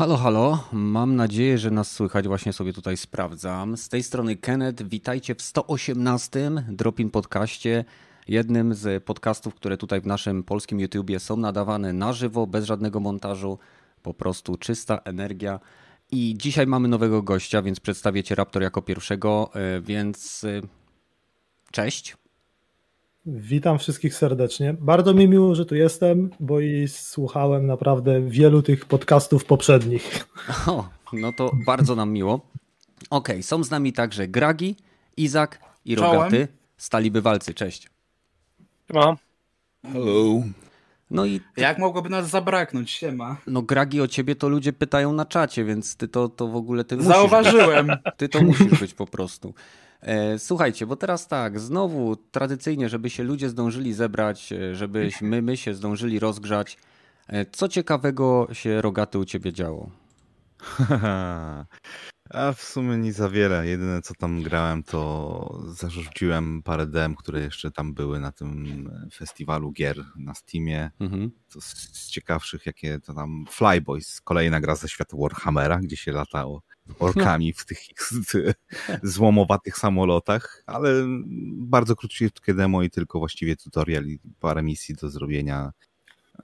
Halo, halo. Mam nadzieję, że nas słychać. Właśnie sobie tutaj sprawdzam. Z tej strony Kenneth. Witajcie w 118 Dropin Podcaście. Jednym z podcastów, które tutaj w naszym polskim YouTubie są nadawane na żywo, bez żadnego montażu. Po prostu czysta energia. I dzisiaj mamy nowego gościa, więc przedstawię Cię Raptor jako pierwszego. e, Więc e, cześć. Witam wszystkich serdecznie. Bardzo mi miło, że tu jestem, bo i słuchałem naprawdę wielu tych podcastów poprzednich. O, no to bardzo nam miło. Okej, są z nami także Gragi, Izak i. Rogaty, stali bywalcy. Cześć. No. Hello. No i Jak mogłoby nas zabraknąć? Siema. no Gragi o ciebie to ludzie pytają na czacie, więc ty to, to w ogóle ty musisz, Zauważyłem. ty to musisz być po prostu. E, słuchajcie, bo teraz tak, znowu tradycyjnie, żeby się ludzie zdążyli zebrać, e, żebyśmy my się zdążyli rozgrzać. E, co ciekawego się Rogaty u ciebie działo? A w sumie nie za wiele. Jedyne co tam grałem, to zarzuciłem parę dem, które jeszcze tam były na tym festiwalu gier na Steamie. Mhm. To z, z ciekawszych, jakie to tam Flyboys, kolejna gra ze świata Warhammera, gdzie się latało orkami w tych ich złomowatych samolotach, ale bardzo króciutkie demo i tylko właściwie tutorial i parę misji do zrobienia.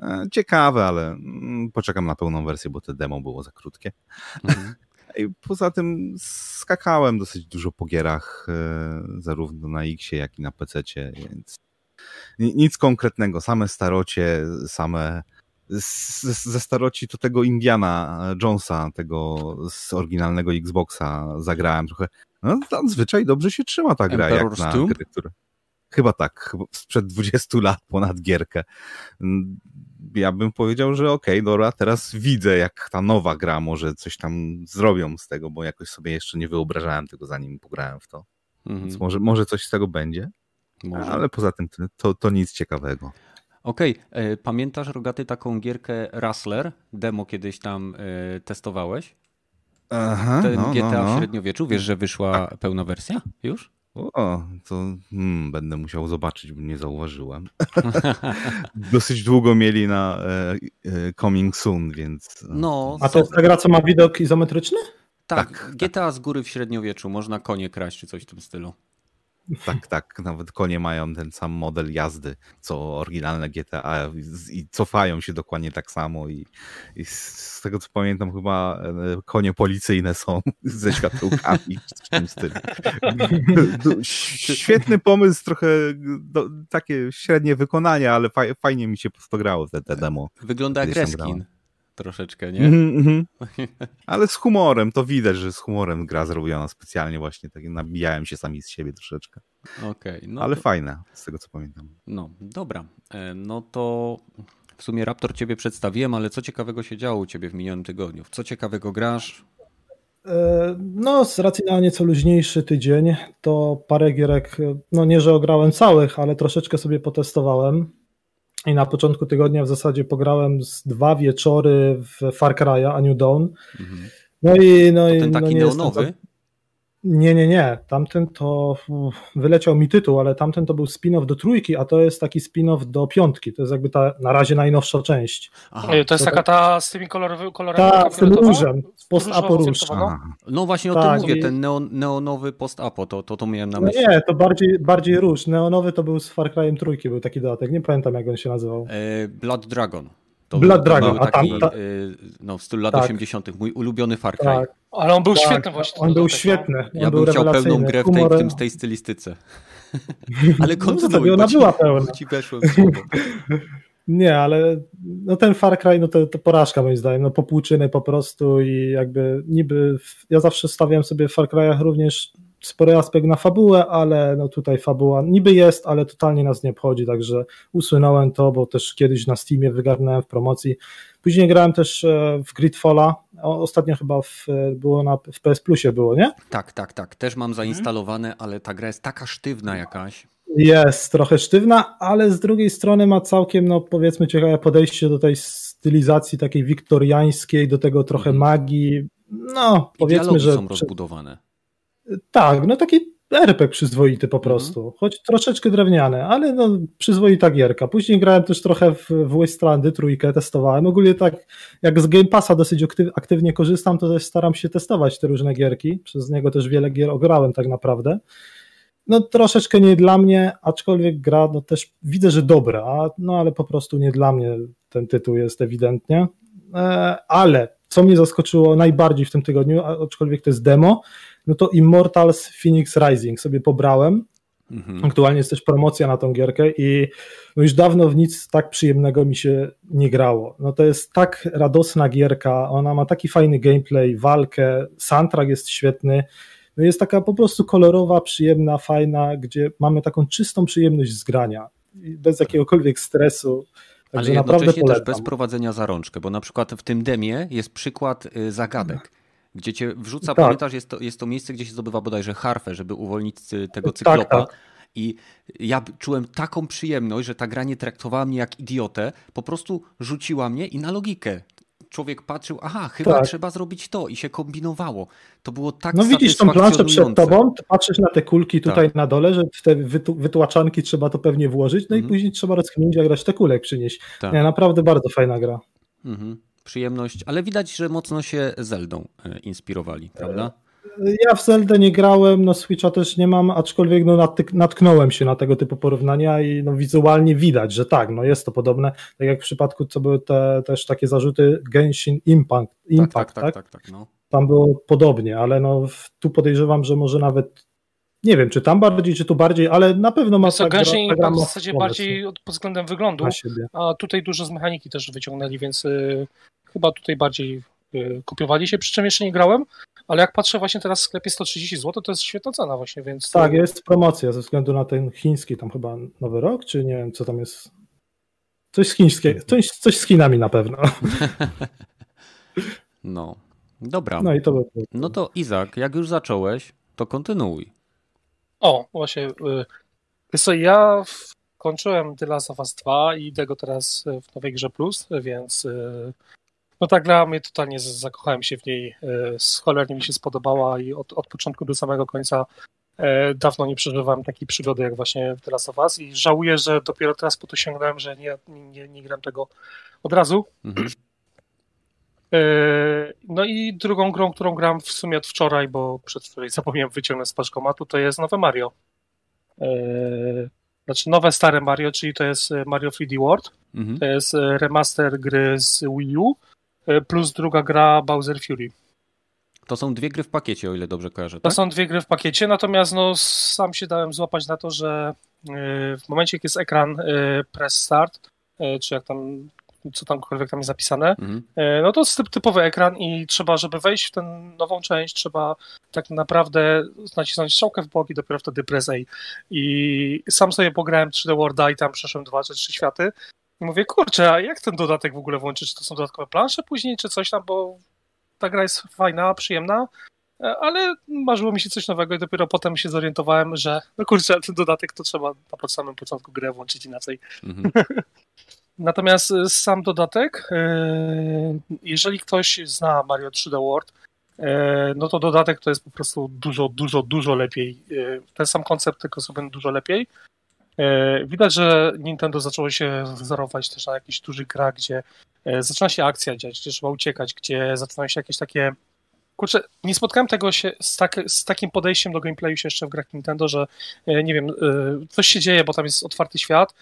E, Ciekawe, ale mm, poczekam na pełną wersję, bo te demo było za krótkie. Mhm. I poza tym skakałem dosyć dużo po gierach, e, zarówno na Xie, jak i na PC, więc ni- nic konkretnego, same starocie, same z- ze staroci to tego Indiana Jonesa, tego z oryginalnego Xboxa zagrałem trochę. No, zazwyczaj dobrze się trzyma ta gra, jak Emperor's na Tomb? gry, które... Chyba tak, chyba sprzed 20 lat ponad gierkę. Mm, Ja bym powiedział, że okej, dobra, teraz widzę, jak ta nowa gra może coś tam zrobią z tego, bo jakoś sobie jeszcze nie wyobrażałem tego, zanim pograłem w to. Mhm. Więc może, może coś z tego będzie, Może. ale poza tym to, to nic ciekawego. Okej, e, pamiętasz Rogaty taką gierkę Rustler? Demo kiedyś tam e, testowałeś? Aha, Ten no, GTA no, w no. średniowieczu, wiesz, że wyszła pełna wersja już? O, to hmm, będę musiał zobaczyć, bo nie zauważyłem. Dosyć długo mieli na e, e, Coming Soon, więc... e, No, A to jest ta gra, co ma widok izometryczny? tak, tak, GTA z góry w średniowieczu, można konie kraść czy coś w tym stylu. Tak, tak. Nawet konie mają ten sam model jazdy, co oryginalne GTA i- cofają się dokładnie tak samo. I, i z- tego co pamiętam, chyba e, konie policyjne są ze światełkami w tym stylu. Świetny pomysł, trochę do, takie średnie wykonanie, ale faj, fajnie mi się to grało te, te demo. Wygląda jak reskin. Troszeczkę, nie? Mhm, mhm. Ale z humorem, to widać, że z humorem gra zrobiona specjalnie właśnie, tak nabijałem się sami z siebie troszeczkę. Okej, no, ale to, fajne, z tego co pamiętam. no dobra. E, No to w sumie Raptor ciebie przedstawiłem, ale co ciekawego się działo u ciebie w minionym tygodniu? W co ciekawego grasz? E, No, z racji na nieco luźniejszy tydzień, to parę gierek, no nie, że ograłem całych, ale troszeczkę sobie potestowałem. I na początku tygodnia w zasadzie pograłem z dwa wieczory w Far Cry'a, A New Dawn. Mhm. No i no, i, ten no taki nie jestem neonowy? za- Nie, nie, nie. Tamten to wyleciał mi tytuł, ale tamten to był spin-off do trójki, a to jest taki spin-off do piątki. To jest jakby ta na razie najnowsza część. Aha, To jest to taka ta z tymi kolorowy, kolorami Ta, z tym różem, z post-apo róż. Aha. no właśnie o tak, tym mówię, i- ten neon, neonowy post-apo, to, to, to miałem na No myśli. nie, to bardziej, bardziej róż. Neonowy to był z Far Cry'em trójki, był taki dodatek. Nie pamiętam jak on się nazywał. E, Blood Dragon. To Blood był- Dragon, był a tam- taki, ta- e, no, w stylu lat Tak. 80. Mój ulubiony Far Cry. Tak, Ale on był tak, świetny właśnie. On był no. świetny. On Ja był bym chciał pełną grę w tej, w tym, w tej stylistyce. Ale No, kontynuuj, bo ona ci, była pełna. ci weszłem. Nie, ale no ten Far Cry no to, to porażka moim zdaniem. No popłuczyny po prostu i jakby niby w, ja zawsze stawiam sobie w Far Cry'ach również spory aspekt na fabułę, ale no tutaj fabuła niby jest, ale totalnie nas nie obchodzi, także usunąłem to, bo też kiedyś na Steamie wygarnąłem w promocji. Później grałem też e, w Gridfalla, ostatnio chyba w, e, było na, w PS Plusie było, nie? Tak, tak, tak. Też mam zainstalowane, ale ta gra jest taka sztywna jakaś. Jest trochę sztywna, ale z drugiej strony ma całkiem, no powiedzmy, ciekawe podejście do tej stylizacji takiej wiktoriańskiej, do tego trochę Mhm. magii. No, I powiedzmy, że. są rozbudowane. Tak, no taki RPG przyzwoity po prostu, mm. choć troszeczkę drewniany, ale no przyzwoita gierka. Później grałem też trochę w, w Wastlandy, trójkę testowałem. Ogólnie tak jak z Game Passa dosyć aktywnie korzystam, to też staram się testować te różne gierki. Przez niego też wiele gier ograłem tak naprawdę. No troszeczkę nie dla mnie, aczkolwiek gra no też widzę, że dobra, no ale po prostu nie dla mnie ten tytuł jest ewidentnie. E, ale co mnie zaskoczyło najbardziej w tym tygodniu, aczkolwiek to jest demo, no to Immortals Phoenix Rising sobie pobrałem. Mhm. Aktualnie jest też promocja na tą gierkę i no już dawno w nic tak przyjemnego mi się nie grało. No to jest tak radosna gierka, ona ma taki fajny gameplay, walkę, soundtrack jest świetny. No jest taka po prostu kolorowa, przyjemna, fajna, gdzie mamy taką czystą przyjemność z grania, bez jakiegokolwiek stresu. Także Ale jednocześnie też bez prowadzenia za rączkę, bo na przykład w tym demie jest przykład y, zagadek gdzie cię wrzuca, tak. pamiętasz, jest to, jest to miejsce, gdzie się zdobywa bodajże harfę, żeby uwolnić tego tak, cyklopa. Tak, tak. I ja czułem taką przyjemność, że ta gra nie traktowała mnie jak idiotę, po prostu rzuciła mnie i na logikę. Człowiek patrzył, aha, chyba tak. trzeba zrobić to i się kombinowało. To było tak No widzisz tą planszę przed tobą, patrzysz na te kulki tutaj tak. na dole, że w te wytu wytłaczanki trzeba to pewnie włożyć, no mhm. i później trzeba rozkminić, jak resztę kulek przynieść. Tak. Nie, naprawdę bardzo fajna gra. Mhm przyjemność, ale widać, że mocno się Zeldą e, inspirowali, prawda? Ja w Zeldę nie grałem, no Switcha też nie mam, aczkolwiek no natknąłem się na tego typu porównania i no wizualnie widać, że tak, no jest to podobne, tak jak w przypadku, co były te też takie zarzuty Genshin Impact, Impact tak? tak, tak, tak, tak, tak no. Tam było podobnie, ale no tu podejrzewam, że może nawet nie wiem, czy tam bardziej, czy tu bardziej, ale na pewno ma tak Genshin Impact w zasadzie bardziej pod względem wyglądu, a tutaj dużo z mechaniki też wyciągnęli, więc y, chyba tutaj bardziej y, kopiowali się, przy czym jeszcze nie grałem, ale jak patrzę właśnie teraz w sklepie 130 zł, to jest świetna cena właśnie, więc... Tak, jest promocja ze względu na ten chiński tam chyba Nowy Rok, czy nie wiem, co tam jest... Coś z chińskiego, coś, coś z Chinami na pewno. No, dobra. No i to by... No to Izak, jak już zacząłeś, to kontynuuj. O, właśnie. Wiesz co, ja kończyłem The Last of Us 2 i idę go teraz w nowej grze Plus, więc y, no ta gra mnie totalnie zakochałem się w niej, y, cholernie mi się spodobała i od, od początku do samego końca y, dawno nie przeżywałem takiej przygody jak właśnie w The Last of Us i żałuję, że dopiero teraz po to sięgnąłem, że nie, nie, nie gram tego od razu. Mhm. No i drugą grą, którą gram w sumie od wczoraj, bo przedwczoraj zapomniałem wyciągnąć z paczkomatu, to jest nowe Mario. Znaczy nowe, stare Mario, czyli to jest Mario 3D World. Mhm. To jest remaster gry z Wii U E, plus druga gra Bowser Fury. To są dwie gry w pakiecie, o ile dobrze kojarzę. Tak? To są dwie gry w pakiecie, natomiast no, sam się dałem złapać na to, że e, w momencie, jak jest ekran e, press start, czy jak tam, co tamkolwiek tam jest zapisane, mhm. no to jest typowy ekran i trzeba, żeby wejść w tę nową część, trzeba tak naprawdę nacisnąć strzałkę w bok i dopiero wtedy press A. I sam sobie pograłem 3D Worlda i tam przeszłem dwa czy trzy światy i mówię, kurczę, a jak ten dodatek w ogóle włączyć? Czy to są dodatkowe plansze później, czy coś tam, bo ta gra jest fajna, przyjemna, e, ale marzyło mi się coś nowego i dopiero potem się zorientowałem, że no kurczę, ten dodatek to trzeba na samym początku grę włączyć inaczej. Mhm. Natomiast e, sam dodatek, e, jeżeli ktoś zna Mario 3D World, no to dodatek to jest po prostu dużo, dużo, dużo lepiej. Ten sam koncept, tylko sobie dużo lepiej. Widać, że Nintendo zaczęło się wzorować też na jakichś dużych grach, gdzie zaczyna się akcja dziać, gdzie trzeba uciekać, gdzie zaczynają się jakieś takie. Kurczę, nie spotkałem tego się z, tak, z takim podejściem do gameplayu się jeszcze w grach Nintendo, że nie wiem, coś się dzieje, bo tam jest otwarty świat,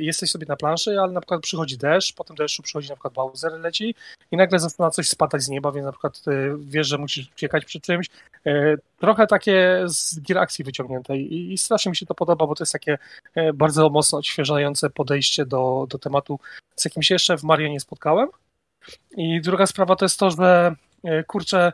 jesteś sobie na planszy, ale na przykład przychodzi deszcz, potem deszczu przychodzi na przykład Bowser leci i nagle zaczyna coś spadać z nieba, więc na przykład e, wiesz, że musisz uciekać przed czymś. E, trochę takie z gier akcji wyciągnięte i, strasznie mi się to podoba, bo to jest takie bardzo mocno odświeżające podejście do, do tematu, z jakim się jeszcze w Mario nie spotkałem. I druga sprawa to jest to, że kurczę,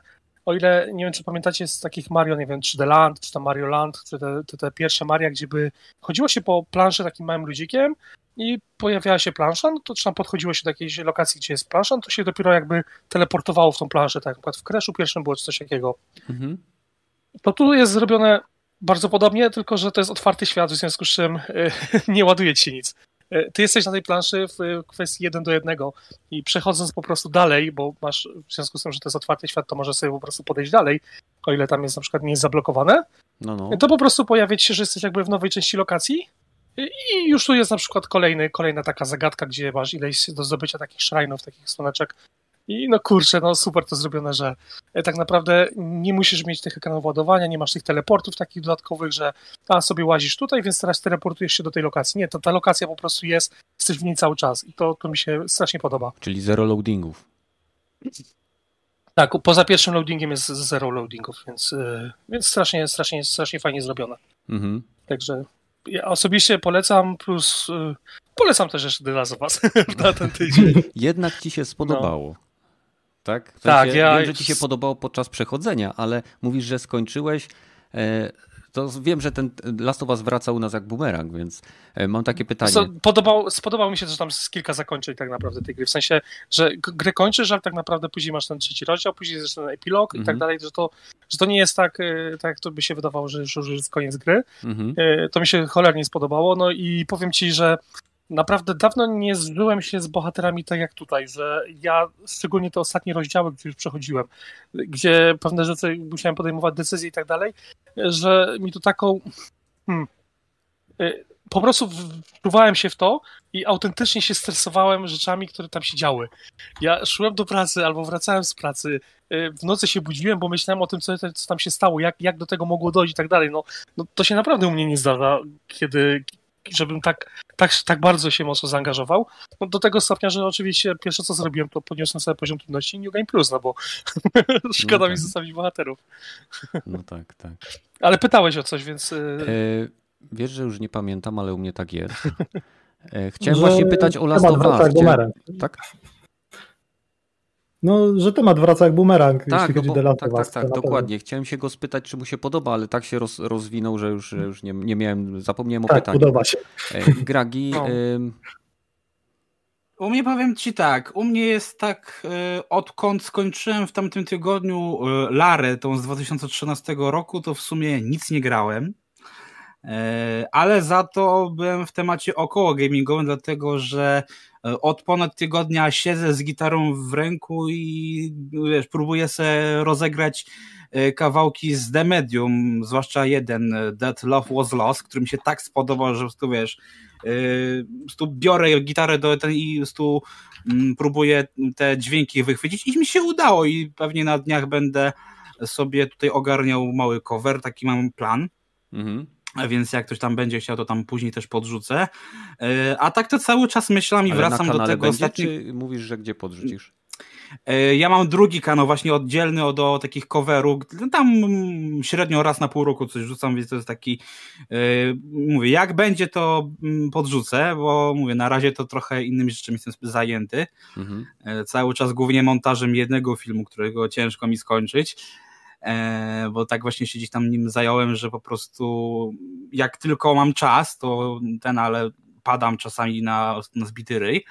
o ile, nie wiem, czy pamiętacie z takich Mario, nie wiem, 3D Land, czy tam Mario Land, czy te, te, te pierwsze Maria, gdzie by chodziło się po planszy takim małym ludzikiem i pojawiała się plansza, no to czy tam podchodziło się do jakiejś lokacji, gdzie jest plansza, no to się dopiero jakby teleportowało w tą planszę, tak jak na przykład w Crashu pierwszym było coś takiego. Mhm. To tu jest zrobione bardzo podobnie, tylko że to jest otwarty świat, w związku z czym nie ładuje ci się nic. E, ty jesteś na tej planszy w kwestii jeden do jednego i przechodząc po prostu dalej, bo masz, w związku z tym, że to jest otwarty świat, to możesz sobie po prostu podejść dalej, o ile tam jest na przykład nie jest zablokowane, no, no. to po prostu pojawiać się, że jesteś jakby w nowej części lokacji i już tu jest na przykład kolejny, kolejna taka zagadka, gdzie masz ileś do zdobycia takich szrajnów, takich słoneczek, i no kurczę, no super to zrobione, że e, tak naprawdę nie musisz mieć tych ekranów ładowania, nie masz tych teleportów takich dodatkowych, że a sobie łazisz tutaj, więc teraz teleportujesz się do tej lokacji. Nie, to ta lokacja po prostu jest, jesteś w niej cały czas i to, to mi się strasznie podoba. Czyli zero loadingów. Tak, poza pierwszym loadingiem jest zero loadingów, więc, yy, więc strasznie, strasznie, strasznie fajnie zrobione. Mhm. Także ja osobiście polecam, plus yy, polecam też jeszcze The Last of Us na ten tydzień. Jednak ci się spodobało. No tak? W tak, ja... Wiem, że ci się podobało podczas przechodzenia, ale mówisz, że skończyłeś. E, to wiem, że ten Last of Us wraca u nas jak bumerang, więc e, mam takie pytanie. Podobał, spodobało mi się, że tam jest kilka zakończeń tak naprawdę tej gry, w sensie, że grę kończysz, ale tak naprawdę później masz ten trzeci rozdział, później jest ten epilog i tak mhm. dalej, że to, że to nie jest tak, e, tak jak to by się wydawało, że już jest koniec gry. Mhm. To mi się cholernie spodobało, no i powiem ci, że naprawdę dawno nie zżyłem się z bohaterami tak jak tutaj, że ja, szczególnie te ostatnie rozdziały, gdzie już przechodziłem, gdzie pewne rzeczy musiałem podejmować decyzje i tak dalej, że mi to taką... Hmm, y, po prostu wczuwałem się w to i autentycznie się stresowałem rzeczami, które tam się działy. Ja szłem do pracy albo wracałem z pracy, y, w nocy się budziłem, bo myślałem o tym, co, co tam się stało, jak, jak do tego mogło dojść i tak dalej. No, no to się naprawdę u mnie nie zdarza, kiedy, żebym tak, tak, tak bardzo się mocno zaangażował. No do tego stopnia, że oczywiście pierwsze co zrobiłem, to podniosłem sobie poziom trudności New Game Plus, no bo szkoda no tak. mi zostawić bohaterów. no tak, tak. Ale pytałeś o coś, więc... Y, e, wiesz, że już nie pamiętam, ale u mnie tak jest. E, chciałem właśnie pytać o Last of Us. Tak? No, że temat wraca jak bumerang, tak, jeśli chodzi o no Tak, tak, tak, dokładnie. Chciałem się go spytać, czy mu się podoba, ale tak się roz, rozwinął, że już, że już nie, nie miałem, zapomniałem o tak, pytaniu. podoba się. Gragi... No. U mnie powiem ci tak, u mnie jest tak, y, odkąd skończyłem w tamtym tygodniu y, Larę, tą z 2013 roku, to w sumie nic nie grałem. Ale za to byłem w temacie około gamingowym, dlatego że od ponad tygodnia siedzę z gitarą w ręku i wiesz, próbuję sobie rozegrać e, kawałki z The Medium, zwłaszcza jeden, e, That Love Was Lost, który mi się tak spodobał, że tu wiesz, tu biorę gitarę do ten i tu mm, próbuję te dźwięki wychwycić i mi się udało i pewnie na dniach będę sobie tutaj ogarniał mały cover, taki mam plan. Mhm więc jak ktoś tam będzie chciał, to tam później też podrzucę. E, a tak to cały czas myślałem i Ale wracam do tego ostatniego. Czy mówisz, że gdzie podrzucisz? E, ja mam drugi kanał właśnie oddzielny od, od takich coverów. Tam średnio raz na pół roku coś rzucam, więc to jest taki. Yy, mówię, jak będzie, to mm, podrzucę, bo mówię, na razie to trochę innymi rzeczami jestem zajęty. Mhm. Cały czas głównie montażem jednego filmu, którego ciężko mi skończyć. E, bo tak właśnie się gdzieś tam nim zająłem, że po prostu jak tylko mam czas, to ten, ale padam czasami na, na zbity ryj.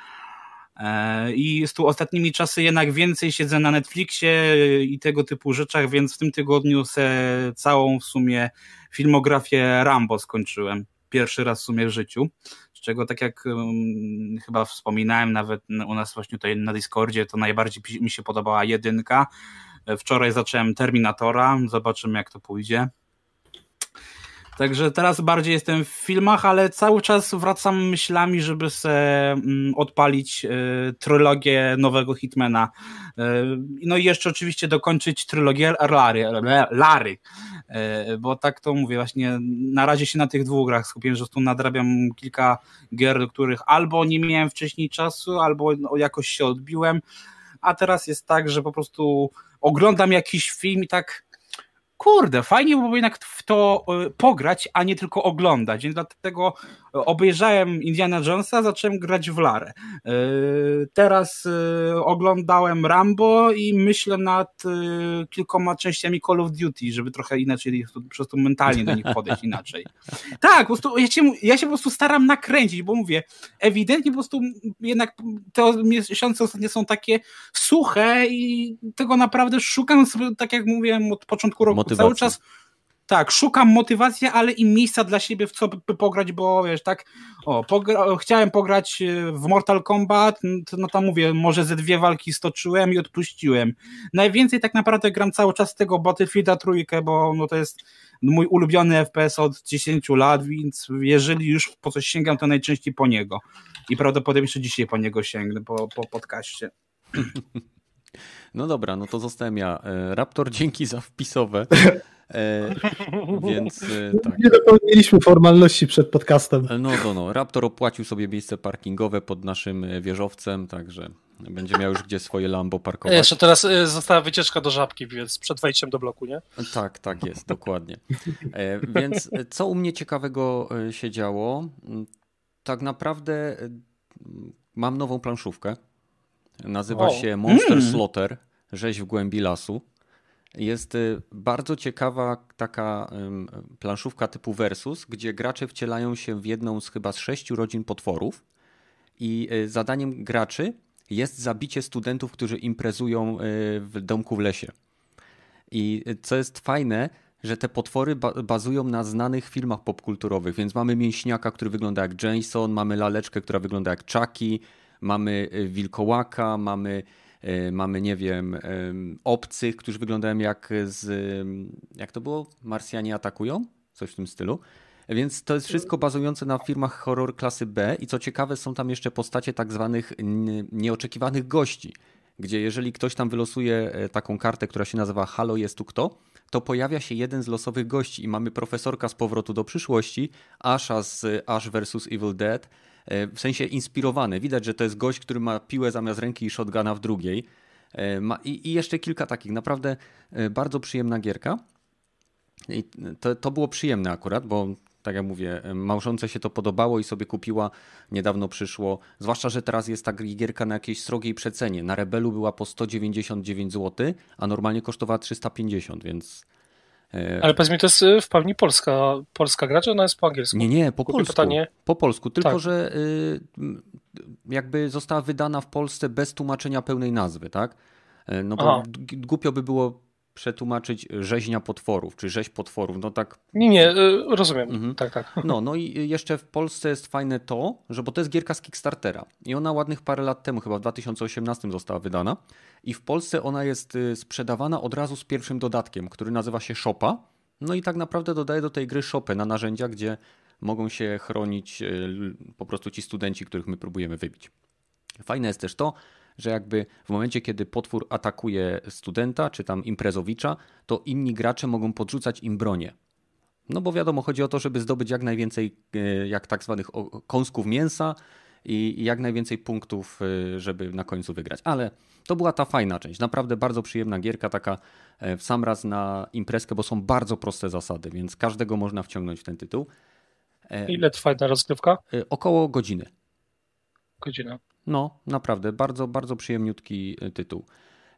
E, I z tu ostatnimi czasy jednak więcej siedzę na Netflixie i tego typu rzeczach, więc w tym tygodniu se całą w sumie filmografię Rambo skończyłem. Pierwszy raz w sumie w życiu. Z czego tak jak um, chyba wspominałem nawet u nas właśnie tutaj na Discordzie, to najbardziej mi się podobała jedynka, Wczoraj zacząłem Terminatora, zobaczymy jak to pójdzie. Także teraz bardziej jestem w filmach, ale cały czas wracam myślami, żeby se mm, odpalić y, trylogię nowego Hitmana. Y, no i jeszcze oczywiście dokończyć trylogię Lary, Lary. Y, bo tak to mówię, właśnie na razie się na tych dwóch grach skupiłem, że tu nadrabiam kilka gier, do których albo nie miałem wcześniej czasu, albo no, jakoś się odbiłem, a teraz jest tak, że po prostu oglądam jakiś film i tak kurde, fajnie byłoby jednak w to e, pograć, a nie tylko oglądać. Więc dlatego obejrzałem Indiana Jonesa, zacząłem grać w Larę. E, teraz e, oglądałem Rambo i myślę nad kilkoma częściami Call of Duty, żeby trochę inaczej, po prostu mentalnie do nich podejść inaczej. Tak, po prostu ja się, ja się po prostu staram nakręcić, bo mówię, ewidentnie po prostu jednak te miesiące ostatnie są takie suche i tego naprawdę szukam sobie, tak jak mówiłem od początku roku, motywacji. cały czas tak, szukam motywacji, ale i miejsca dla siebie, w co by pograć, bo wiesz, tak, o, pogra chciałem pograć e, w Mortal Kombat, no tam mówię, może ze dwie walki stoczyłem i odpuściłem. Najwięcej tak naprawdę gram cały czas tego Battlefielda trójkę, bo no to jest mój ulubiony FPS od 10 lat, więc jeżeli już po coś sięgam, to najczęściej po niego. I prawdopodobnie jeszcze dzisiaj po niego sięgnę, po, po podcaście. No dobra, no to zostałem ja. E, Raptor, dzięki za wpisowe. E, więc e, tak. Nie dopełniliśmy formalności przed podcastem. No, no, no. Raptor opłacił sobie miejsce parkingowe pod naszym e, wieżowcem, także będzie miał już gdzie swoje Lambo parkować. Jeszcze teraz została wycieczka do żabki, więc przed wejściem do bloku, nie? Tak, tak jest, dokładnie. E, więc co u mnie ciekawego się działo? Tak naprawdę mam nową planszówkę. Nazywa o. się Monster mm. Slaughter, rzeź w głębi lasu. Jest y, bardzo ciekawa taka planszówka typu Versus, gdzie gracze wcielają się w jedną z chyba z sześciu rodzin potworów i y, zadaniem graczy jest zabicie studentów, którzy imprezują y, w domku w lesie. I co jest fajne, że te potwory bazują na znanych filmach popkulturowych, więc mamy mięśniaka, który wygląda jak Jason, mamy laleczkę, która wygląda jak Chucky, mamy wilkołaka, mamy E, mamy, nie wiem, obcych, którzy wyglądają jak z, jak to było? Marsjanie atakują? Coś w tym stylu. Więc to jest wszystko bazujące na firmach horror klasy B i co ciekawe są tam jeszcze postacie tak zwanych nieoczekiwanych gości, gdzie jeżeli ktoś tam wylosuje e, taką kartę, która się nazywa Halo jest tu kto, to pojawia się jeden z losowych gości i mamy profesorka z powrotu do przyszłości, Asha z Ash vs Evil Dead, w sensie inspirowany. Widać, że to jest gość, który ma piłę zamiast ręki i shotguna w drugiej. E, I, jeszcze kilka takich. Naprawdę e, bardzo przyjemna gierka. I to, to było przyjemne akurat, bo tak jak mówię, małżonce się to podobało i sobie kupiła, niedawno przyszło, zwłaszcza, że teraz jest ta gierka na jakiejś srogiej przecenie. Na Rebelu była po 199 zł, a normalnie kosztowała 350, więc E, Ale powiedz mi, to jest y, w pełni polska, polska gra, czy ona jest po angielsku? Nie, nie, po Kupię polsku. Pytanie. Po polsku, tylko tak. że y, jakby została wydana w Polsce bez tłumaczenia pełnej nazwy, tak? E, no bo Aha. głupio by było przetłumaczyć rzeźnia potworów, czy rzeź potworów, no tak. Nie, nie, y, rozumiem. Mhm. Tak, tak. No, no i jeszcze w Polsce jest fajne to, że bo to jest gierka z Kickstartera i ona ładnych parę lat temu, chyba w 2018 została wydana i w Polsce ona jest y, sprzedawana od razu z pierwszym dodatkiem, który nazywa się Shopa. No i tak naprawdę dodaje do tej gry shopę na narzędzia, gdzie mogą się chronić y, po prostu ci studenci, których my próbujemy wybić. Fajne jest też to, że jakby w momencie, kiedy potwór atakuje studenta czy tam imprezowicza, to inni gracze mogą podrzucać im bronię. No bo wiadomo, chodzi o to, żeby zdobyć jak najwięcej e, jak tak zwanych kąsków mięsa i jak najwięcej punktów, e, żeby na końcu wygrać. Ale to była ta fajna część. Naprawdę bardzo przyjemna gierka, taka e, w sam raz na imprezkę, bo są bardzo proste zasady, więc każdego można wciągnąć w ten tytuł. Ile trwa ta rozgrywka? Około godziny. Godzina. No, naprawdę, bardzo, bardzo przyjemniutki e, tytuł.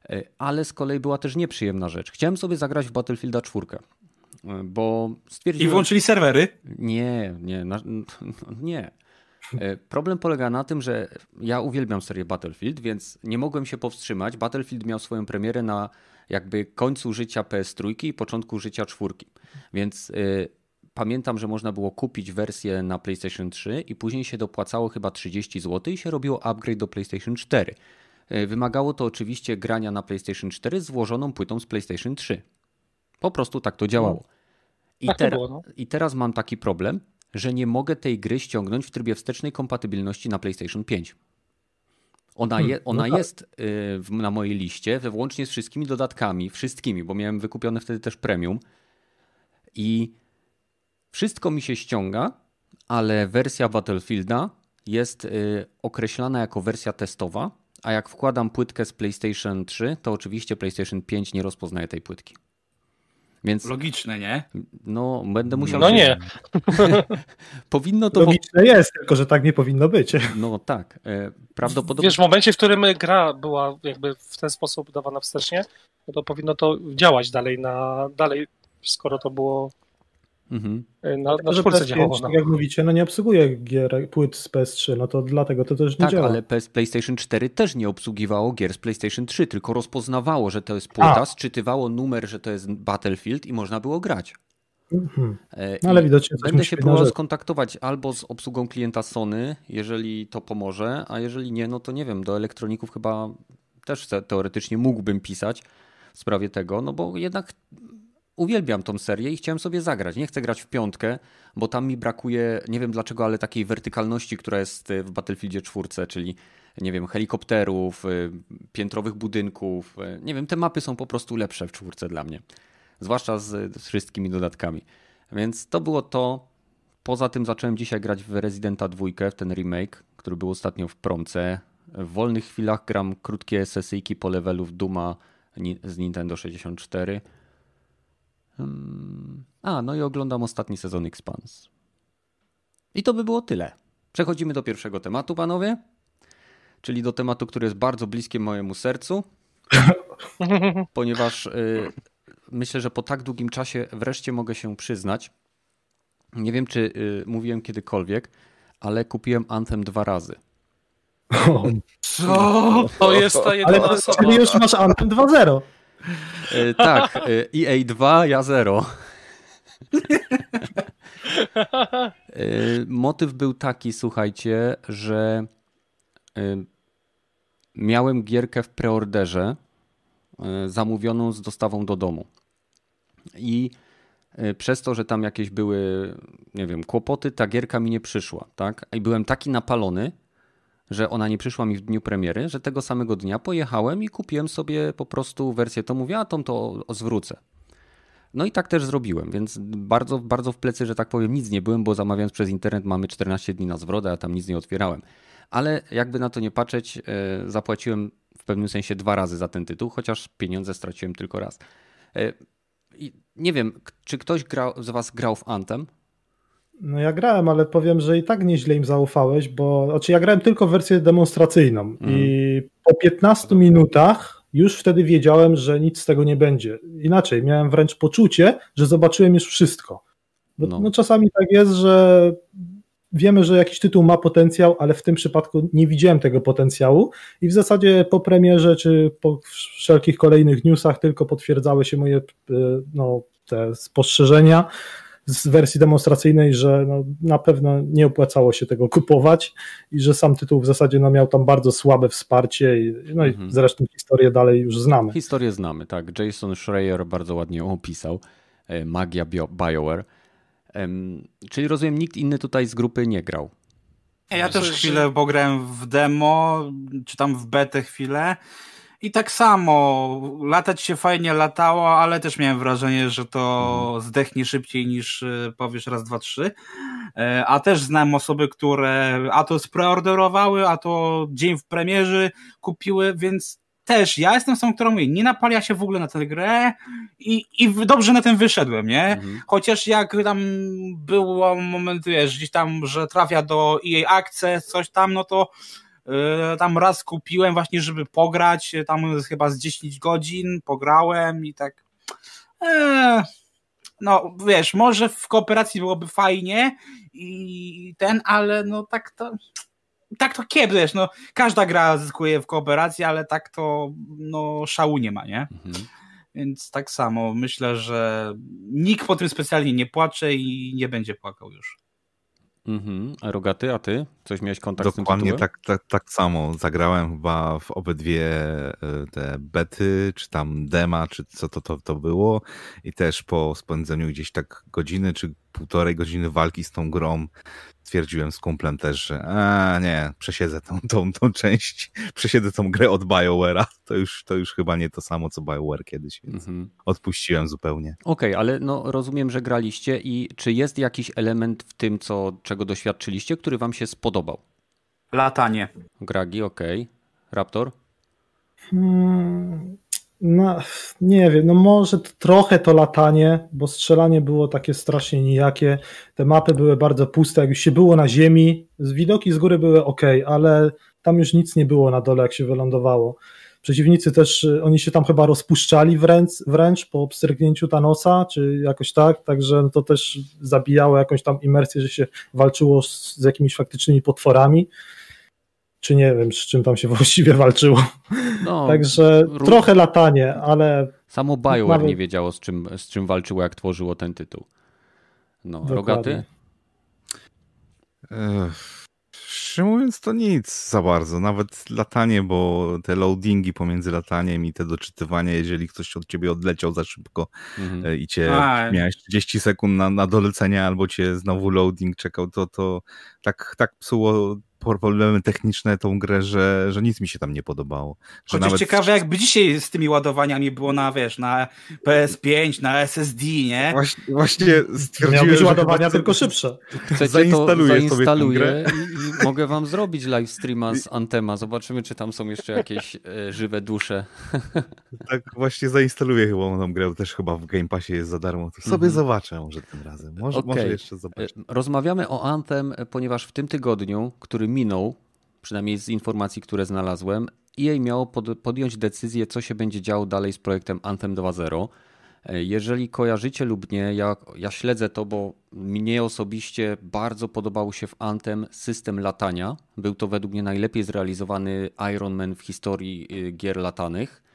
E, ale z kolei była też nieprzyjemna rzecz. Chciałem sobie zagrać w Battlefielda 4, e, bo stwierdziłem... I włączyli serwery? Nie, nie, nie. Problem polega na tym, że ja uwielbiam serię Battlefield, więc nie mogłem się powstrzymać. Battlefield miał swoją premierę na jakby końcu życia PS3 i początku życia czwórki. Więc pamiętam, że można było kupić wersję na PlayStation 3 i później się dopłacało chyba 30 zł i się robiło upgrade do PlayStation 4. E, wymagało to oczywiście grania na PlayStation 4 z włożoną płytą z PlayStation 3. Po prostu tak to działało. I, tak ter było, no. I teraz mam taki problem, że nie mogę tej gry ściągnąć w trybie wstecznej kompatybilności na PlayStation 5. Ona, hmm, je, ona no tak. jest y, na mojej liście, włącznie z wszystkimi dodatkami, wszystkimi, bo miałem wykupione wtedy też premium. I wszystko mi się ściąga, ale wersja Battlefielda jest y, określana jako wersja testowa, a jak wkładam płytkę z PlayStation 3, to oczywiście PlayStation 5 nie rozpoznaje tej płytki. Więc, Logiczne, nie? No, będę musiał. No nie. powinno to. Logiczne jest, tylko że tak nie powinno być. No tak. E, prawdopodobnie. Wiesz, w momencie, w którym gra była jakby w ten sposób dawana wstecznie, no to powinno to działać dalej na dalej, skoro to było Mhm. E, na, na czwórce działało. Tak jak mówicie, no nie obsługuje gier, płyt z PS3, no to dlatego to też nie tak, działa. ale PS, PlayStation 4 też nie obsługiwało gier z PlayStation 3, tylko rozpoznawało, że to jest płyta, A. sczytywało numer, że to jest Battlefield i można było grać. Mhm. No ale widocznie Będę się próbował skontaktować albo z obsługą klienta Sony, jeżeli to pomoże, a jeżeli nie, no to nie wiem, do elektroników chyba też teoretycznie mógłbym pisać w sprawie tego, no bo jednak uwielbiam tą serię i chciałem sobie zagrać. Nie chcę grać w piątkę, bo tam mi brakuje, nie wiem dlaczego, ale takiej wertykalności, która jest w Battlefieldzie 4, czyli nie wiem, helikopterów, y, piętrowych budynków. Y, nie wiem, te mapy są po prostu lepsze w czwórce dla mnie. Zwłaszcza z, wszystkimi dodatkami. Więc to było to. Poza tym zacząłem dzisiaj grać w Residenta 2, w ten remake, który był ostatnio w promce. W wolnych chwilach gram krótkie sesyjki po levelu Duma z Nintendo 64. Hmm. A, no i oglądam ostatni sezon Expanse. I to by było tyle. Przechodzimy do pierwszego tematu, panowie. Czyli do tematu, który jest bardzo bliskie mojemu sercu. ponieważ y, myślę, że po tak długim czasie wreszcie mogę się przyznać. Nie wiem, czy y, mówiłem kiedykolwiek, ale kupiłem Anthem dwa razy. Co? To jest ta jedna Ale osoba. Czyli już masz Anthem 2.0. Y, tak, EA 2, ja 0. Y, motyw był taki, słuchajcie, że miałem gierkę w preorderze zamówioną z dostawą do domu. I przez to, że tam jakieś były, nie wiem, kłopoty, ta gierka mi nie przyszła, tak? I byłem taki napalony, że ona nie przyszła mi w dniu premiery, że tego samego dnia pojechałem i kupiłem sobie po prostu wersję to mówię, a tą to zwrócę. No i tak też zrobiłem, więc bardzo, bardzo w plecy, że tak powiem, nic nie byłem, bo zamawiając przez internet mamy 14 dni na zwrot, a tam nic nie otwierałem. Ale jakby na to nie patrzeć, e, zapłaciłem w pewnym sensie dwa razy za ten tytuł, chociaż pieniądze straciłem tylko raz. E, nie wiem, czy ktoś grał, z Was grał w Anthem? No ja grałem, ale powiem, że i tak nieźle im zaufałeś, bo znaczy ja grałem tylko wersję demonstracyjną mm. i po 15 minutach już wtedy wiedziałem, że nic z tego nie będzie. Inaczej, miałem wręcz poczucie, że zobaczyłem już wszystko. Bo, no. no czasami tak jest, że wiemy, że jakiś tytuł ma potencjał, ale w tym przypadku nie widziałem tego potencjału i w zasadzie po premierze czy po wszelkich kolejnych newsach tylko potwierdzały się moje e, no, te spostrzeżenia z wersji demonstracyjnej, że no, na pewno nie opłacało się tego kupować i że sam tytuł w zasadzie no, miał tam bardzo słabe wsparcie. I, no mhm. i zresztą historię dalej już znamy. Historię znamy, tak. Jason Schreier bardzo ładnie ją opisał. E, magia Bio BioWare. Czyli rozumiem, nikt inny tutaj z grupy nie grał. Ja też chwilę pograłem w demo, czy tam w betę chwilę. I tak samo, latać się fajnie latało, ale też miałem wrażenie, że to mhm. zdechnie szybciej niż e, powiesz raz, dwa, trzy. E, a też znam osoby, które a to spreorderowały, a to dzień w premierzy kupiły, więc też ja jestem tą, która mówi, nie napalia się w ogóle na tę grę i, i dobrze na tym wyszedłem, nie? Mhm. Chociaż jak tam było moment, wiesz, gdzieś tam, że trafia do EA Access, coś tam, no to E, tam raz kupiłem właśnie, żeby pograć, e, tam chyba z 10 godzin pograłem i tak. Eee, no wiesz, może w kooperacji byłoby fajnie i ten, ale no tak to. Tak to kiedyś, no każda gra zyskuje w kooperacji, ale tak to no szału nie ma, nie? Mhm. Więc tak samo myślę, że nikt po tym specjalnie nie płacze i nie będzie płakał już. Mhm. A Rogaty, a ty? Coś miałeś kontakt Dokładnie z tym tak, tak, tak samo. Zagrałem chyba w obydwie e, te bety, czy tam dema, czy co to, to, to było. I też po spędzeniu gdzieś tak godziny, czy półtorej godziny walki z tą grą, stwierdziłem z kumplem też, że a nie, przesiedzę tą, tą, tą część, przesiedzę tą grę od BioWare'a. To już, to już chyba nie to samo, co BioWare kiedyś, więc mhm. odpuściłem zupełnie. Okej, okay, ale no rozumiem, że graliście i czy jest jakiś element w tym, co, czego doświadczyliście, który wam się spodobał? Latanie. Gragi, okej. Okay. Raptor? Hmm, no, nie wiem, no może trochę to latanie, bo strzelanie było takie strasznie nijakie. Te mapy były bardzo puste, jak już się było na ziemi, widoki z góry były ok, ale tam już nic nie było na dole, jak się wylądowało. Przeciwnicy też, y, oni się tam chyba rozpuszczali wręcz, wręcz po obstrygnięciu Thanosa, czy jakoś tak, także to też zabijało jakąś tam imersję, że się walczyło z, z jakimiś faktycznymi potworami czy nie wiem, z czym tam się właściwie walczyło. No, Także trochę latanie, ale. Samo BioWare nawet... nie wiedziało, z czym, z czym walczyło, jak tworzyło ten tytuł. No, Dokładnie. Rogaty? Szczerze mówiąc, to nic za bardzo. Nawet latanie, bo te loadingi pomiędzy lataniem i te doczytywania, jeżeli ktoś od ciebie odleciał za szybko mhm. E, i cię A, miałeś 30 sekund na, na dolecenie, albo cię znowu loading czekał, to, to tak, tak psuło problemy techniczne tą grę, że, że nic mi się tam nie podobało. Że Chociaż nawet... ciekawe, jakby dzisiaj z tymi ładowaniami było na, wiesz, na PS5, na SSD, nie? Właśnie, właśnie stwierdziłem, ładowania tylko szybsze. Chcecie zainstaluję, to zainstaluję i mogę wam zrobić live streama z Antema. Zobaczymy, czy tam są jeszcze jakieś e, żywe dusze. Tak, właśnie zainstaluję chyba tą grę, też chyba w Game Passie jest za darmo. To sobie mm -hmm. zobaczę może tym razem. Może, okay. może jeszcze zobaczę. E, rozmawiamy o Anthem, ponieważ w tym tygodniu, który minął, przynajmniej z informacji, które znalazłem, EA miało pod, podjąć decyzję, co się będzie działo dalej z projektem Anthem 2.0. E, jeżeli kojarzycie lub nie, ja, ja śledzę to, bo mnie osobiście bardzo podobał się w Anthem system latania. Był to według mnie najlepiej zrealizowany Iron Man w historii y, gier latanych.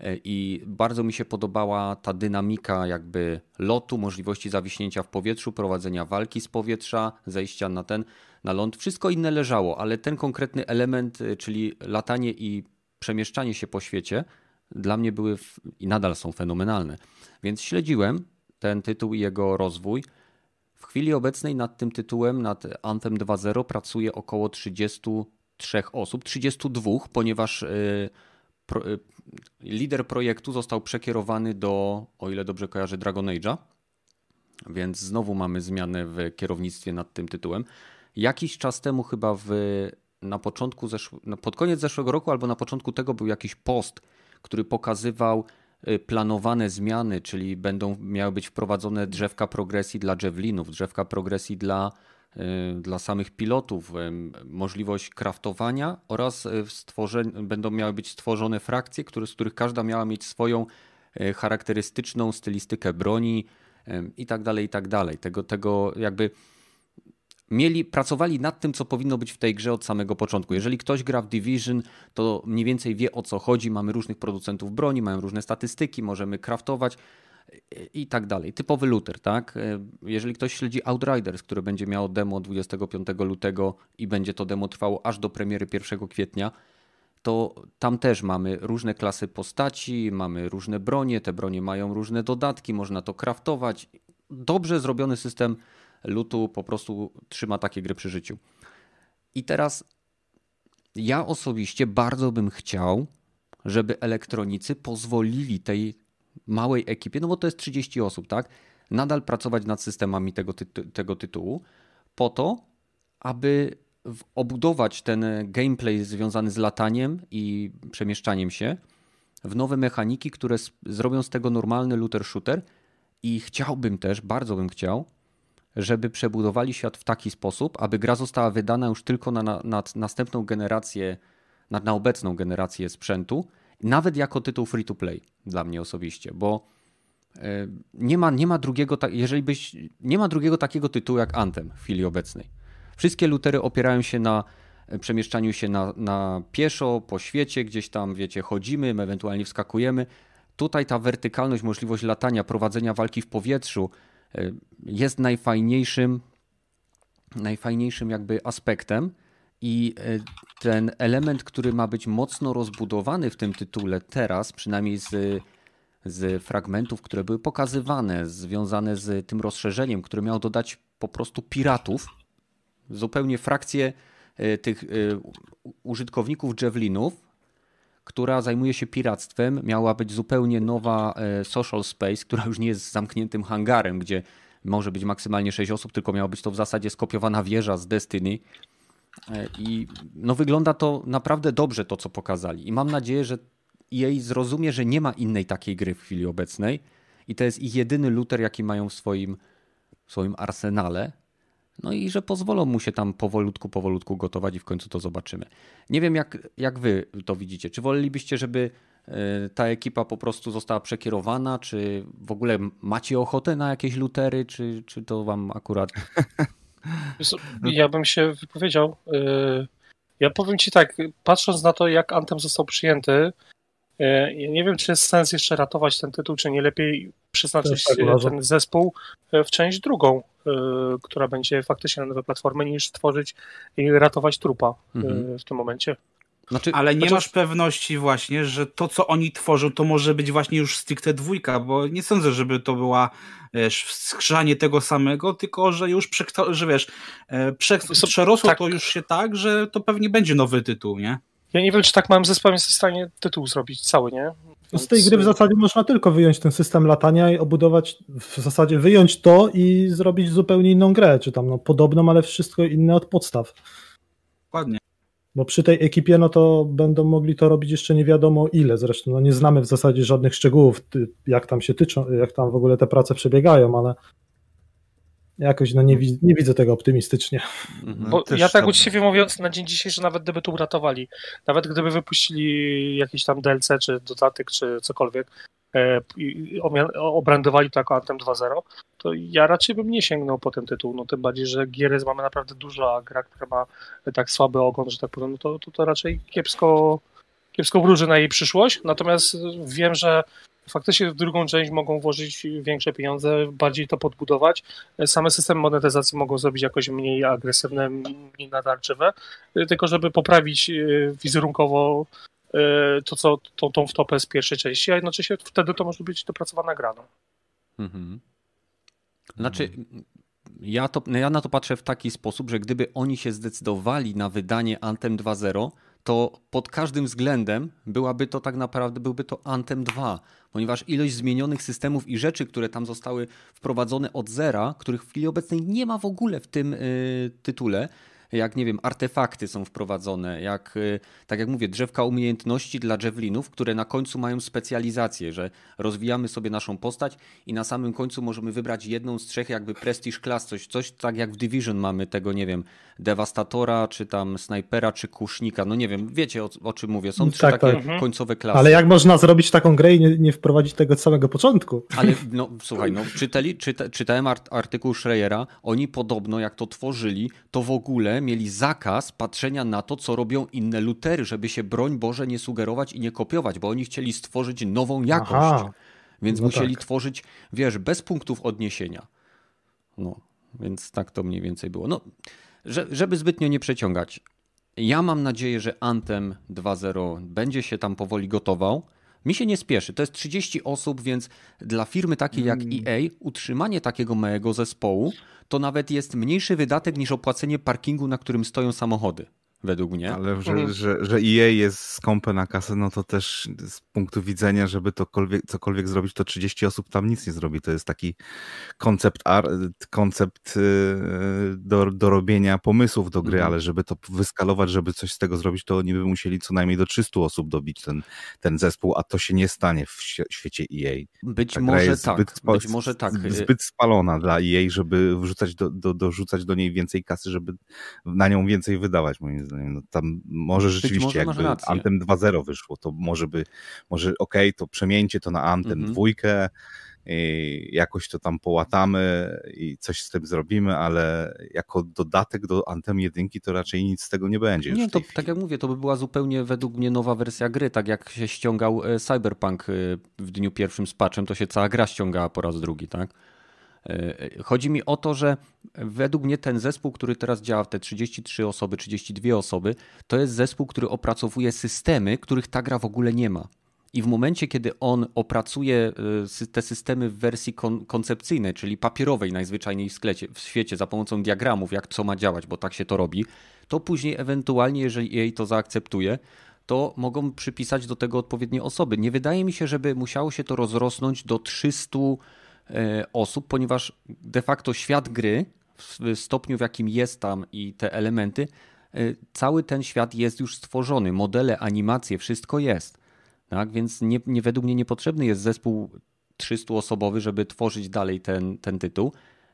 E, I bardzo mi się podobała ta dynamika jakby lotu, możliwości zawiśnięcia w powietrzu, prowadzenia walki z powietrza, zejścia na ten na ląd. Wszystko inne leżało, ale ten konkretny element, y, czyli latanie i przemieszczanie się po świecie, dla mnie były i nadal są fenomenalne. Więc śledziłem ten tytuł i jego rozwój. W chwili obecnej nad tym tytułem, nad Anthem 2.0 pracuje około 33 osób, 32, ponieważ y, pro, y, lider projektu został przekierowany do, o ile dobrze kojarzę, Dragon Age'a. Więc znowu mamy zmianę w kierownictwie nad tym tytułem. Jakiś czas temu chyba w, na początku, pod koniec zeszłego roku albo na początku tego był jakiś post, który pokazywał y, planowane zmiany, czyli będą miały być wprowadzone drzewka progresji dla javelinów, drzewka progresji dla, dla samych pilotów, możliwość kraftowania oraz y, będą miały być stworzone frakcje, które, z których każda miała mieć swoją charakterystyczną stylistykę broni i tak dalej, i tak dalej. Tego, tego jakby mieli, pracowali nad tym, co powinno być w tej grze od samego początku. Jeżeli ktoś gra w Division, to mniej więcej wie o co chodzi. Mamy różnych producentów broni, mają różne statystyki, możemy craftować i tak dalej. Typowy looter, tak? Jeżeli ktoś śledzi Outriders, które będzie miało demo 25 lutego i będzie to demo trwało aż do premiery 1 kwietnia, to tam też mamy różne klasy postaci, mamy różne bronie, te bronie mają różne dodatki, można to craftować. Dobrze zrobiony system lutu po prostu trzyma takie gry przy życiu. I teraz ja osobiście bardzo bym chciał, żeby elektronicy pozwolili tej małej ekipie, no bo to jest 30 osób, tak? Nadal pracować nad systemami tego, tego tytułu, po to, aby obudować ten gameplay związany z lataniem i przemieszczaniem się w nowe mechaniki, które zrobią z tego normalny looter shooter. I chciałbym też, bardzo bym chciał, żeby przebudowali świat w taki sposób, aby gra została wydana już tylko na, na, na następną generację, na, na obecną generację sprzętu, nawet jako tytuł free to play dla mnie osobiście, bo e, nie ma, nie ma drugiego, jeżeli byś, nie ma drugiego takiego tytułu jak Anthem w chwili obecnej. Wszystkie lutery opierają się na e, przemieszczaniu się na, na pieszo, po świecie, gdzieś tam, wiecie, chodzimy, ewentualnie wskakujemy. Tutaj ta wertykalność, możliwość latania, prowadzenia walki w powietrzu, Y, jest najfajniejszym, najfajniejszym jakby aspektem. I y, ten element, który ma być mocno rozbudowany w tym tytule teraz, przynajmniej z, z fragmentów, które były pokazywane, związane z tym rozszerzeniem, które miało dodać po prostu piratów, zupełnie frakcję y, tych użytkowników javelinów, która zajmuje się piractwem. Miała być zupełnie nowa e, social space, która już nie jest zamkniętym hangarem, gdzie może być maksymalnie 6 osób, tylko miała być to w zasadzie skopiowana wieża z Destiny. E, I no wygląda to naprawdę dobrze to, co pokazali. I mam nadzieję, że jej zrozumie, że nie ma innej takiej gry w chwili obecnej. I to jest ich jedyny looter, jaki mają w swoim, w swoim arsenale. No i że pozwolą mu się tam powolutku, powolutku gotować i w końcu to zobaczymy. Nie wiem, jak, jak wy to widzicie. Czy wolelibyście, żeby e, ta ekipa po prostu została przekierowana, czy w ogóle macie ochotę na jakieś lutery, czy, czy to wam akurat... Ja bym się wypowiedział. E, ja powiem ci tak, patrząc na to, jak Anthem został przyjęty, E, ja nie wiem, czy jest sens jeszcze ratować ten tytuł, czy nie lepiej przeznaczyć tak ten zespół e, w część drugą, która będzie faktycznie na nowe platformy, niż tworzyć i ratować trupa mhm. w tym momencie. Znaczy, Ale nie znaczy... masz pewności właśnie, że to, co oni tworzą, to może być właśnie już stricte dwójka, bo nie sądzę, żeby to była wiesz, skrzanie tego samego, tylko że już prze, że wiesz, e, prze, przerosło tak. to już się tak, że to pewnie będzie nowy tytuł, nie? Ja nie wiem, czy tak małym zespołem jest w stanie tytuł zrobić cały, nie? No z tej gry w zasadzie można tylko wyjąć ten system latania i obudować, w zasadzie wyjąć to i zrobić zupełnie inną grę, czy tam no, podobną, ale wszystko inne od podstaw. Dokładnie. Bo przy tej ekipie, no to będą mogli to robić jeszcze nie wiadomo ile. Zresztą no nie znamy w zasadzie żadnych szczegółów, jak tam się tyczą, jak tam w ogóle te prace przebiegają, ale jakoś no nie, nie widzę tego optymistycznie. Mhm. Bo ja tak uczciwie mówiąc, na dzień dzisiejszy, nawet gdyby to uratowali, nawet gdyby wypuścili jakiś tam DLC, czy dodatek, czy cokolwiek, e, i obrandowali to jako Anthem 2.0, to ja raczej bym nie sięgnął po ten tytuł, no tym bardziej, że gier mamy naprawdę dużo, a gra, która ma tak słaby ogon, że tak powiem, no to, to, to raczej kiepsko, kiepsko wróży na jej przyszłość, natomiast wiem, że faktycznie w drugą część mogą włożyć większe pieniądze, bardziej to podbudować. Same systemy monetyzacji mogą zrobić jakoś mniej agresywne, mniej nadarczywe, tylko żeby poprawić e, wizerunkowo e, to, co tą, tą wtopę z pierwszej części, a jednocześnie wtedy to może być dopracowana gra. No. Mhm. Znaczy, ja, to, ja na to patrzę w taki sposób, że gdyby oni się zdecydowali na wydanie Anthem 2.0, to pod każdym względem byłaby to tak naprawdę byłby to Anthem 2, ponieważ ilość zmienionych systemów i rzeczy, które tam zostały wprowadzone od zera, których w chwili obecnej nie ma w ogóle w tym yy, tytule, jak nie wiem, artefakty są wprowadzone, jak, y, tak jak mówię, drzewka umiejętności dla javelinów, które na końcu mają specjalizację, że rozwijamy sobie naszą postać i na samym końcu możemy wybrać jedną z trzech jakby prestige class, coś, coś tak jak w Division mamy tego, nie wiem, dewastatora, czy tam snajpera, czy kusznika, no nie wiem, wiecie o, o czym mówię, są trzy tak, takie tak. końcowe klasy. Ale jak można zrobić taką grę i nie, nie wprowadzić tego od samego początku? Ale no słuchaj, no czytali, czyta, czytałem art, artykuł Schreiera, oni podobno jak to tworzyli, to w ogóle mieli zakaz patrzenia na to, co robią inne lutery, żeby się broń Boże nie sugerować i nie kopiować, bo oni chcieli stworzyć nową jakość. Aha. Więc no musieli tak. tworzyć, wiesz, bez punktów odniesienia. No, więc tak to mniej więcej było. No, że, żeby zbytnio nie przeciągać. Ja mam nadzieję, że Anthem 2.0 będzie się tam powoli gotował. Mi się nie spieszy. To jest 30 osób, więc dla firmy takiej jak mm. EA utrzymanie takiego małego zespołu to nawet jest mniejszy wydatek niż opłacenie parkingu, na którym stoją samochody według mnie. Ale że, mhm. że, że EA jest skąpe na kasę, no to też z punktu widzenia, żeby tokolwiek, cokolwiek zrobić, to 30 osób tam nic nie zrobi. To jest taki koncept, koncept y, do, do robienia pomysłów do gry, mhm. ale żeby to wyskalować, żeby coś z tego zrobić, to oni by musieli co najmniej do 300 osób dobić ten, ten zespół, a to się nie stanie w świecie EA. Być Ta może tak. Zbyt, być może tak. Zbyt spalona dla EA, żeby wrzucać do, do, dorzucać do niej więcej kasy, żeby na nią więcej wydawać, moim zdaniem. No tam może rzeczywiście może jakby Anthem 2.0 wyszło, to może by, może okej, okay, to przemieńcie to na Anthem mhm. dwójkę, jakoś to tam połatamy i coś z tym zrobimy, ale jako dodatek do Anthem 1 to raczej nic z tego nie będzie. Nie, to tak jak mówię, to by była zupełnie według mnie nowa wersja gry, tak jak się ściągał e, Cyberpunk e, w dniu pierwszym z patchem, to się cała gra ściągała po raz drugi, tak? E, chodzi mi o to, że według mnie ten zespół, który teraz działa, te 33 osoby, 32 osoby, to jest zespół, który opracowuje systemy, których ta gra w ogóle nie ma. I w momencie, kiedy on opracuje e, te systemy w wersji kon koncepcyjnej, czyli papierowej najzwyczajniej w, sklecie, w świecie, za pomocą diagramów, jak co ma działać, bo tak się to robi, to później ewentualnie, jeżeli jej to zaakceptuje, to mogą przypisać do tego odpowiednie osoby. Nie wydaje mi się, żeby musiało się to rozrosnąć do 300 E, osób, ponieważ de facto świat gry w stopniu, w jakim jest tam i te elementy, e, cały ten świat jest już stworzony. Modele, animacje, wszystko jest. Tak? Więc nie, nie, według mnie niepotrzebny jest zespół 300-osobowy, żeby tworzyć dalej ten, ten tytuł,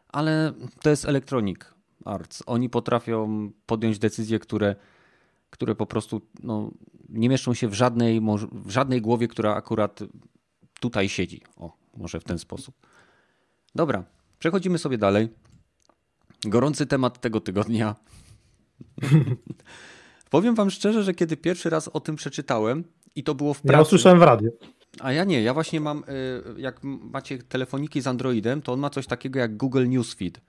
ale to jest Electronic Arts. Oni potrafią podjąć decyzje, które, które po prostu no, nie mieszczą się w żadnej, w żadnej głowie, która akurat tutaj siedzi. O, może w ten sposób. Dobra, przechodzimy sobie dalej. Gorący temat tego tygodnia. Powiem wam szczerze, że kiedy pierwszy raz o tym przeczytałem I to było w pracy. Ja usłyszałem w radiu. A ja nie, ja właśnie mam, y, jak macie telefoniki z Androidem, to on ma coś takiego jak Google Newsfeed.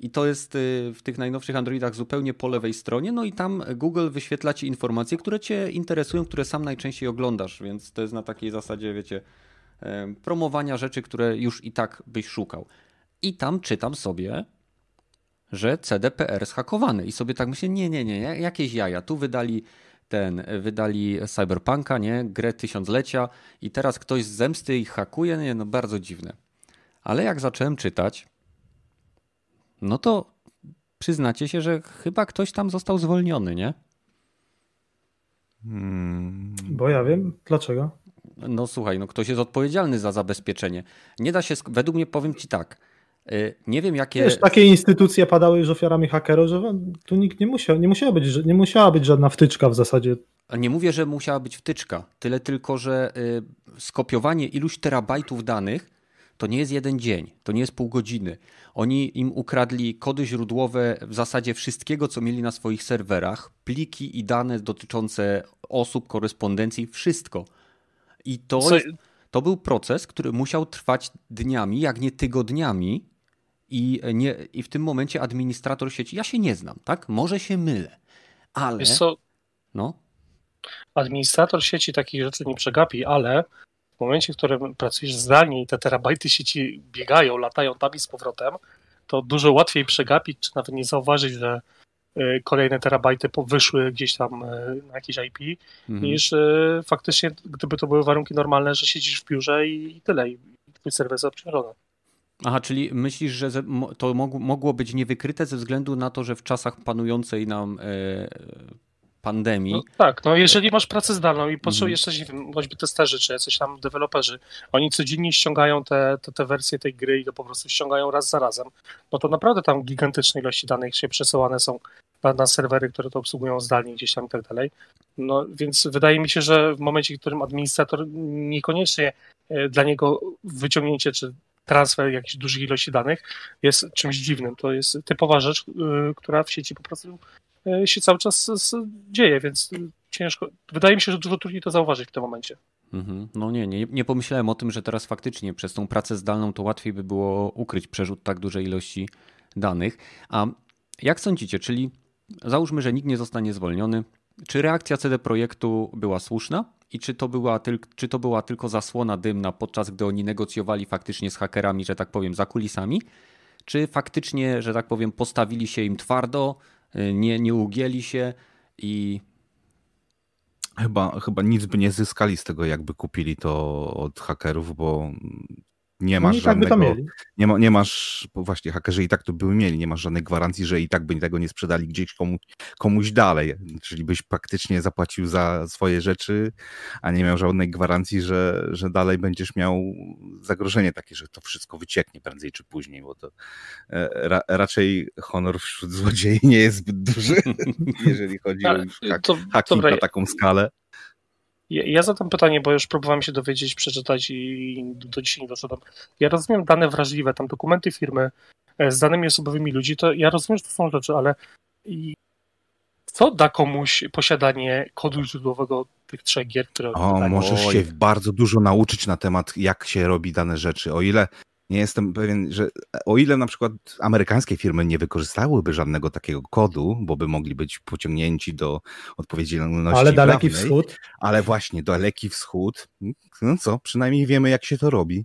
I to jest y, w tych najnowszych Androidach zupełnie po lewej stronie, no i tam Google wyświetla ci informacje, które cię interesują, które sam najczęściej oglądasz, więc to jest na takiej zasadzie, wiecie, promowania rzeczy, które już i tak byś szukał. I tam czytam sobie, że CDPR zhakowany i sobie tak myślę, nie, nie, nie, jakieś jaja, tu wydali ten, wydali Cyberpunka, nie, grę tysiąclecia i teraz ktoś z zemsty ich hakuje, nie, no bardzo dziwne. Ale jak zacząłem czytać, no to przyznacie się, że chyba ktoś tam został zwolniony, nie? Hmm. Bo ja wiem, dlaczego. No słuchaj, no ktoś jest odpowiedzialny za zabezpieczenie. Nie da się, według mnie powiem ci tak, y, nie wiem jakie. Wiesz, takie instytucje padały już ofiarami hakerów, że tu nikt nie musiał, nie musiała być, nie musiała być żadna wtyczka w zasadzie. Nie mówię, że musiała być wtyczka, tyle tylko, że y, skopiowanie iluś terabajtów danych to nie jest jeden dzień, to nie jest pół godziny. Oni im ukradli kody źródłowe w zasadzie wszystkiego, co mieli na swoich serwerach, pliki i dane dotyczące osób, korespondencji, wszystko. I to, jest, to był proces, który musiał trwać dniami, jak nie tygodniami. I, nie, I w tym momencie administrator sieci, ja się nie znam, tak? Może się mylę, ale. No. Administrator sieci takich rzeczy nie przegapi, ale w momencie, w którym pracujesz zdalnie i te terabajty sieci biegają, latają tam i z powrotem, to dużo łatwiej przegapić, czy nawet nie zauważyć, że kolejne terabajty wyszły gdzieś tam y, na jakieś IP, mhm. niż y, faktycznie, gdyby to były warunki normalne, że siedzisz w biurze i tyle, i twój serwer jest obciążony. Aha, czyli myślisz, że to mogło być niewykryte ze względu na to, że w czasach panującej nam e, pandemii. No, tak, no jeżeli masz pracę zdalną i potrzebujesz mhm. coś, nie wiem, choćby testerzy, czy jacyś tam deweloperzy, oni codziennie ściągają te, te, te wersje tej gry i to po prostu ściągają raz za razem, no to naprawdę tam gigantyczne ilości danych się przesyłane są na, na serwery, które to obsługują zdalnie gdzieś tam i tak dalej. No więc wydaje mi się, że w momencie, w którym administrator niekoniecznie e, dla niego wyciągnięcie czy transfer jakichś dużych ilości danych jest czymś dziwnym. To jest typowa rzecz, e, która w sieci po prostu się cały czas dzieje, więc ciężko. Wydaje mi się, że dużo trudniej to zauważyć w tym momencie. Mhm. No nie, nie, nie pomyślałem o tym, że teraz faktycznie przez tą pracę zdalną to łatwiej by było ukryć przerzut tak dużej ilości danych. A jak sądzicie, czyli załóżmy, że nikt nie zostanie zwolniony, czy reakcja CD Projektu była słuszna i czy to była, tyl, czy to była tylko zasłona dymna, podczas gdy oni negocjowali faktycznie z hakerami, że tak powiem, za kulisami, czy faktycznie, że tak powiem, postawili się im twardo, nie, nie ugięli się i Chyba, chyba nic by nie zyskali z tego, jakby kupili to od hakerów, bo nie masz no żadnego. Tak nie, ma, nie masz, bo właśnie hakerzy i tak to były mieli, nie masz żadnej gwarancji, że i tak by tego nie sprzedali gdzieś komu, komuś dalej. Czyli byś praktycznie zapłacił za swoje rzeczy, a nie miał żadnej gwarancji, że, że dalej będziesz miał zagrożenie takie, że to wszystko wycieknie prędzej czy później, bo to e, ra, raczej honor wśród złodziei nie jest zbyt duży, jeżeli chodzi o hacking na taką skalę. Ja zadam pytanie, bo już próbowałem się dowiedzieć, przeczytać i do dzisiaj nie doszedłem. Ja rozumiem dane wrażliwe, tam dokumenty firmy e, z danymi osobowymi ludzi, to ja rozumiem, że to są rzeczy, ale co da komuś posiadanie kodu źródłowego tych trzech gier, które... O, możesz się bardzo dużo nauczyć na temat, jak się robi dane rzeczy. O ile nie jestem pewien, że o ile na przykład amerykańskie firmy nie wykorzystałyby żadnego takiego kodu, bo by mogli być pociągnięci do odpowiedzialności Ale Daleki prawnej, Wschód. Ale właśnie, Daleki Wschód, no co, przynajmniej wiemy jak się to robi.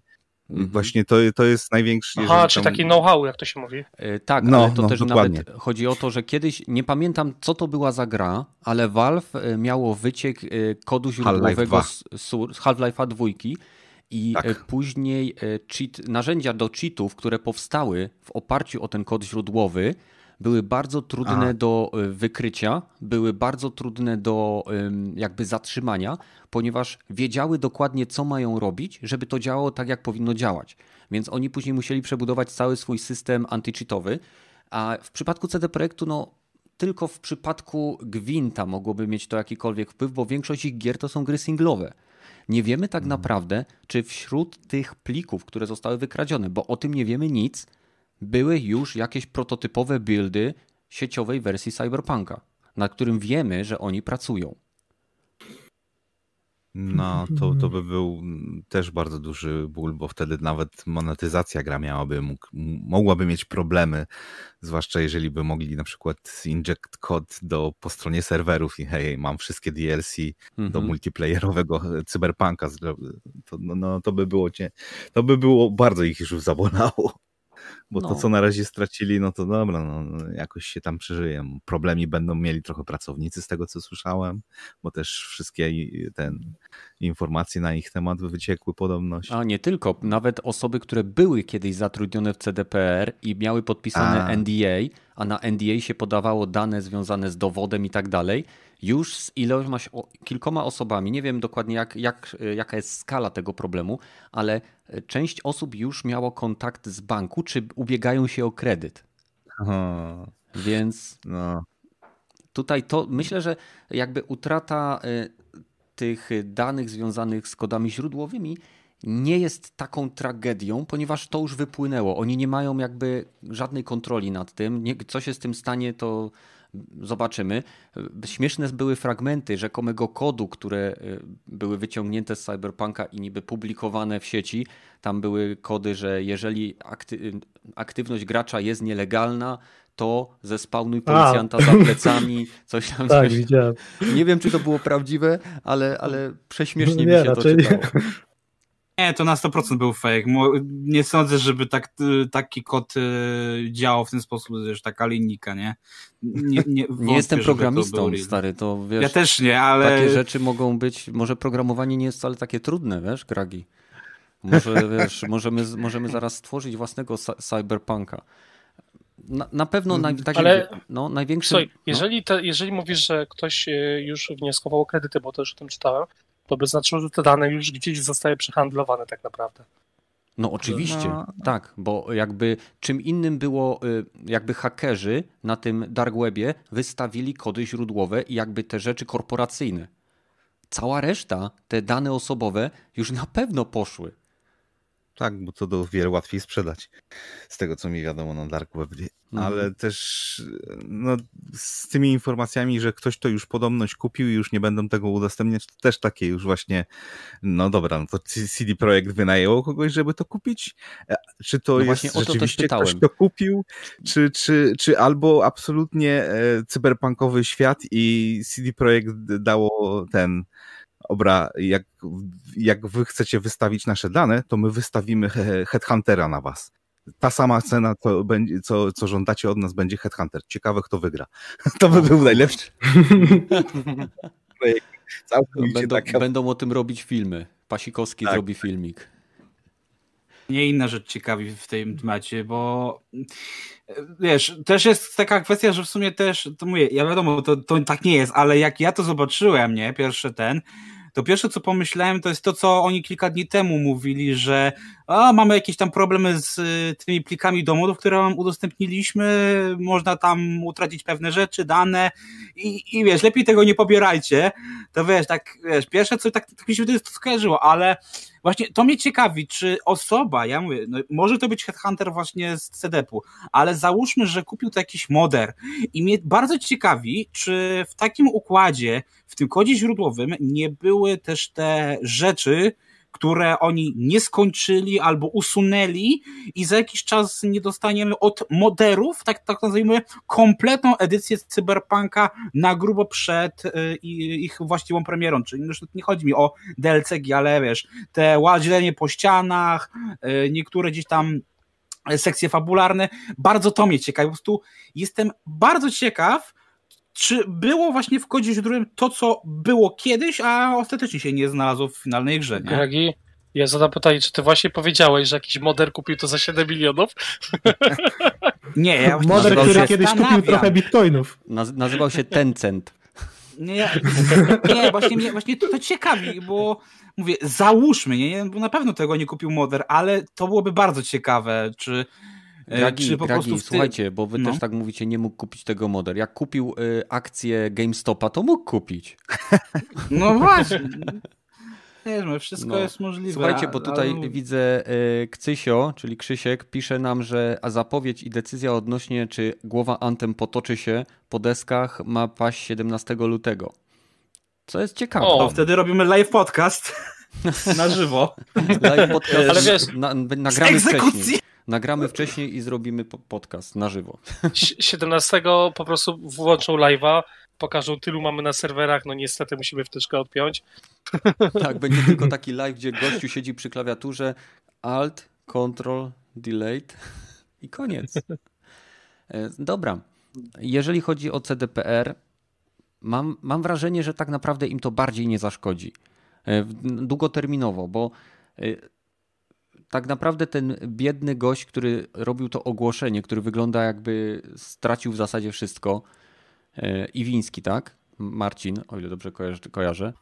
Mhm. Właśnie to, to jest największy. Aha, czy tam... taki know-how, jak to się mówi. Yy, tak, no, ale to no, też dokładnie. nawet chodzi o to, że kiedyś, nie pamiętam co to była za gra, ale Valve e, miało wyciek e, kodu źródłowego z Half-Life'a dwójki i tak. E, później e, cheat, narzędzia do cheatów, które powstały w oparciu o ten kod źródłowy, były bardzo trudne A. do e, wykrycia, były bardzo trudne do jakby zatrzymania, ponieważ wiedziały dokładnie, co mają robić, żeby to działało tak, jak powinno działać. Więc oni później musieli przebudować cały swój system antycheatowy, a w przypadku CD Projektu, no tylko w przypadku Gwinta mogłoby mieć to jakikolwiek wpływ, bo większość ich gier to są gry singlowe. Nie wiemy tak mhm. naprawdę, czy wśród tych plików, które zostały wykradzione, bo o tym nie wiemy nic, były już jakieś prototypowe buildy sieciowej wersji Cyberpunka, nad którym wiemy, że oni pracują. No, to, to by był też bardzo duży ból, bo wtedy nawet monetyzacja gra miałaby, mógł, mogłaby mieć problemy, zwłaszcza jeżeli by mogli na przykład inject kod do, po stronie serwerów i hej, mam wszystkie DLC mhm. do multiplayerowego cyberpunka, to, no, no, to by było cię, to by było bardzo ich już zabolało. Bo no. to, co na razie stracili, no to dobra, no, jakoś się tam przeżyją. Problemi będą mieli trochę pracownicy z tego, co słyszałem, bo też wszystkie ten informacje na ich temat wyciekły podobność. A nie tylko, nawet osoby, które były kiedyś zatrudnione w CDPR i miały podpisane a. NDA, a na NDA się podawało dane związane z dowodem i tak dalej, już z ilością, kilkoma osobami, nie wiem dokładnie jak, jak, jaka jest skala tego problemu, ale część osób już miało kontakt z banku, czy ubiegają się o kredyt. Aha. Więc no. tutaj to myślę, że jakby utrata y, tych danych związanych z kodami źródłowymi nie jest taką tragedią, ponieważ to już wypłynęło. Oni nie mają jakby żadnej kontroli nad tym. co się z tym stanie, to zobaczymy. Śmieszne były fragmenty rzekomego kodu, które e, były wyciągnięte z Cyberpunka i niby publikowane w sieci. Tam były kody, że jeżeli akty aktywność gracza jest nielegalna, to zespałnuj policjanta A. za plecami, coś tam. tak, coś. widziałem. Nie wiem, czy to było prawdziwe, ale, ale prześmiesznie nie, mi się to czytało. Nie. To na 100% był fake. Nie sądzę, żeby tak, y, taki kod y, działał w ten sposób, że taka linijka, nie? Nie, nie, nie jestem programistą, to stary, to wiesz. Ja też nie, ale. Takie rzeczy mogą być. Może programowanie nie jest wcale takie trudne, wiesz, Gragi. Może wiesz, możemy, możemy zaraz stworzyć własnego cyberpunka. Na, na pewno naj, tak Ale no, największy. Słuchaj, no. jeżeli, te, jeżeli mówisz, że ktoś y, już wnioskował o kredyty, bo też o tym czytałem, to by znaczyło, że te dane już gdzieś zostały przehandlowane tak naprawdę. No oczywiście, no. tak, bo jakby czym innym było, y, jakby hakerzy na tym dark webie wystawili kody źródłowe i jakby te rzeczy korporacyjne. Cała reszta, te dane osobowe już na pewno poszły. Tak, bo to do wiele łatwiej sprzedać. Z tego, co mi wiadomo na Dark Web. Mhm. Ale też no, z tymi informacjami, że ktoś to już podobność kupił i już nie będą tego udostępniać, to też takie już właśnie, no dobra, no to CD Projekt wynajęło kogoś, żeby to kupić? E, czy to no jest rzeczywiście to ktoś to kupił? Czy, czy, czy albo absolutnie e, cyberpunkowy świat i CD Projekt dało ten obra, jak, jak wy chcecie wystawić nasze dane, to my wystawimy Headhuntera na was. Ta sama cena, co, będzie, co, co żądacie od nas, będzie Headhunter. Ciekawe, kto wygra. To by był najlepszy. będą, taka... będą o tym robić filmy. Pasikowski tak. zrobi filmik. Nie inna rzecz ciekawi w tym temacie, bo wiesz, też jest taka kwestia, że w sumie też, to mówię, ja wiadomo, to, to tak nie jest, ale jak ja to zobaczyłem, nie, pierwszy ten, to pierwsze co pomyślałem to jest to, co oni kilka dni temu mówili, że a, mamy jakieś tam problemy z y, tymi plikami dowodów, które wam udostępniliśmy, można tam utracić pewne rzeczy, dane i, i wiesz, lepiej tego nie pobierajcie. To wiesz, tak, wiesz, pierwsze co tak, tak mi się to skojarzyło, ale właśnie to mnie ciekawi, czy osoba, ja mówię, no, może to być headhunter właśnie z CDP-u, ale załóżmy, że kupił to jakiś moder i mnie bardzo ciekawi, czy w takim układzie, w tym kodzie źródłowym nie były też te rzeczy, które oni nie skończyli albo usunęli i za jakiś czas nie dostaniemy od moderów, tak, tak nazwijmy, kompletną edycję Cyberpunka na grubo przed y, ich właściwą premierą. Czyli już nie chodzi mi o DLC, ale wiesz, te łazienie po ścianach, y, niektóre gdzieś tam sekcje fabularne, bardzo to mnie ciekawi. Po prostu jestem bardzo ciekaw, czy było właśnie w kodzie źródłowym to, co było kiedyś, a ostatecznie się nie znalazło w finalnej grze. Nie? Gregi, ja zadam pytanie, czy ty właśnie powiedziałeś, że jakiś moder kupił to za 7 milionów? Nie, ja Moder, który kiedyś kupił trochę bitcoinów. nazywał się Tencent. Nie, nie właśnie, mnie, właśnie to, to ciekawi, bo mówię, załóżmy, nie, bo na pewno tego nie kupił Moder, ale to byłoby bardzo ciekawe, czy E, Gragi, czy po Gragi, prostu ty... słuchajcie, bo wy no. też tak mówicie, nie mógł kupić tego model. Jak kupił y, akcję GameStopa, to mógł kupić. No właśnie. Nie, no, wszystko no. jest możliwe. Słuchajcie, bo tutaj ale... widzę y, Kcysio, czyli Krzysiek, pisze nam, że zapowiedź i decyzja odnośnie, czy głowa Antem potoczy się po deskach, ma paść 17 lutego. Co jest ciekawe. O, wtedy robimy live podcast na żywo. Live podcast. Ale wiesz, na, nagramy wcześniej. Nagramy wcześniej i zrobimy podcast na żywo. 17 po prostu włączą live'a, pokażą tylu mamy na serwerach, no niestety musimy wtyczkę odpiąć. Tak, będzie tylko taki live, gdzie gościu siedzi przy klawiaturze Alt, Control, Delete i koniec. E, dobra. Jeżeli chodzi o CDPR, mam, mam wrażenie, że tak naprawdę im to bardziej nie zaszkodzi. E, długoterminowo, bo e, tak naprawdę ten biedny gość, który robił to ogłoszenie, który wygląda jakby stracił w zasadzie wszystko, Iwiński, tak? Marcin, o ile dobrze kojarzę.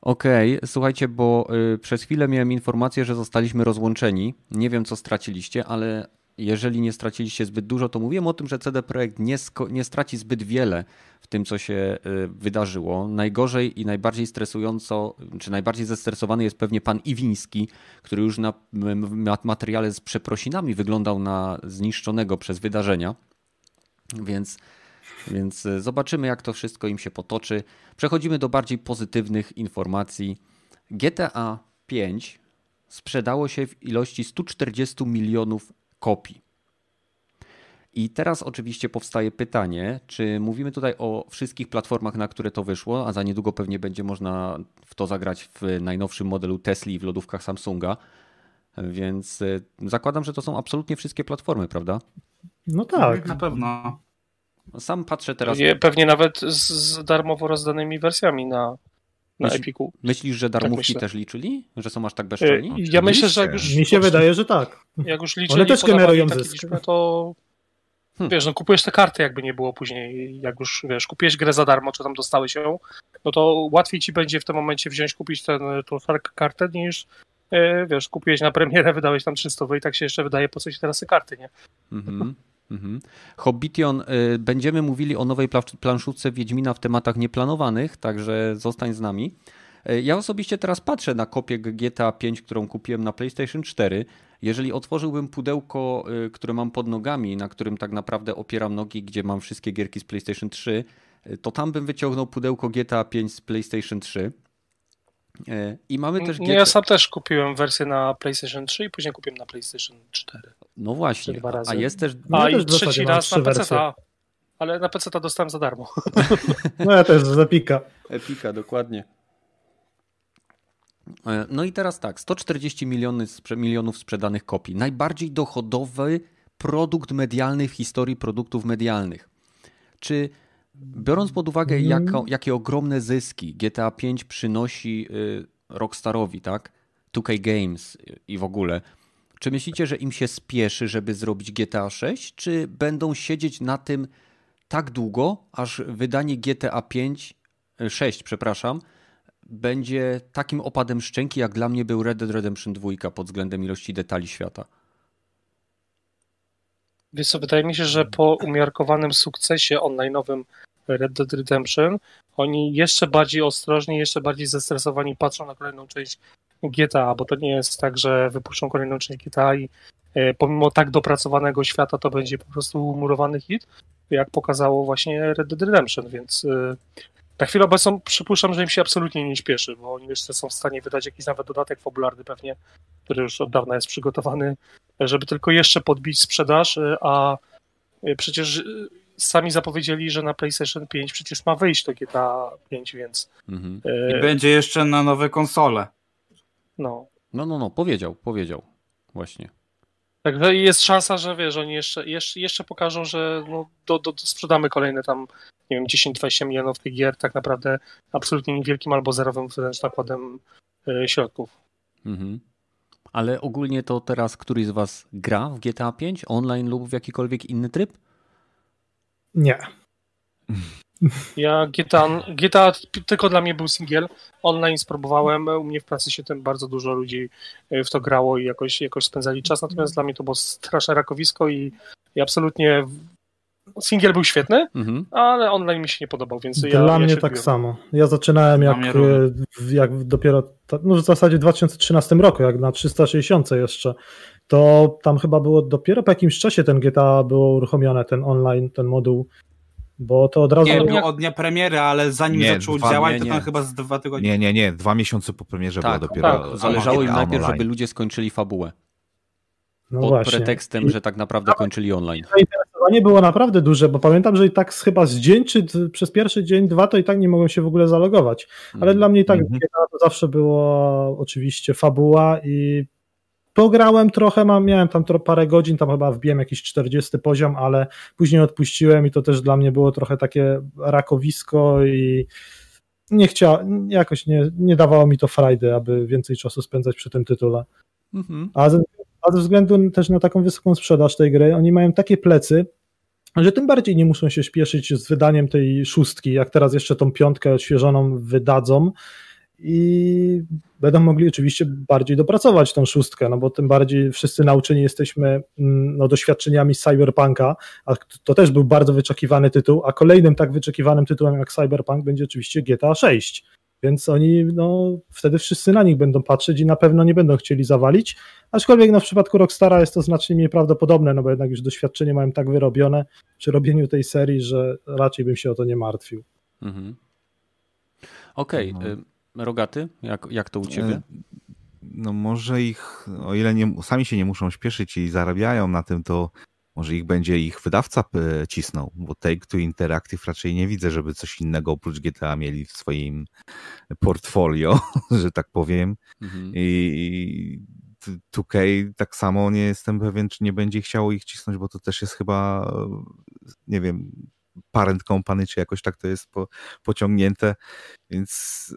Okej, okay, słuchajcie, bo y, przez chwilę miałem informację, że zostaliśmy rozłączeni. Nie wiem, co straciliście, ale jeżeli nie straciliście zbyt dużo, to mówiłem o tym, że CD Projekt nie, nie straci zbyt wiele w tym, co się y, wydarzyło. Najgorzej i najbardziej stresująco, czy najbardziej zestresowany jest pewnie pan Iwiński, który już na materiale z przeprosinami wyglądał na zniszczonego przez wydarzenia. Więc więc e, zobaczymy, jak to wszystko im się potoczy. Przechodzimy do bardziej pozytywnych informacji. GTA 5 sprzedało się w ilości 140 milionów kopii. I teraz oczywiście powstaje pytanie, czy mówimy tutaj o wszystkich platformach, na które to wyszło, a za niedługo pewnie będzie można w to zagrać w najnowszym modelu Tesla i w lodówkach Samsunga. Więc e, zakładam, że to są absolutnie wszystkie platformy, prawda? No tak. Na pewno. Sam patrzę teraz. Pewnie, pewnie nawet z, z, darmowo rozdanymi wersjami na, na Myśl, Epiku. Myślisz, że tak darmówki tak też liczyli? Że są aż tak bezczelni? Ja myślę, że jak już... Mi się wydaje, że tak. Jak już liczyli, One też generują zysk. Liczbę, to hmm. wiesz, no kupujesz te karty, jakby nie było później, jak już, wiesz, kupiłeś grę za darmo, czy tam dostałeś ją, no to łatwiej ci będzie w tym momencie wziąć, kupić ten, tą kartę, niż e, wiesz, kupiłeś na premierę, wydałeś tam 300 i tak się jeszcze wydaje, po co ci teraz te karty, nie? Mhm. Mhm. Hobbition, y, będziemy mówili o nowej planszówce Wiedźmina w tematach nieplanowanych, także zostań z nami. Y, ja osobiście teraz patrzę na kopię GTA 5, którą kupiłem na PlayStation 4. Jeżeli otworzyłbym pudełko, y, które mam pod nogami, na którym tak naprawdę opieram nogi, gdzie mam wszystkie gierki z PlayStation 3, to tam bym wyciągnął pudełko GTA 5 z PlayStation 3 E, I mamy też. GTA... Ja sam też kupiłem wersję na PlayStation 3 i później kupiłem na PlayStation 4. No właśnie. A jest też. A i trzeci raz na PC. Ale na PC dostałem za darmo. No ja też z Epika. Epika, dokładnie. E, no i teraz tak, 140 miliony, milionów sprzedanych kopii. Najbardziej dochodowy produkt medialny w historii produktów medialnych. Czy Biorąc pod uwagę, jako, jakie ogromne zyski GTA 5 przynosi y, Rockstarowi, tak? 2K Games i w ogóle, czy myślicie, że im się spieszy, żeby zrobić GTA 6, czy będą siedzieć na tym tak długo, aż wydanie GTA 5, 6, przepraszam, będzie takim opadem szczęki, jak dla mnie był Red Dead Redemption 2 pod względem ilości detali świata? Wiesz co, wydaje mi się, że po umiarkowanym sukcesie online'owym Red Dead Redemption, oni jeszcze bardziej ostrożni, jeszcze bardziej zestresowani patrzą na kolejną część GTA, bo to nie jest tak, że wypuszczą kolejną część GTA i e, pomimo tak dopracowanego świata to będzie po prostu murowany hit, jak pokazało właśnie Red Dead Redemption, więc e, na chwilę obecną przypuszczam, że im się absolutnie nie śpieszy, bo oni jeszcze są w stanie wydać jakiś nawet dodatek fabularny pewnie, który już od dawna jest przygotowany, żeby tylko jeszcze podbić sprzedaż, e, a przecież sami zapowiedzieli, że na PlayStation 5 przecież ma wyjść to GTA 5, więc. Mhm. E, I będzie jeszcze na nowe konsole. No. No, no, no, powiedział, powiedział. Właśnie. Także jest szansa, że wiesz, oni jeszcze, jeszcze, jeszcze pokażą, że no, do, do, sprzedamy kolejne tam, nie wiem, 10-20 milionów tych gier, tak naprawdę absolutnie niewielkim albo zerowym wręcz nakładem y, środków. Mhm. Ale ogólnie to teraz któryś z Was gra w GTA 5 online lub w jakikolwiek inny tryb? Nie. Ja GTA, GTA tylko dla mnie był singiel. Online spróbowałem. U mnie w pracy się tym bardzo dużo ludzi e, w to grało i jakoś, jakoś spędzali czas. Natomiast dla mnie to było straszne rakowisko i, i absolutnie singiel był świetny, mhm. ale online mi się nie podobał, więc Dla ja, mnie tak samo. Ja zaczynałem jak, e, jak dopiero, no w zasadzie w 2013 roku, jak na 360 jeszcze, to tam chyba było dopiero po jakimś czasie ten GTA było uruchomione, ten online, ten moduł bo to od razu... Nie, nie od dnia premiery, ale zanim nie, zaczął dwa, działać, nie, to tam chyba z dwa tygodnie. Nie, nie, nie, dwa miesiące po premierze tak, było dopiero... Tak, zależało im najpierw, żeby ludzie skończyli fabułę. No Pod właśnie. pretekstem, że tak naprawdę kończyli online. Zainteresowanie było naprawdę duże, bo pamiętam, że i tak chyba z dzień, czy przez pierwszy dzień, dwa, to i tak nie mogłem się w ogóle zalogować. Ale mm. dla mnie i tak mm -hmm. to zawsze było oczywiście fabuła i Pograłem trochę, mam, miałem tam parę godzin, tam chyba wbiłem jakiś 40 poziom, ale później odpuściłem i to też dla mnie było trochę takie rakowisko i nie chciałem, jakoś nie, nie dawało mi to frajdy, aby więcej czasu spędzać przy tym tytule. Mhm. A, ze, a ze względu też na taką wysoką sprzedaż tej gry, oni mają takie plecy, że tym bardziej nie muszą się śpieszyć z wydaniem tej szóstki, jak teraz jeszcze tą piątkę odświeżoną wydadzą, i będą mogli oczywiście bardziej dopracować tą szóstkę, no bo tym bardziej wszyscy nauczeni jesteśmy mm, no, doświadczeniami Cyberpunka, a to też był bardzo wyczekiwany tytuł, a kolejnym tak wyczekiwanym tytułem jak Cyberpunk będzie oczywiście GTA 6. Więc oni, no, wtedy wszyscy na nich będą patrzeć i na pewno nie będą chcieli zawalić. Aczkolwiek no, w przypadku Rockstara jest to znacznie mniej prawdopodobne, no bo jednak już doświadczenie mają tak wyrobione przy robieniu tej serii, że raczej bym się o to nie martwił. Mhm. Okej. Okay. No. Rogaty? Jak, jak to u ciebie? E, no może ich, o ile nie, sami się nie muszą śpieszyć i zarabiają na tym, to może ich będzie ich wydawca e, cisnął, bo Take-Two Interactive raczej nie widzę, żeby coś innego oprócz GTA mieli w swoim portfolio, że tak powiem. Mhm. I 2K tak samo nie jestem pewien, czy nie będzie chciało ich cisnąć, bo to też jest chyba, nie wiem, parent company, czy jakoś tak to jest po, pociągnięte, więc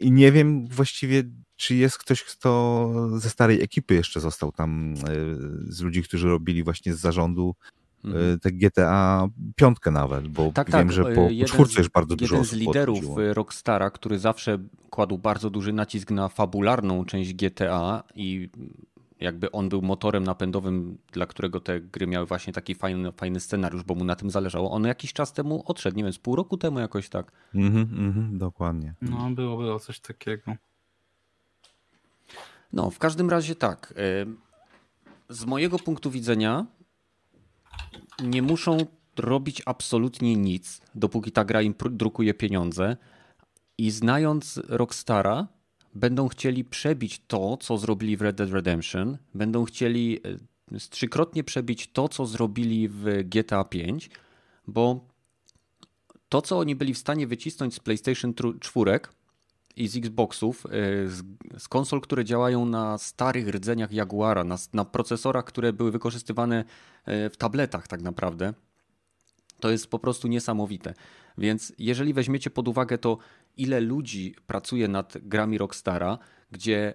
i nie wiem właściwie, czy jest ktoś, kto ze starej ekipy jeszcze został tam, e, z ludzi, którzy robili właśnie z zarządu e, mhm. te GTA piątkę nawet, bo tak, wiem, tak. że po, po czwórce już bardzo dużo Jeden z liderów odchodziło. Rockstara, który zawsze kładł bardzo duży nacisk na fabularną część GTA i jakby on był motorem napędowym, dla którego te gry miały właśnie taki fajny, fajny scenariusz, bo mu na tym zależało. On jakiś czas temu odszedł, nie wiem, z pół roku temu jakoś tak. Mhm, mhm, dokładnie. No, było, było coś takiego. No, w każdym razie tak. Y, z mojego punktu widzenia nie muszą robić absolutnie nic, dopóki ta gra im drukuje pieniądze. I znając Rockstara, będą chcieli przebić to, co zrobili w Red Dead Redemption, będą chcieli e, trzykrotnie przebić to, co zrobili w GTA 5, bo to, co oni byli w stanie wycisnąć z PlayStation 4 i z Xboxów, e, z, konsol, które działają na starych rdzeniach Jaguara, na, na procesorach, które były wykorzystywane e, w tabletach tak naprawdę, to jest po prostu niesamowite. Więc jeżeli weźmiecie pod uwagę to, ile ludzi pracuje nad grami Rockstara, gdzie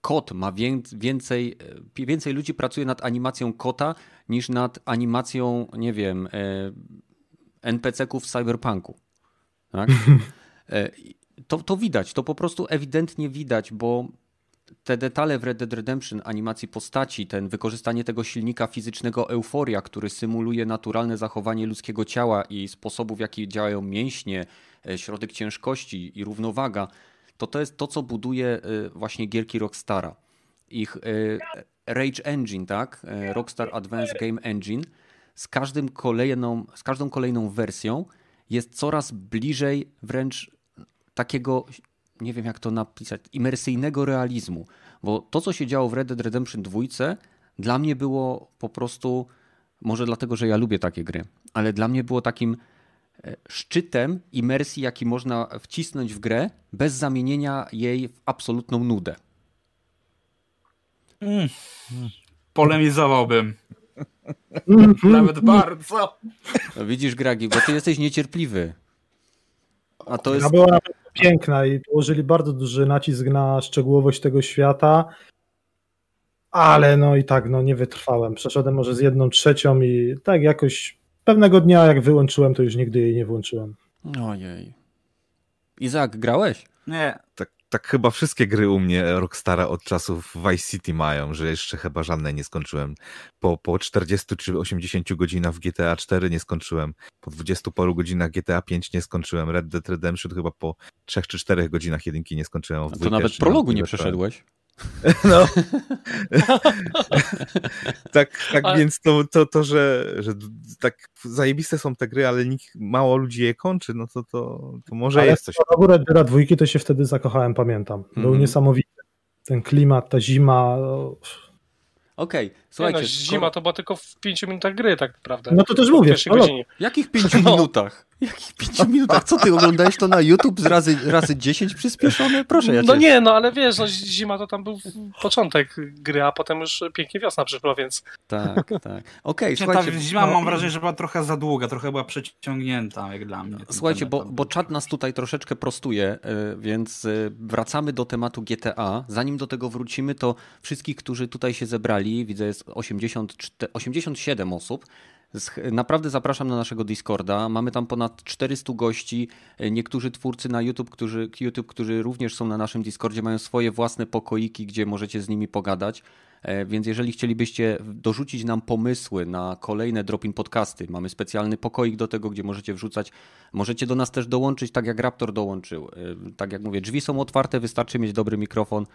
kot ma więcej, e, więcej ludzi pracuje nad animacją kota niż nad animacją, nie wiem, e, NPC-ków w Cyberpunku. Tak? E, to, to widać, to po prostu ewidentnie widać, bo te detale w Red Dead Redemption, animacji postaci, ten wykorzystanie tego silnika fizycznego euforia, który symuluje naturalne zachowanie ludzkiego ciała i sposobów, w jaki działają mięśnie, środek ciężkości i równowaga, to to jest to, co buduje e, właśnie gierki Rockstara. Ich e, Rage Engine, tak? Rockstar Advanced Game Engine, z, każdym kolejną, z każdą kolejną wersją jest coraz bliżej wręcz takiego nie wiem jak to napisać, imersyjnego realizmu. Bo to, co się działo w Red Dead Redemption 2, dla mnie było po prostu, może dlatego, że ja lubię takie gry, ale dla mnie było takim e, szczytem imersji, jaki można wcisnąć w grę, bez zamienienia jej w absolutną nudę. Mm. Polemizowałbym. Nawet bardzo. No widzisz, Gragi, bo ty jesteś niecierpliwy. A to jest... była piękna i położyli bardzo duży nacisk na szczegółowość tego świata, ale no i tak, no nie wytrwałem. Przeszedłem może z jedną trzecią i tak jakoś pewnego dnia jak wyłączyłem, to już nigdy jej nie włączyłem. Ojej. Izak, grałeś? Nie. Tak tak chyba wszystkie gry u mnie Rockstara od czasów Vice City mają, że jeszcze chyba żadne nie skończyłem. Po, po 40 czy 80 godzinach w GTA 4 nie skończyłem. Po 20 paru godzinach GTA 5 nie skończyłem. Red Dead Redemption chyba po 3 czy 4 godzinach jedynki nie skończyłem. to nawet prologu nie przeszedłeś. No. tak, tak ale... więc to, to, to że, że tak zajebiste są te gry, ale nikt, mało ludzi je kończy, no to, to, to może ale jest coś. Na górę Red dwójki to się wtedy zakochałem, pamiętam. Był mm. niesamowity. Ten klimat, ta zima. Okej, okay, słuchajcie. no, zima to była tylko w 5 minutach gry tak naprawdę. No to też mówię. W Jakich 5 no. minutach? Jakich 5 minutach? Co ty oglądałeś to na YouTube z razy, razy 10 przyspieszone? Proszę ja No nie, no ale wiesz, no, zima to tam był początek gry, a potem już pięknie wiosna przyszła, więc... Tak, tak. Okej, okay, słuchajcie. Ta zima no, mam wrażenie, że była trochę za długa, trochę była przeciągnięta, jak dla mnie. Słuchajcie, bo, bo czat nas tutaj troszeczkę prostuje, e, więc e, wracamy do tematu GTA. Zanim do tego wrócimy, to wszystkich, którzy tutaj się zebrali, widzę jest 84, 87 osób, Naprawdę zapraszam na naszego Discorda. Mamy tam ponad 400 gości. Niektórzy twórcy na YouTube którzy, YouTube, którzy również są na naszym Discordzie, mają swoje własne pokoiki, gdzie możecie z nimi pogadać. E, więc jeżeli chcielibyście dorzucić nam pomysły na kolejne Dropin podcasty, mamy specjalny pokoik do tego, gdzie możecie wrzucać. Możecie do nas też dołączyć, tak jak Raptor dołączył. E, tak jak mówię, drzwi są otwarte, wystarczy mieć dobry mikrofon,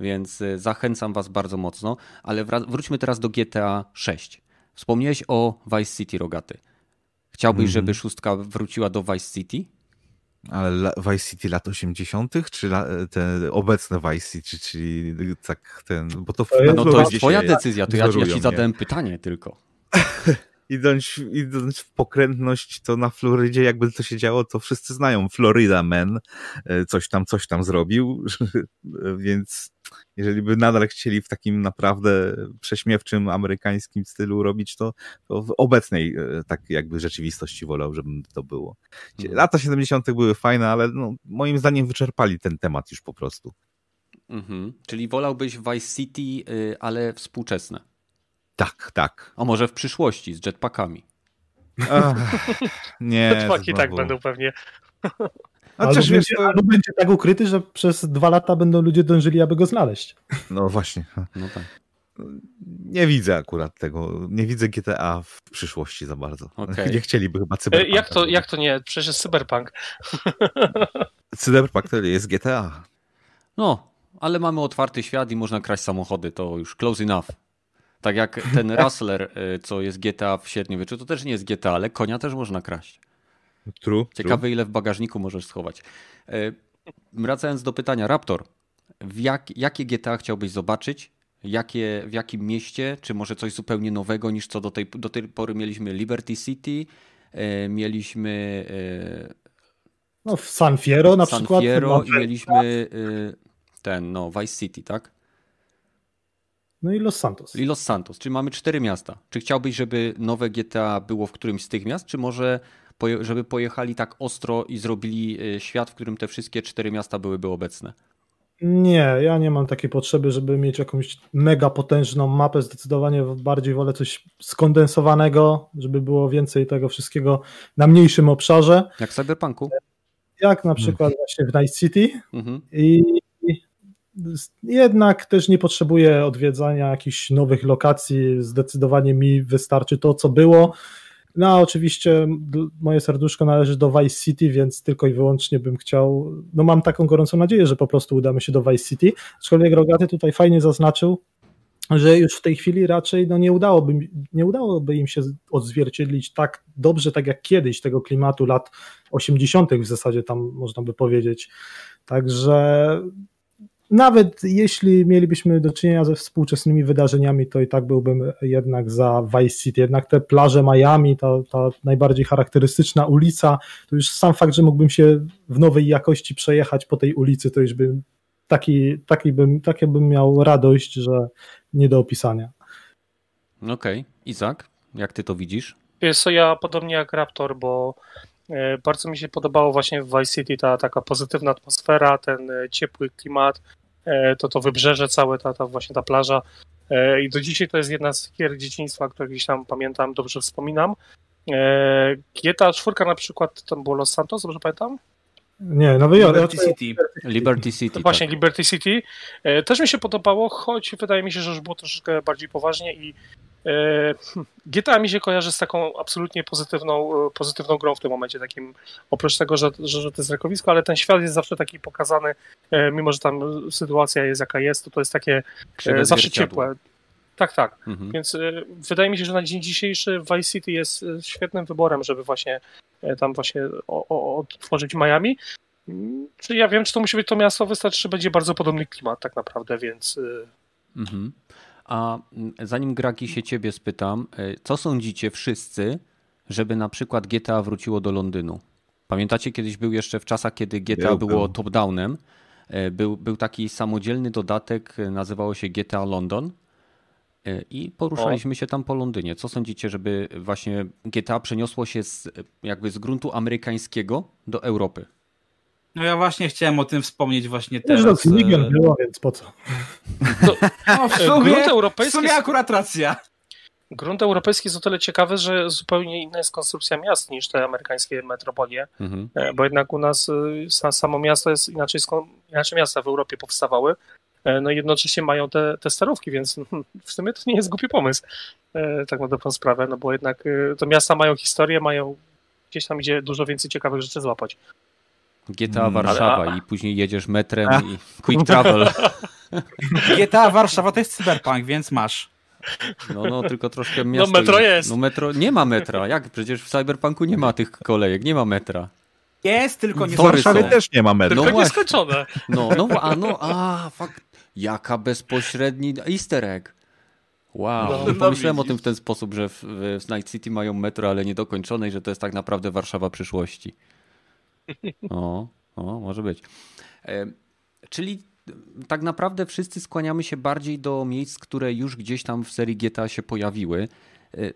więc e, zachęcam Was bardzo mocno. Ale wróćmy teraz do GTA 6. Wspomniałeś o Vice City, Rogaty. Chciałbyś, mm -hmm. żeby szóstka wróciła do Vice City? Ale Vice City lat 80., czy te obecne Vice City, czyli tak ten. Bo to, to jest, no to jest twoja decyzja, to ja, ja ci zadałem pytanie tylko. idąc, idąc w pokrętność, to na Florydzie jakby to się działo, to wszyscy znają Florida Man, e, coś tam, coś tam zrobił, więc jeżeli by nadal chcieli w takim naprawdę prześmiewczym amerykańskim stylu robić to, to w obecnej e, tak jakby rzeczywistości wolał, żeby to było. Mhm. Lata 70. były fajne, ale no, moim zdaniem wyczerpali ten temat już po prostu. Mhm. Czyli wolałbyś Vice City, y, ale współczesne? Tak, tak. A może w przyszłości z jetpackami? Ach, nie. Jetpacki tak będą pewnie. Albo, wiesz, będzie, to... albo będzie tak ukryty, że przez dwa lata będą ludzie dążyli, aby go znaleźć. No właśnie. No tak. Nie widzę akurat tego. Nie widzę GTA w przyszłości za bardzo. Okay. Nie chcieliby chyba cyberpunk. Jak to, jak to nie? Przecież jest cyberpunk. Cyberpunk to jest GTA. No, ale mamy otwarty świat i można kraść samochody. To już close enough. Tak jak ten Rustler, y, co jest GTA w średniowieczu, to też nie jest GTA, ale konia też można kraść. True. Ciekawe, true. ile w bagażniku możesz schować. Y, wracając do pytania, Raptor, jak, jakie GTA chciałbyś zobaczyć? Jakie, w jakim mieście? Czy może coś zupełnie nowego niż co do tej, do tej pory mieliśmy Liberty City, y, mieliśmy. No, w San Fierro na San przykład. Fierro i mieliśmy ten, no, Vice City, tak? No i Los Santos. I Los Santos, czyli mamy cztery miasta. Czy chciałbyś, żeby nowe GTA było w którymś z tych miast, czy może żeby pojechali tak ostro i zrobili y, świat, w którym te wszystkie cztery miasta byłyby obecne? Nie, ja nie mam takiej potrzeby, żeby mieć jakąś mega potężną mapę. Zdecydowanie bardziej wolę coś skondensowanego, żeby było więcej tego wszystkiego na mniejszym obszarze. Jak w Cyberpunku? Jak na przykład hmm. właśnie w Night City. Mhm. I jednak też nie potrzebuję odwiedzania jakichś nowych lokacji. Zdecydowanie mi wystarczy to, co było. No, oczywiście moje serduszko należy do Vice City, więc tylko i wyłącznie bym chciał. No, mam taką gorącą nadzieję, że po prostu udamy się do Vice City. Aczkolwiek Rogaty tutaj fajnie zaznaczył, że już w tej chwili raczej no, nie, udałoby, nie udałoby im się odzwierciedlić tak dobrze, tak jak kiedyś, tego klimatu lat 80., w zasadzie tam można by powiedzieć. Także nawet jeśli mielibyśmy do czynienia ze współczesnymi wydarzeniami, to i tak byłbym jednak za Vice City. Jednak te plaże Miami, ta, ta najbardziej charakterystyczna ulica, to już sam fakt, że mógłbym się w nowej jakości przejechać po tej ulicy, to już bym taki, taki bym, takie bym miał radość, że nie do opisania. Okej. Okay. Izak, jak ty to widzisz? Jest to ja podobnie jak Raptor, bo bardzo mi się podobało właśnie w Vice City ta taka pozytywna atmosfera, ten e, ciepły klimat, e, to to wybrzeże całe, ta, ta właśnie ta plaża. I do dzisiaj to jest jedna z gier dzieciństwa, które gdzieś tam pamiętam, dobrze wspominam. GTA 4 na przykład, tam było Los Santos, dobrze pamiętam? Nie, Nowy Jork. Liberty City. Liberty City. Właśnie, tak. Liberty City. Też mi się podobało, choć wydaje mi się, że już było troszeczkę bardziej poważnie i E, GTA mi się kojarzy z taką absolutnie pozytywną, e, pozytywną grą w tym momencie, takim oprócz tego, że, że, że to jest rekowisko, ale ten świat jest zawsze taki pokazany, e, mimo że tam sytuacja jest jaka jest, to to jest takie zawsze ciepłe. Tak, tak. Mhm. Więc wydaje mi się, że na dzień dzisiejszy Vice City jest świetnym wyborem, żeby właśnie tam właśnie otworzyć Miami. Mm, czy ja wiem, czy to musi być to miasto, wystarczy, że będzie bardzo podobny klimat tak naprawdę, więc... Mhm. A zanim Graki się ciebie spytam, co sądzicie wszyscy, żeby na przykład GTA wróciło do Londynu? Pamiętacie, kiedyś był jeszcze w czasach, kiedy GTA był, było top-downem, był, był taki samodzielny dodatek, nazywało się GTA London E, i poruszaliśmy się tam po Londynie. Co sądzicie, żeby właśnie GTA przeniosło się z, jakby z gruntu amerykańskiego do Europy? No ja właśnie chciałem o tym wspomnieć właśnie teraz. Już Legion było, więc po co? To, no, w, sumie, grunt europejski, w sumie akurat racja. Grunt europejski jest o tyle ciekawy, że zupełnie inna jest konstrukcja miast niż te amerykańskie metropolie, mhm. E, bo jednak u nas e, samo miasto jest inaczej, inaczej miasta w Europie powstawały, E, no i jednocześnie mają te, te starówki, więc hmm, w sumie to nie jest głupi pomysł, e, tak na dobrą sprawę, no bo jednak e, to miasta mają historię, mają gdzieś tam idzie dużo więcej ciekawych rzeczy złapać. GTA hmm, Warszawa ale... i później jedziesz metrem A. i quick travel. GTA Warszawa to jest cyberpunk, więc masz. No, no, tylko troszkę no, miasto. No metro jest. No metro, nie ma metra. Jak? Przecież w cyberpunku nie ma tych kolejek, nie ma metra. Jest, tylko nie w Warszawie też nie ma metra. Tylko no nieskończone. No, no, a no, a, fakt. Jaka bezpośredni easter egg. Wow, no, no pomyślałem o tym w ten sposób, że w, w Night City mają metro, ale niedokończone i że to jest tak naprawdę Warszawa przyszłości. O, o może być. E, czyli tak naprawdę wszyscy skłaniamy się bardziej do miejsc, które już gdzieś tam w serii GTA się pojawiły. E,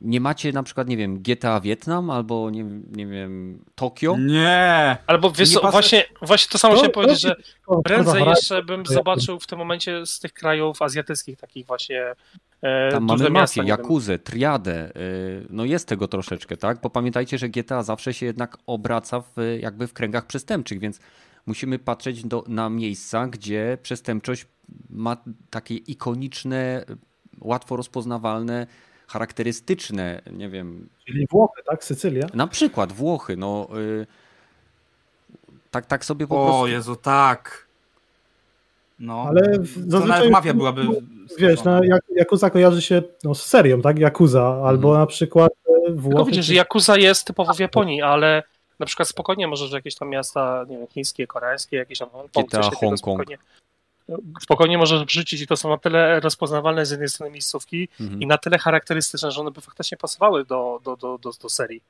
nie macie na przykład, nie wiem, GTA Wietnam albo nie, nie wiem, Tokio? Nie! Albo wiesz, nie właśnie, właśnie to samo chciałem powiedzieć, że prędzej jeszcze bym zobaczył w tym momencie z tych krajów azjatyckich takich właśnie Tam mamy mafię, Jakuzę, Triadę. E, no jest tego troszeczkę, tak? Bo pamiętajcie, że GTA zawsze się jednak obraca w, jakby w kręgach przestępczych, więc musimy patrzeć do, na miejsca, gdzie przestępczość ma takie ikoniczne, łatwo rozpoznawalne charakterystyczne, nie wiem. Czyli Włochy, tak? Sycylia? Na przykład Włochy, no. Y, tak, tak sobie po o, prostu. O Jezu, tak. No, ale to nawet mafia byłaby. Wiesz, no, jak, Jakuza kojarzy się no, z serią, tak? Jakuza, albo mm. na przykład e, Włochy. Tylko widzisz, że Jakuza jest typowo w Japonii, ale na przykład spokojnie możesz jakieś tam miasta, nie wiem, chińskie, koreańskie, jakieś tam Hongkong, GTA, Hongkong. Spokojnie, spokojnie możesz wrzucić i to są na tyle rozpoznawalne z jednej strony miejscówki mhm. i na tyle charakterystyczne, że one by faktycznie pasowały do, do, do, do, do serii.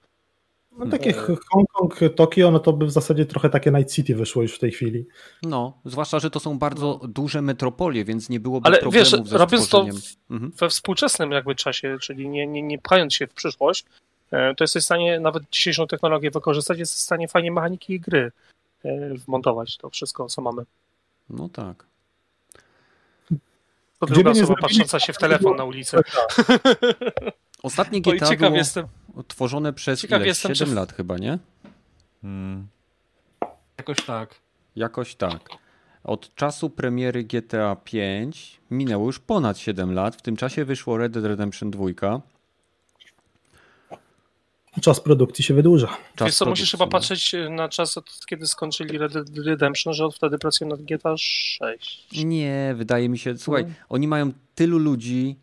No takie Hongkong, Tokio, no to by w zasadzie trochę takie Night City wyszło już w tej chwili. No, zwłaszcza, że to są bardzo duże metropolie, więc nie byłoby Ale problemów wiesz, ze robiąc to w, mhm. we współczesnym jakby czasie, czyli nie, nie, nie pchając się w przyszłość, e, to jesteś w stanie nawet dzisiejszą technologię wykorzystać, jest w stanie fajnie mechaniki gry e, wmontować to wszystko, co mamy. No tak. To druga osoba patrząca się w telefon na ulicy. Ostatnie GTA było jestem. Tworzone przez ciekaw ile? Jestem, 7 czy... lat chyba, nie? Hmm. Jakoś tak. Jakoś tak. Od czasu premiery GTA 5 minęło już ponad 7 lat. W tym czasie wyszło Red Dead Redemption 2. Czas produkcji się wydłuża. Czas Wiesz co, musisz chyba no. patrzeć na czas, od kiedy skończyli Red Dead Redemption, że od wtedy pracują nad GTA 6. Nie, wydaje mi się, słuchaj, no. oni mają tylu ludzi,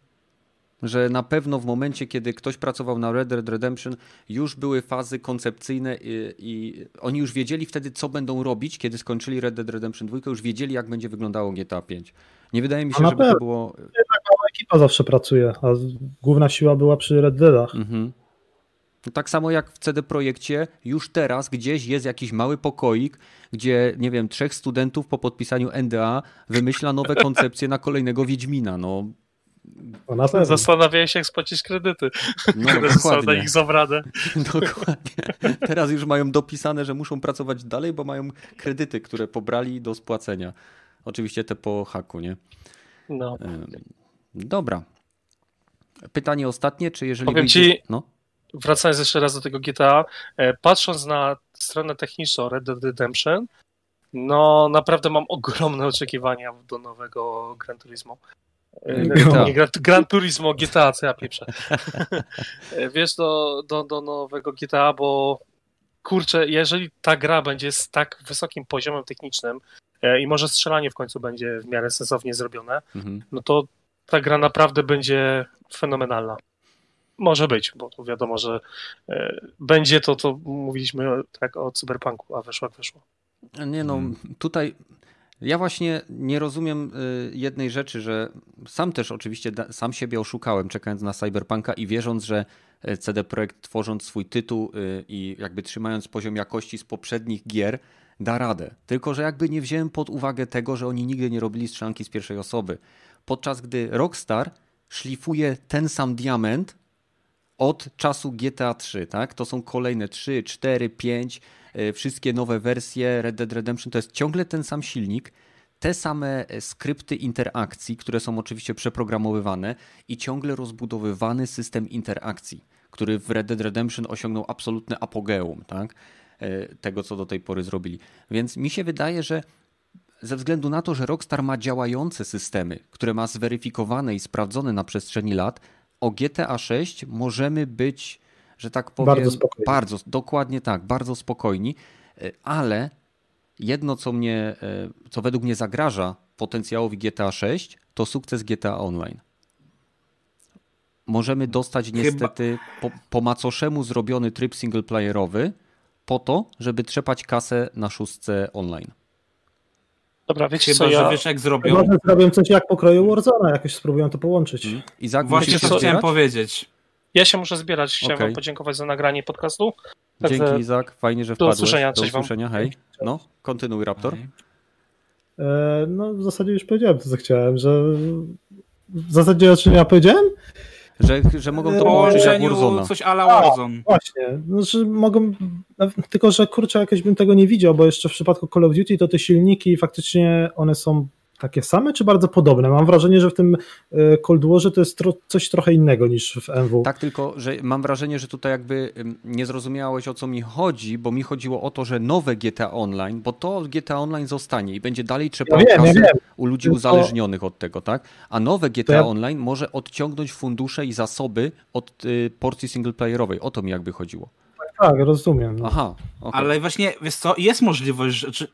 że na pewno w momencie, kiedy ktoś pracował na Red Dead Redemption, już były fazy koncepcyjne i, i, oni już wiedzieli wtedy, co będą robić, kiedy skończyli Red Dead Redemption 2, już wiedzieli, jak będzie wyglądało GTA 5. Nie wydaje mi się, żeby to było... Tak mała ekipa zawsze pracuje, a główna siła była przy Red Deadach. Mhm. No tak samo jak w CD Projekcie, już teraz gdzieś jest jakiś mały pokoik, gdzie, nie wiem, trzech studentów po podpisaniu NDA wymyśla nowe koncepcje na kolejnego Wiedźmina. No, Zastanawiają się, jak spłacić kredyty, no, które zostały na ich zabrane. Dokładnie. Teraz już mają dopisane, że muszą pracować dalej, bo mają kredyty, które pobrali do spłacenia. Oczywiście te po haku, nie? No. Dobra. Pytanie ostatnie, czy jeżeli Powiem wyjdzie... ci, no? wracając jeszcze raz do tego GTA, e, patrząc na stronę techniczną Red Dead Redemption, no naprawdę mam ogromne oczekiwania do nowego Gran Turismo. GTA. Nie, Gran, Gran Turismo GTA, co ja pieprzę. E, wiesz, do, do, do nowego GTA, bo kurczę, jeżeli ta gra będzie z tak wysokim poziomem technicznym e, i może strzelanie w końcu będzie w miarę sensownie zrobione, mhm. no to ta gra naprawdę będzie fenomenalna. Może być, bo to wiadomo, że e, będzie to, to mówiliśmy tak o cyberpunku, a wyszło jak wyszło. Nie no, hmm. tutaj ja właśnie nie rozumiem y, jednej rzeczy, że sam też oczywiście sam siebie oszukałem czekając na Cyberpunka i wierząc, że e, CD Projekt tworząc swój tytuł y, i jakby trzymając poziom jakości z poprzednich gier da radę. Tylko, że jakby nie wziąłem pod uwagę tego, że oni nigdy nie robili strzelanki z pierwszej osoby. Podczas gdy Rockstar szlifuje ten sam diament od czasu GTA 3, tak? To są kolejne 3, 4, 5, wszystkie nowe wersje Red Dead Redemption to jest ciągle ten sam silnik, te same e, skrypty interakcji, które są oczywiście przeprogramowywane i ciągle rozbudowywany system interakcji, który w Red Dead Redemption osiągnął absolutne apogeum, tak? E, tego, co do tej pory zrobili. Więc mi się wydaje, że ze względu na to, że Rockstar ma działające systemy, które ma zweryfikowane i sprawdzone na przestrzeni lat, o GTA 6 możemy być, że tak powiem, bardzo, spokojni. bardzo dokładnie tak, bardzo spokojni, e, ale jedno, co mnie, e, co według mnie zagraża potencjałowi GTA 6, to sukces GTA Online. Możemy dostać niestety po, po macoszemu zrobiony tryb singleplayerowy po to, żeby trzepać kasę na szóstce online. Dobra, wiecie Chyba, co, ja... że wiesz jak zrobią. Może zrobią coś jak pokroju Warzona, jakoś spróbują to połączyć. Hmm. Izak, Właśnie co chciałem powiedzieć. Ja się muszę zbierać. Chciałem okay. wam podziękować za nagranie podcastu. Także Dzięki Izak, fajnie, że wpadłeś. Do usłyszenia, do usłyszenia. hej. No, kontynuuj Raptor. E, no w zasadzie już powiedziałem to, co chciałem, że w zasadzie o czym ja powiedziałem? Że, że mogą to połączyć jak Warzona. coś ala Warzone. Właśnie, znaczy mogą, tylko że kurczę, jakoś bym tego nie widział, bo jeszcze w przypadku Call of Duty to te silniki faktycznie one są takie same, czy bardzo podobne? Mam wrażenie, że w tym e, Cold Warze to jest tro coś trochę innego niż w MW. Tak, tylko że mam wrażenie, że tutaj jakby nie zrozumiałeś o co mi chodzi, bo mi chodziło o to, że nowe GTA Online, bo to GTA Online zostanie i będzie dalej trzeba ja ja u ludzi uzależnionych od tego, tak? A nowe GTA ja... Online może odciągnąć fundusze i zasoby od y, porcji singleplayerowej. O to mi jakby chodziło. Tak, rozumiem. No. Aha. Okay. Ale właśnie, wiesz co, jest możliwość, że, czy,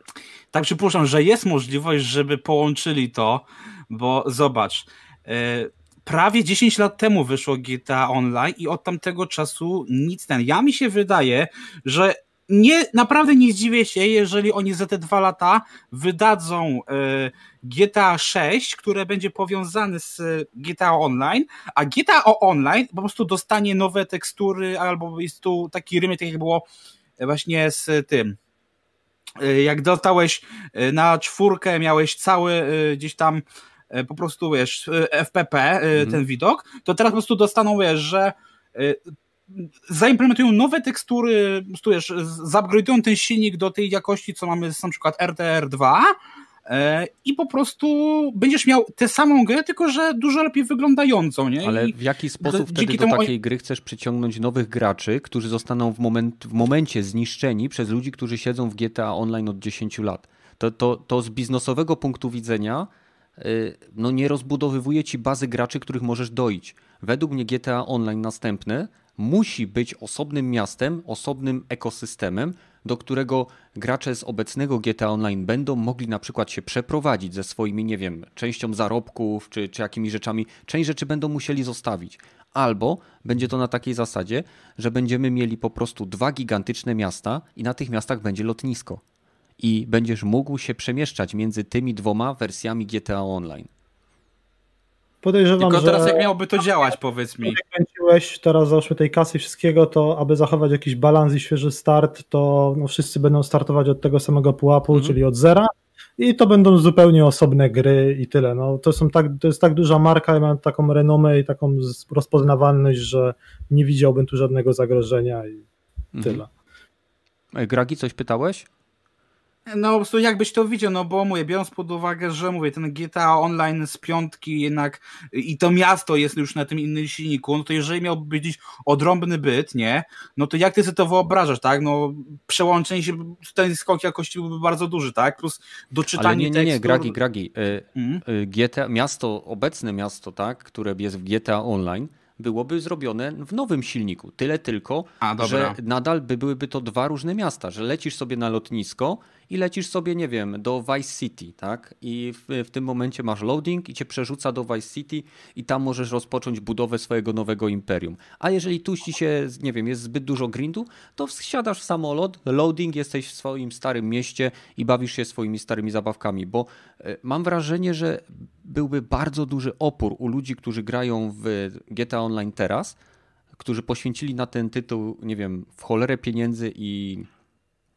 tak przypuszczam, że jest możliwość, żeby połączyli to, bo zobacz, yy, prawie 10 lat temu wyszło GTA Online i od tamtego czasu nic ten. Ja mi się wydaje, że nie, naprawdę nie zdziwię się, jeżeli oni za te dwa lata wydadzą y, GTA 6, które będzie powiązane z GTA Online, a GTA Online po prostu dostanie nowe tekstury, albo jest tu taki rymek, tak jak było właśnie z tym. Jak dostałeś na czwórkę, miałeś cały gdzieś tam po prostu, wiesz, FPP, mhm. ten widok, to teraz po prostu dostaną, wiesz, że zaimplementują nowe tekstury, wiesz, zupgrade'ują ten silnik do tej jakości, co mamy z na przykład RTR2 e, i po prostu będziesz miał tę samą grę, tylko że dużo lepiej wyglądającą. Nie? Ale w jaki sposób wtedy do takiej gry chcesz przyciągnąć nowych graczy, którzy zostaną w, moment, w momencie zniszczeni przez ludzi, którzy siedzą w GTA Online od 10 lat? To, to, to z biznesowego punktu widzenia y, no nie rozbudowywuje ci bazy graczy, których możesz doić. Według mnie GTA Online następne musi być osobnym miastem, osobnym ekosystemem, do którego gracze z obecnego GTA Online będą mogli na przykład się przeprowadzić ze swoimi, nie wiem, częścią zarobków czy, czy jakimiś rzeczami. Część rzeczy będą musieli zostawić. Albo będzie to na takiej zasadzie, że będziemy mieli po prostu dwa gigantyczne miasta i na tych miastach będzie lotnisko. I będziesz mógł się przemieszczać między tymi dwoma wersjami GTA Online. Podejrzewam, Tylko teraz jak miałoby to działać, powiedz mi. Jak kręciłeś teraz załóżmy tej kasy i wszystkiego, to aby zachować jakiś balans i świeży start, to no, wszyscy będą startować od tego samego pułapu, mhm. czyli od zera i to będą zupełnie osobne gry i tyle. No, to, są tak, to jest tak duża marka, ja mam taką renomę i taką rozpoznawalność, że nie widziałbym tu żadnego zagrożenia i mhm. tyle. Gragi, coś pytałeś? No po prostu jakbyś to widział, no bo mówię, biorąc pod uwagę, że mówię, ten GTA Online z piątki jednak i to miasto jest już na tym innym silniku, no to jeżeli miałby być odrąbny byt, nie, no to jak ty sobie to wyobrażasz, tak, no przełączenie się, ten skok jakości byłby bardzo duży, tak, plus doczytanie Ale nie, nie, nie, Gragi, Gragi, y, mhm. Y, GTA, miasto, obecne miasto, tak, które jest w GTA Online, byłoby zrobione w nowym silniku. Tyle tylko, A, że nadal by byłyby to dwa różne miasta, że lecisz sobie na lotnisko i lecisz sobie, nie wiem, do Vice City, tak? I w, w tym momencie masz loading i cię przerzuca do Vice City i tam możesz rozpocząć budowę swojego nowego imperium. A jeżeli tu ci się, nie wiem, jest zbyt dużo grindu, to wsiadasz w samolot, loading, jesteś w swoim starym mieście i bawisz się swoimi starymi zabawkami, bo e, mam wrażenie, że byłby bardzo duży opór u ludzi, którzy grają w GTA Online teraz, którzy poświęcili na ten tytuł, nie wiem, w cholerę pieniędzy i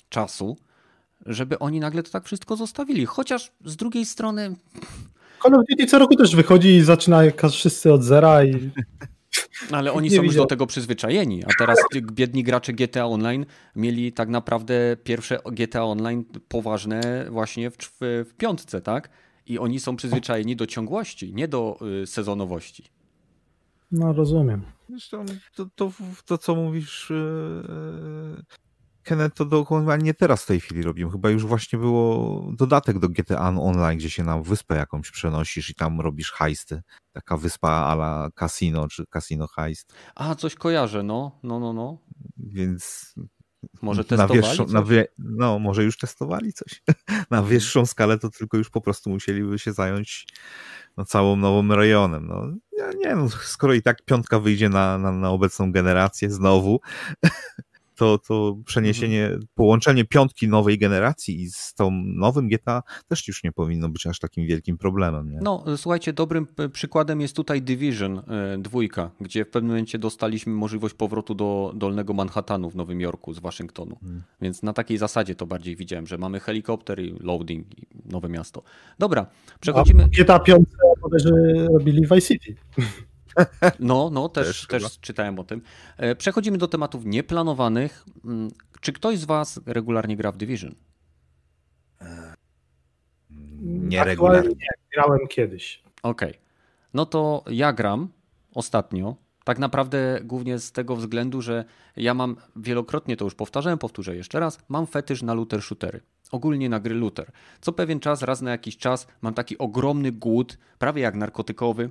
czasu, żeby oni nagle to tak wszystko zostawili. Chociaż z drugiej strony. Call of Duty co roku też wychodzi i zaczyna wszyscy od zera i. Ale oni są już do tego przyzwyczajeni, a teraz biedni gracze GTA Online mieli tak naprawdę pierwsze GTA Online poważne właśnie w, w, w piątce, tak? I oni są przyzwyczajeni do ciągłości, nie do y, sezonowości. No rozumiem. Zresztą to, to, to co mówisz, yy, Kenneth, to dokładnie teraz w tej chwili robimy. Chyba już właśnie było dodatek do GTA Online, gdzie się na wyspę jakąś przenosisz i tam robisz heisty. Taka wyspa ala casino, czy casino heist. A, coś kojarzę, no, no, no, no. Więc może testowali na na wie, no, może już testowali coś. na wyższą skalę to tylko już po prostu musieliby się zająć no, całym nowym rejonem. No, nie, nie no, skoro i tak piątka wyjdzie na, na, na obecną generację znowu, to, to przeniesienie, mhm. połączenie piątki nowej generacji i z tą nowym GTA też już nie powinno być aż takim wielkim problemem. Nie? No, słuchajcie, dobrym przykładem jest tutaj Division e, dwójka, gdzie w pewnym momencie dostaliśmy możliwość powrotu do Dolnego Manhattanu w Nowym Jorku z Waszyngtonu. Hmm. Więc na takiej zasadzie to bardziej widziałem, że mamy helikopter i loading i nowe miasto. Dobra, przechodzimy. A GTA 5 robili Vice City. No, no, też, też, też czytałem o tym. E, przechodzimy do tematów nieplanowanych. Mm, czy ktoś z Was regularnie gra w Division? Nieregularnie. Grałem kiedyś. Okej. Okay. No to ja gram ostatnio. Tak naprawdę głównie z tego względu, że ja mam wielokrotnie to już powtarzałem, powtórzę jeszcze raz, mam fetysz na looter shootery. Ogólnie na gry looter. Co pewien czas, raz na jakiś czas mam taki ogromny głód, prawie jak narkotykowy, E,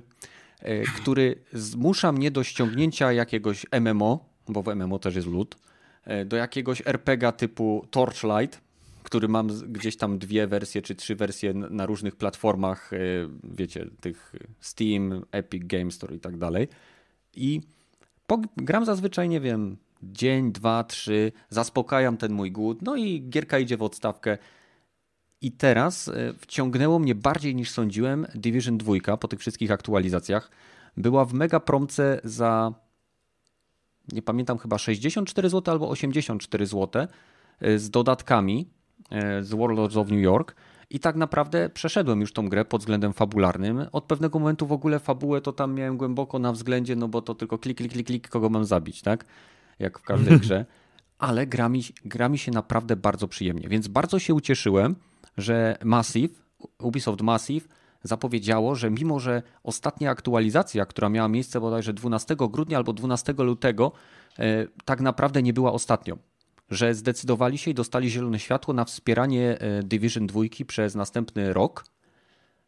który zmusza mnie do ściągnięcia jakiegoś MMO, bo w MMO też jest lód, e, do jakiegoś RPGa typu Torchlight, który mam gdzieś tam dwie wersje czy trzy wersje na różnych platformach, e, wiecie, tych Steam, Epic Games Store i tak dalej. I gram zazwyczaj, nie wiem, dzień, dwa, trzy, zaspokajam ten mój głód, no i gierka idzie w odstawkę. I teraz e, wciągnęło mnie bardziej niż sądziłem Division 2 po tych wszystkich aktualizacjach. Była w mega promce za nie pamiętam chyba 64 zł albo 84 zł e, z dodatkami e, z Warlords of New York. I tak naprawdę przeszedłem już tą grę pod względem fabularnym. Od pewnego momentu w ogóle fabułę to tam miałem głęboko na względzie, no bo to tylko klik, klik, klik, klik, kogo mam zabić, tak? Jak w każdej grze. Ale gra mi, gra mi się naprawdę bardzo przyjemnie, więc bardzo się ucieszyłem że Massive, Ubisoft Massive zapowiedziało, że mimo, że ostatnia aktualizacja, która miała miejsce bodajże 12 grudnia albo 12 lutego, e, tak naprawdę nie była ostatnią. Że zdecydowali się i dostali zielone światło na wspieranie e, Division 2 przez następny rok,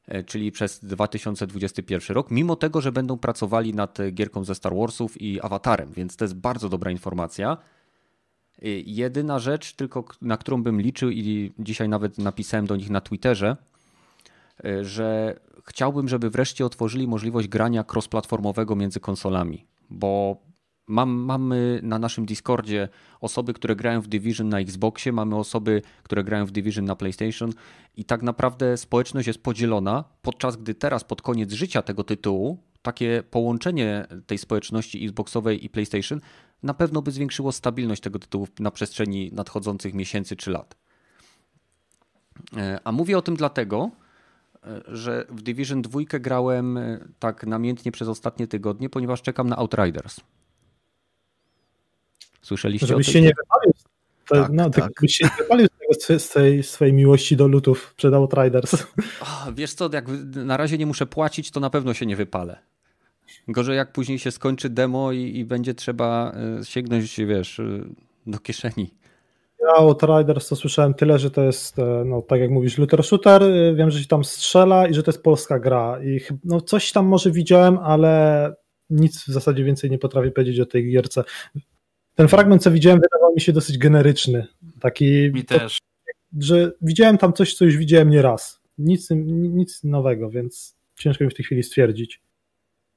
e, czyli przez 2021 rok, mimo tego, że będą pracowali nad gierką ze Star Warsów i Awatarem, więc to jest bardzo dobra informacja. Y, jedyna rzecz, tylko na którą bym liczył i dzisiaj nawet napisałem do nich na Twitterze, y, że chciałbym, żeby wreszcie otworzyli możliwość grania cross-platformowego między konsolami, bo mam, mamy na naszym Discordzie osoby, które grają w Division na Xboxie, mamy osoby, które grają w Division na PlayStation i tak naprawdę społeczność jest podzielona, podczas gdy teraz pod koniec życia tego tytułu takie połączenie tej społeczności Xboxowej i PlayStation na pewno by zwiększyło stabilność tego tytułu na przestrzeni nadchodzących miesięcy czy lat. E, a mówię o tym dlatego, e, że w Division 2 grałem e, tak namiętnie przez ostatnie tygodnie, ponieważ czekam na Outriders. Słyszeliście Żebyś o się nie wypalił, tak, no, tak. byś się nie wypalił z tej swojej miłości do lutów przed Outriders. Wiesz co, jak na razie nie muszę płacić, to na pewno się nie wypalę. Gorzej jak później się skończy demo i, i będzie trzeba e, sięgnąć, wiesz, e, do kieszeni. Ja o Riders to słyszałem tyle, że to jest, e, no tak jak mówisz, looter shooter, wiem, że się tam strzela i że to jest polska gra i no coś tam może widziałem, ale nic w zasadzie więcej nie potrafię powiedzieć o tej gierce. Ten fragment, co widziałem, wydawał mi się dosyć generyczny. Taki, mi też. że widziałem tam coś, co już widziałem nie raz. Nic, nic nowego, więc ciężko mi w tej chwili stwierdzić.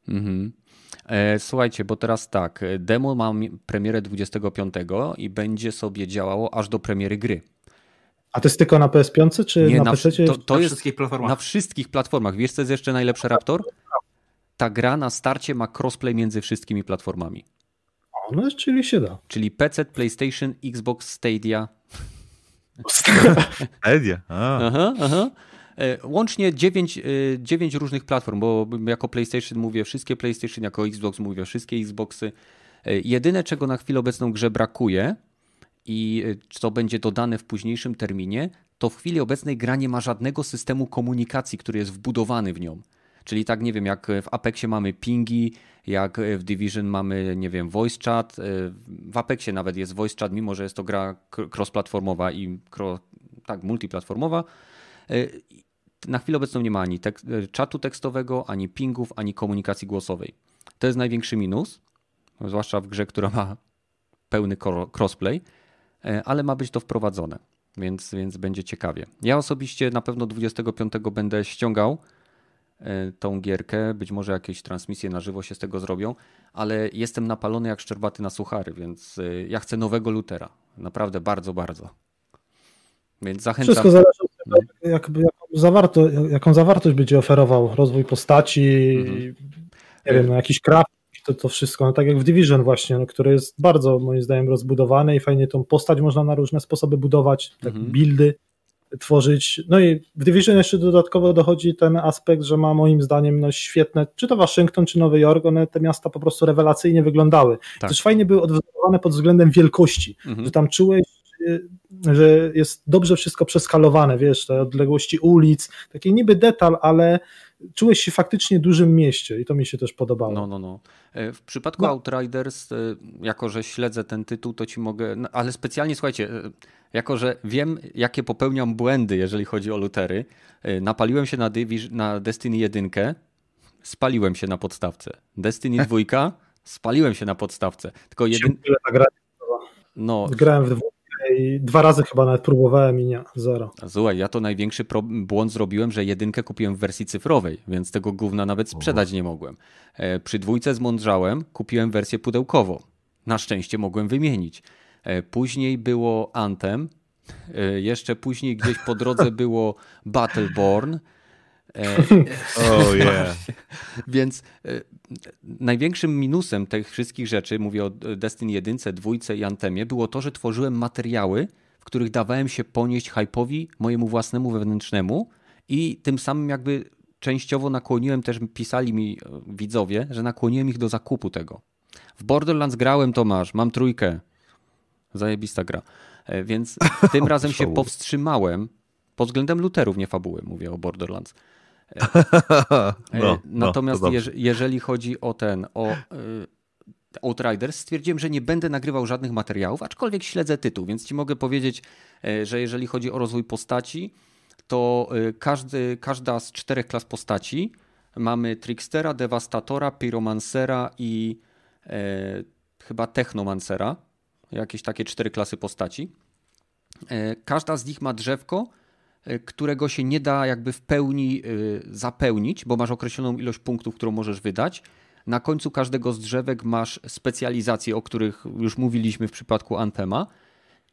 Mhm. E, słuchajcie, bo teraz tak, demo ma premierę 25 i będzie sobie działało aż do premiery gry. A to jest tylko na PS5 czy Nie, na, na PC? To, to na jest wszystkich platformach. na wszystkich platformach. Wiesz, co jest jeszcze najlepsze, Raptor? Ta gra na starcie ma crossplay między wszystkimi platformami. O, no, czyli się da. Czyli PC, PlayStation, Xbox, Stadia. Stadia? Aha, aha. E, łącznie 9, 9 e, różnych platform, bo jako PlayStation mówię wszystkie PlayStation, jako Xbox mówię wszystkie Xboxy. E, jedyne, czego na chwilę obecną grze brakuje i co będzie dodane w późniejszym terminie, to w chwili obecnej gra nie ma żadnego systemu komunikacji, który jest wbudowany w nią. Czyli tak, nie wiem, jak w Apexie mamy pingi, jak w Division mamy, nie wiem, voice chat. W Apexie nawet jest voice chat, mimo że jest to gra cross-platformowa i tak, multiplatformowa na chwilę obecną nie ma ani tek e, czatu tekstowego, ani pingów, ani komunikacji głosowej. To jest największy minus, zwłaszcza w grze, która ma pełny crossplay, e, ale ma być to wprowadzone, więc, więc będzie ciekawie. Ja osobiście na pewno 25 będę ściągał e, tą gierkę, być może jakieś transmisje na żywo się z tego zrobią, ale jestem napalony jak szczerbaty na suchary, więc ja chcę nowego Lutera. Naprawdę bardzo, bardzo. Więc zachęcam. Wszystko zależy jak, zawarto, jaką zawartość będzie oferował rozwój postaci, mhm. nie wiem, no, jakiś craft, to, to wszystko, no tak jak w Division właśnie, no, który jest bardzo moim zdaniem rozbudowany i fajnie tą postać można na różne sposoby budować, tak mhm. buildy tworzyć. No i w Division jeszcze dodatkowo dochodzi ten aspekt, że ma moim zdaniem no, świetne, czy to Waszyngton, czy Nowy Jork, one te miasta po prostu rewelacyjnie wyglądały. Tak. Też fajnie były odwzorowane pod względem wielkości, mhm. że tam czułeś że jest dobrze wszystko przeskalowane, wiesz, te odległości ulic, taki niby detal, ale czułeś się faktycznie dużym mieście i to mi się też podobało. No, no, no. E, w przypadku no. Outriders, e, jako że śledzę ten tytuł, to ci mogę, no, ale specjalnie słuchajcie, e, jako że wiem, jakie popełniam błędy, jeżeli chodzi o lutery, napaliłem się na, Division, na Destiny 1, spaliłem się na podstawce. Destiny 2, spaliłem się na podstawce. Tylko jedyn... No. Grałem w dwóch i dwa razy chyba nawet próbowałem i nie, zero. Słuchaj, ja to największy błąd zrobiłem, że jedynkę kupiłem w wersji cyfrowej, więc tego gówna nawet sprzedać nie mogłem. E, przy dwójce zmądrzałem, kupiłem wersję pudełkową. Na szczęście mogłem wymienić. E, później było Anthem, e, jeszcze później gdzieś po drodze było Battleborn, oh yeah. Więc e, największym minusem tych wszystkich rzeczy, mówię o Destiny 1, 2 i Antemie, było to, że tworzyłem materiały, w których dawałem się ponieść hype'owi mojemu własnemu wewnętrznemu i tym samym jakby częściowo nakłoniłem też, pisali mi e, widzowie, że nakłoniłem ich do zakupu tego. W Borderlands grałem, Tomasz, mam trójkę. Zajebista gra. E, więc tym razem się powstrzymałem pod względem luterów, nie fabuły, mówię o Borderlands. No, no, Natomiast no, jeżeli chodzi o ten, o e, Outriders, stwierdziłem, że nie będę nagrywał żadnych materiałów, aczkolwiek śledzę tytuł, więc ci mogę powiedzieć, e, że jeżeli chodzi o rozwój postaci, to e, każdy, każda z czterech klas postaci mamy Trickstera, Devastatora, Pyromancera i e, chyba Technomancera. Jakieś takie cztery klasy postaci. E, każda z nich ma drzewko, E, którego się nie da jakby w pełni e, zapełnić, bo masz określoną ilość punktów, którą możesz wydać. Na końcu każdego z drzewek masz specjalizacje, o których już mówiliśmy w przypadku Antema.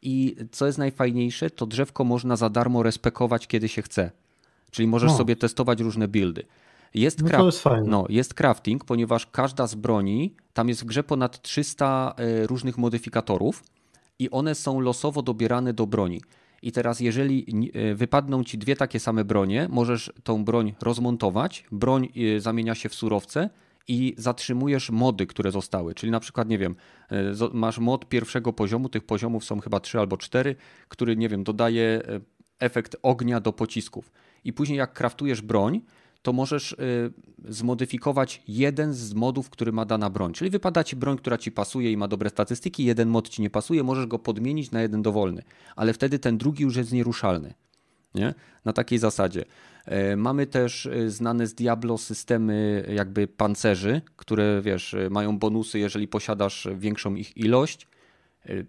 I co jest najfajniejsze, to drzewko można za darmo respekować, kiedy się chce. Czyli możesz sobie testować różne buildy. Jest, no jest, no, jest crafting, ponieważ każda z broni, tam jest w grze ponad 300 e, różnych modyfikatorów i one są losowo dobierane do broni. I teraz, jeżeli e, wypadną ci dwie takie same bronie, możesz tą broń rozmontować, broń e, zamienia się w surowce i zatrzymujesz mody, które zostały. Czyli na przykład, nie wiem, e, masz mod pierwszego poziomu, tych poziomów są chyba trzy albo cztery, który, nie wiem, dodaje efekt ognia do pocisków. I później, jak kraftujesz broń, to możesz y, zmodyfikować jeden z modów, który ma dana broń. Czyli wypada ci broń, która ci pasuje i ma dobre statystyki, jeden mod ci nie pasuje, możesz go podmienić na jeden dowolny, ale wtedy ten drugi już jest nieruszalny. Nie? Na takiej zasadzie. E, mamy też y, znane z Diablo systemy jakby pancerzy, które wiesz, mają bonusy, jeżeli posiadasz większą ich ilość.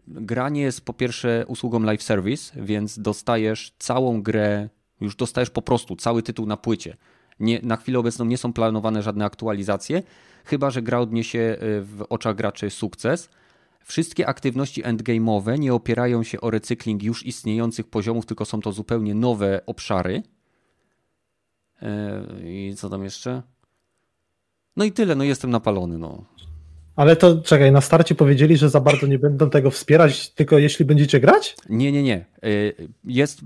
Gra nie jest po pierwsze usługą live service, więc dostajesz całą grę, już dostajesz po prostu cały tytuł na płycie. Nie, na chwilę obecną nie są planowane żadne aktualizacje, chyba że gra odniesie y, w oczach graczy sukces. Wszystkie aktywności endgame'owe nie opierają się o recykling już istniejących poziomów, tylko są to zupełnie nowe obszary. E, I co tam jeszcze? No i tyle, no jestem napalony, no. Ale to czekaj, na starcie powiedzieli, że za bardzo nie będą tego wspierać, tylko jeśli będziecie grać? Nie, nie, nie. Y, jest, y,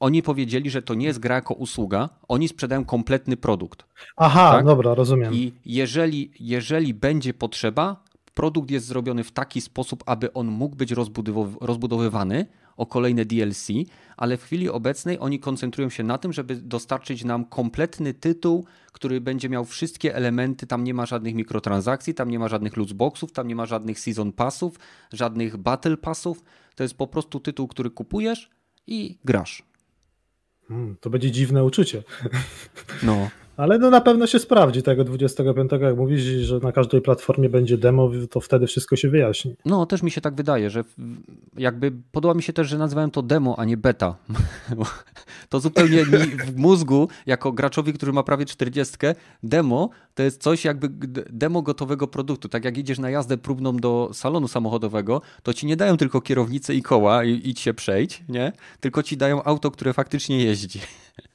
oni powiedzieli, że to nie jest gra jako usługa, oni sprzedają kompletny produkt. Aha, tak? dobra, rozumiem. I jeżeli, jeżeli będzie potrzeba, produkt jest zrobiony w taki sposób, aby on mógł być rozbudowywany o kolejne DLC, ale w chwili obecnej oni koncentrują się na tym, żeby dostarczyć nam kompletny tytuł, który będzie miał wszystkie elementy. Tam nie ma żadnych mikrotransakcji, tam nie ma żadnych lootboxów, tam nie ma żadnych season passów, żadnych battle passów. To jest po prostu tytuł, który kupujesz i grasz. Hmm, to będzie dziwne uczucie. No. Ale no na pewno się sprawdzi tego 25, jak mówisz, że na każdej platformie będzie demo, to wtedy wszystko się wyjaśni. No, też mi się tak wydaje, że jakby podoba mi się też, że nazywałem to demo, a nie beta. to zupełnie w mózgu, jako graczowi, który ma prawie 40, demo to jest coś jakby demo gotowego produktu. Tak jak idziesz na jazdę próbną do salonu samochodowego, to ci nie dają tylko kierownicę i koła i idź się przejść, nie? Tylko ci dają auto, które faktycznie jeździ.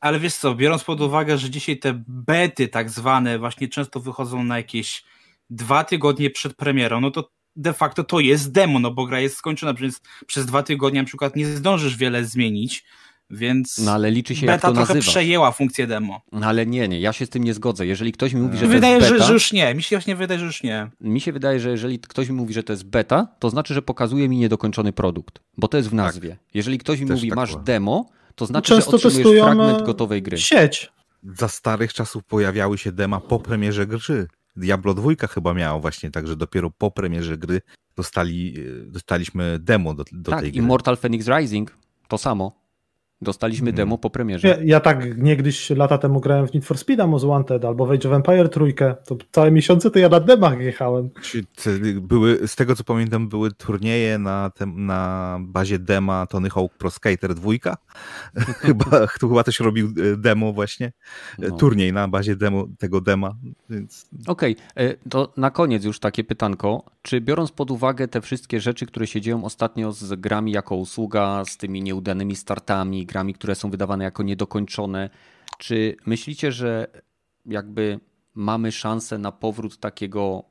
Ale wiesz co, biorąc pod uwagę, że dzisiaj te bety tak zwane właśnie często wychodzą na jakieś dwa tygodnie przed premierą, no to de facto to jest demo, no bo gra jest skończona, więc przez dwa tygodnie na przykład nie zdążysz wiele zmienić, więc no, ale liczy się, beta jak to trochę nazywa. przejęła funkcję demo. No, ale nie, nie, ja się z tym nie zgodzę. Jeżeli ktoś mi mówi, że wydaje, to jest beta... Że, że już nie, mi się właśnie wydaje, że już nie. Mi się wydaje, że jeżeli ktoś mi mówi, że to jest beta, to znaczy, że pokazuje mi niedokończony produkt, bo to jest w nazwie. Tak. Jeżeli ktoś mi Też mówi, tak masz demo, to znaczy, Często że otrzymujesz fragment gotowej gry. Sieć. Za starych czasów pojawiały się dema po premierze gry. Diablo 2 chyba miało właśnie tak, że dopiero po premierze gry dostali, e, dostaliśmy demo do, do tak, tej gry. Immortal Phoenix Rising to samo. Dostaliśmy hmm. demo po premierze. Ja, ja, tak niegdyś lata temu grałem w Need for Speed Most Wanted albo w Age of Empire trójkę, to całe miesiące to ja na demach jechałem. Były, z tego co pamiętam były turnieje na, tem, na bazie dema Tony Hawk Pro Skater 2. chyba, tu chyba też robił e, demo właśnie. E, no. Turniej na bazie demo, tego dema. Więc... Okej, okay. E, to na koniec już takie pytanko. Czy biorąc pod uwagę te wszystkie rzeczy, które się dzieją ostatnio z grami jako usługa, z tymi nieudanymi startami, grami, które są wydawane jako niedokończone. Czy myślicie, że jakby mamy szansę na powrót takiego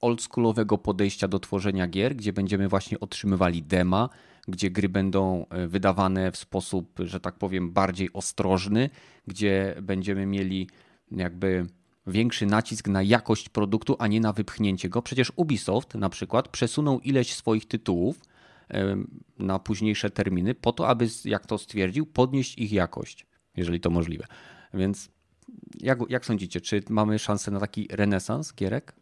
oldschoolowego podejścia do tworzenia gier, gdzie będziemy właśnie otrzymywali dema, gdzie gry będą e, wydawane w sposób, że tak powiem, bardziej ostrożny, gdzie będziemy mieli jakby większy nacisk na jakość produktu, a nie na wypchnięcie go. Przecież Ubisoft na przykład przesunął ileś swoich tytułów na późniejsze terminy, po to, aby, jak to stwierdził, podnieść ich jakość, jeżeli to możliwe. Więc jak, jak sądzicie, czy mamy szansę na taki renesans gierek?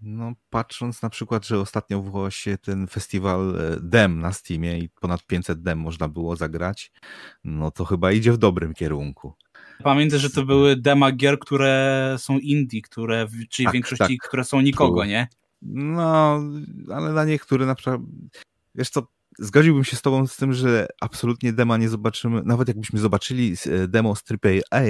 No, patrząc na przykład, że ostatnio wywołał się ten festiwal e, DEM na Steamie i ponad 500 DEM można było zagrać, no to chyba idzie w dobrym kierunku. Pamiętaj, że to były dema gier, które są indie, które, czyli tak, w większości, tak. które są nikogo, nie? No, ale dla niektórych na przykład wiesz co, zgodziłbym się z tobą z tym, że absolutnie dema nie zobaczymy, nawet jakbyśmy zobaczyli e, demo z AAA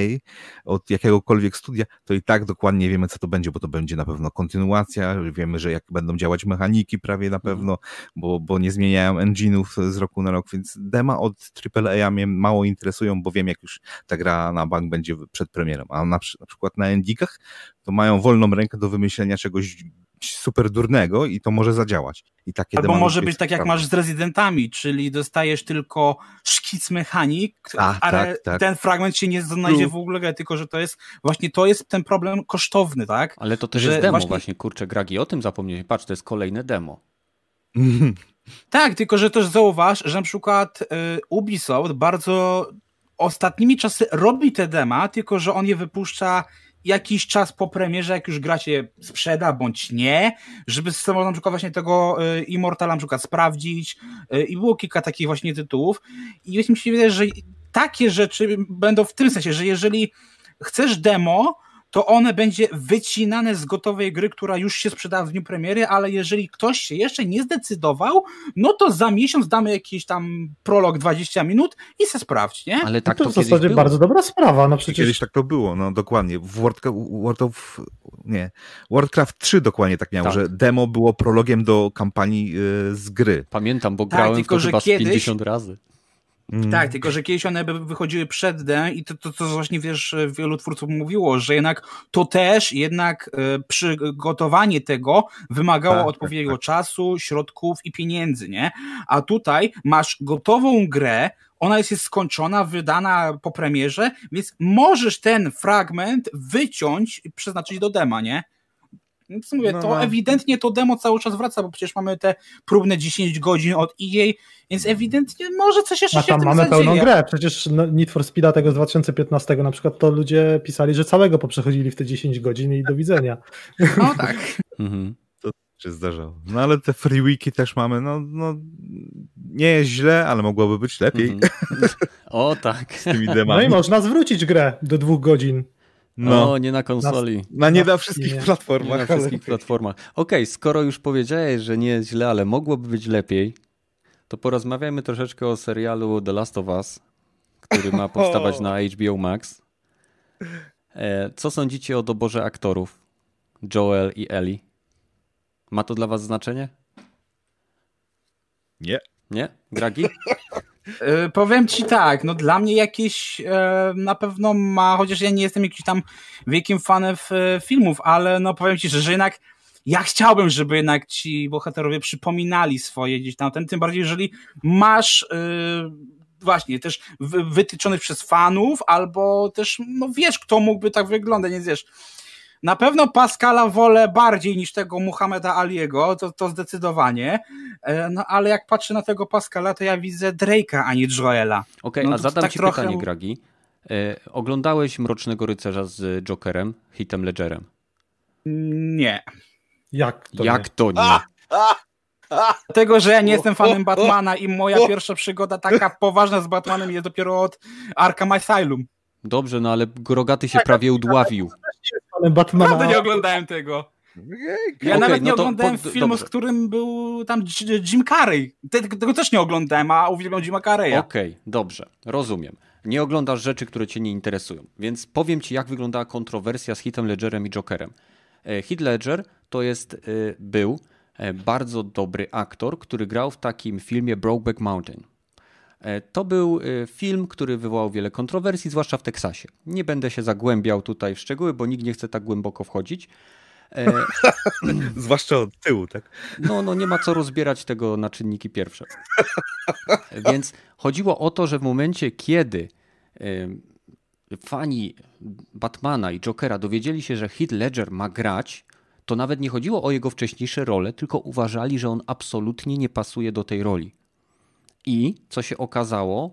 od jakiegokolwiek studia, to i tak dokładnie wiemy, co to będzie, bo to będzie na pewno kontynuacja, wiemy, że jak będą działać mechaniki prawie na mhm. pewno, bo, bo nie zmieniają engine'ów z roku na rok, więc dema od AAA mnie mało interesują, bo wiem, jak już ta gra na bank będzie przed premierem, a na, na przykład na endikach to mają wolną rękę do wymyślenia czegoś super durnego i to może zadziałać. I takie Albo może być tak jak masz z rezydentami, czyli dostajesz tylko szkic mechanik, Ach, ale tak, tak. ten fragment się nie znajdzie w ogóle, tylko że to jest właśnie to jest ten problem kosztowny, tak? Ale to też że jest demo właśnie, właśnie kurczę, Gragi, o tym zapomniałeś. Patrz, to jest kolejne demo. tak, tylko że też zauważ, że na przykład y, Ubisoft bardzo ostatnimi czasy robi te dema, tylko że on je wypuszcza jakiś czas po premierze, jak już gra się sprzeda bądź nie, żeby sobie na przykład właśnie tego y, Immortala na przykład sprawdzić y, i było kilka takich właśnie tytułów. I mi się wydaje, że takie rzeczy będą w tym sensie, że jeżeli chcesz demo, to one będzie wycinane z gotowej gry, która już się sprzedała w dniu premiery, ale jeżeli ktoś się jeszcze nie zdecydował, no to za miesiąc damy jakiś tam prolog 20 minut i se sprawdź, nie? Ale tak no to, to w zasadzie bardzo dobra sprawa. No przecież... Kiedyś tak to było, no dokładnie. W World, World of, nie, Warcraft 3 dokładnie tak miało, tak. że demo było prologiem do kampanii y, z gry. Pamiętam, bo tak, grałem tylko, w to chyba kiedyś... 50 razy. Mm. Tak, tylko że kiedyś one by wychodziły przed D i to, to, to właśnie wiesz, wielu twórców mówiło, że jednak to też jednak e, przygotowanie tego wymagało tak, tak odpowiedniego tak, tak. czasu, środków i pieniędzy, nie? A tutaj masz gotową grę, ona jest, jest skończona, wydana po premierze, więc możesz ten fragment wyciąć i przeznaczyć do dema, nie? Więc mówię, no, to no. ewidentnie to demo cały czas wraca, bo przecież mamy te próbne 10 godzin od EA, więc ewidentnie może coś jeszcze A się tam mamy zadzieje. pełną grę, przecież no, Need for Speeda tego z 2015 na przykład to ludzie pisali, że całego poprzechodzili w te 10 godzin i do widzenia. No tak. mhm. To się zdarzało. No ale te free wiki też mamy, no, no nie jest źle, ale mogłoby być lepiej. Mhm. O tak. Z tymi demami. No i można zwrócić grę do dwóch godzin. No, nie na konsoli. Na, na nie na wszystkich nie. platformach. Nie na wszystkich platformach. Okej, okay, skoro już powiedziałeś, że nie jest źle, ale mogłoby być lepiej, to porozmawiajmy troszeczkę o serialu The Last of Us, który ma powstawać na HBO Max. E, co sądzicie o doborze aktorów Joel i Ellie? Ma to dla was znaczenie? Nie. Nie? Gragi? Yy, powiem ci tak, no dla mnie jakieś yy, na pewno ma, chociaż ja nie jestem jakimś tam wielkim fanem yy, filmów, ale no powiem ci, że, że jednak ja chciałbym, żeby jednak ci bohaterowie przypominali swoje gdzieś tam, ten, tym bardziej, jeżeli masz właśnie też wytyczonych przez fanów, albo też, no wiesz, kto mógłby tak wyglądać, nie wiesz, na pewno Pascala wolę bardziej niż tego Muhammeda Aliego, to, to zdecydowanie, e, no ale jak patrzę na tego Pascala, to ja widzę Drake'a, a nie Joela. Okej, okay, no, a zadam tak ci trochę... pytanie, Gragi. E, oglądałeś Mrocznego Rycerza z Jokerem, Hitem Ledgerem? Nie. Jak to Jak nie? to nie? Dlatego, że ja nie jestem fanem Batmana i moja pierwsza przygoda taka poważna z Batmanem jest dopiero od Arkham Asylum. Dobrze, no ale Grogaty się tak, prawie udławił. Batmana. Naprawdę nie oglądałem tego. Ja okay, nawet nie no oglądałem pod, filmu, dobrze. z którym był tam Jim Carrey. Tego, też nie oglądałem, a uwielbiam Jima Carreya. Okej, okay, dobrze, rozumiem. Nie oglądasz rzeczy, które cię nie interesują. Więc powiem ci, jak wyglądała kontrowersja z Hitem Ledgerem i Jokerem. E, Heath Ledger to jest, e, był e, bardzo dobry aktor, który grał w takim filmie Brokeback Mountain. E, to był e, film, który wywołał wiele kontrowersji, zwłaszcza w Teksasie. Nie będę się zagłębiał tutaj w szczegóły, bo nikt nie chce tak głęboko wchodzić. E... Zwłaszcza od tyłu, tak? No, no nie ma co rozbierać tego na czynniki pierwsze. Więc chodziło o to, że w momencie, kiedy fani Batmana i Jokera dowiedzieli się, że Heath Ledger ma grać, to nawet nie chodziło o jego wcześniejsze role, tylko uważali, że on absolutnie nie pasuje do tej roli. I co się okazało,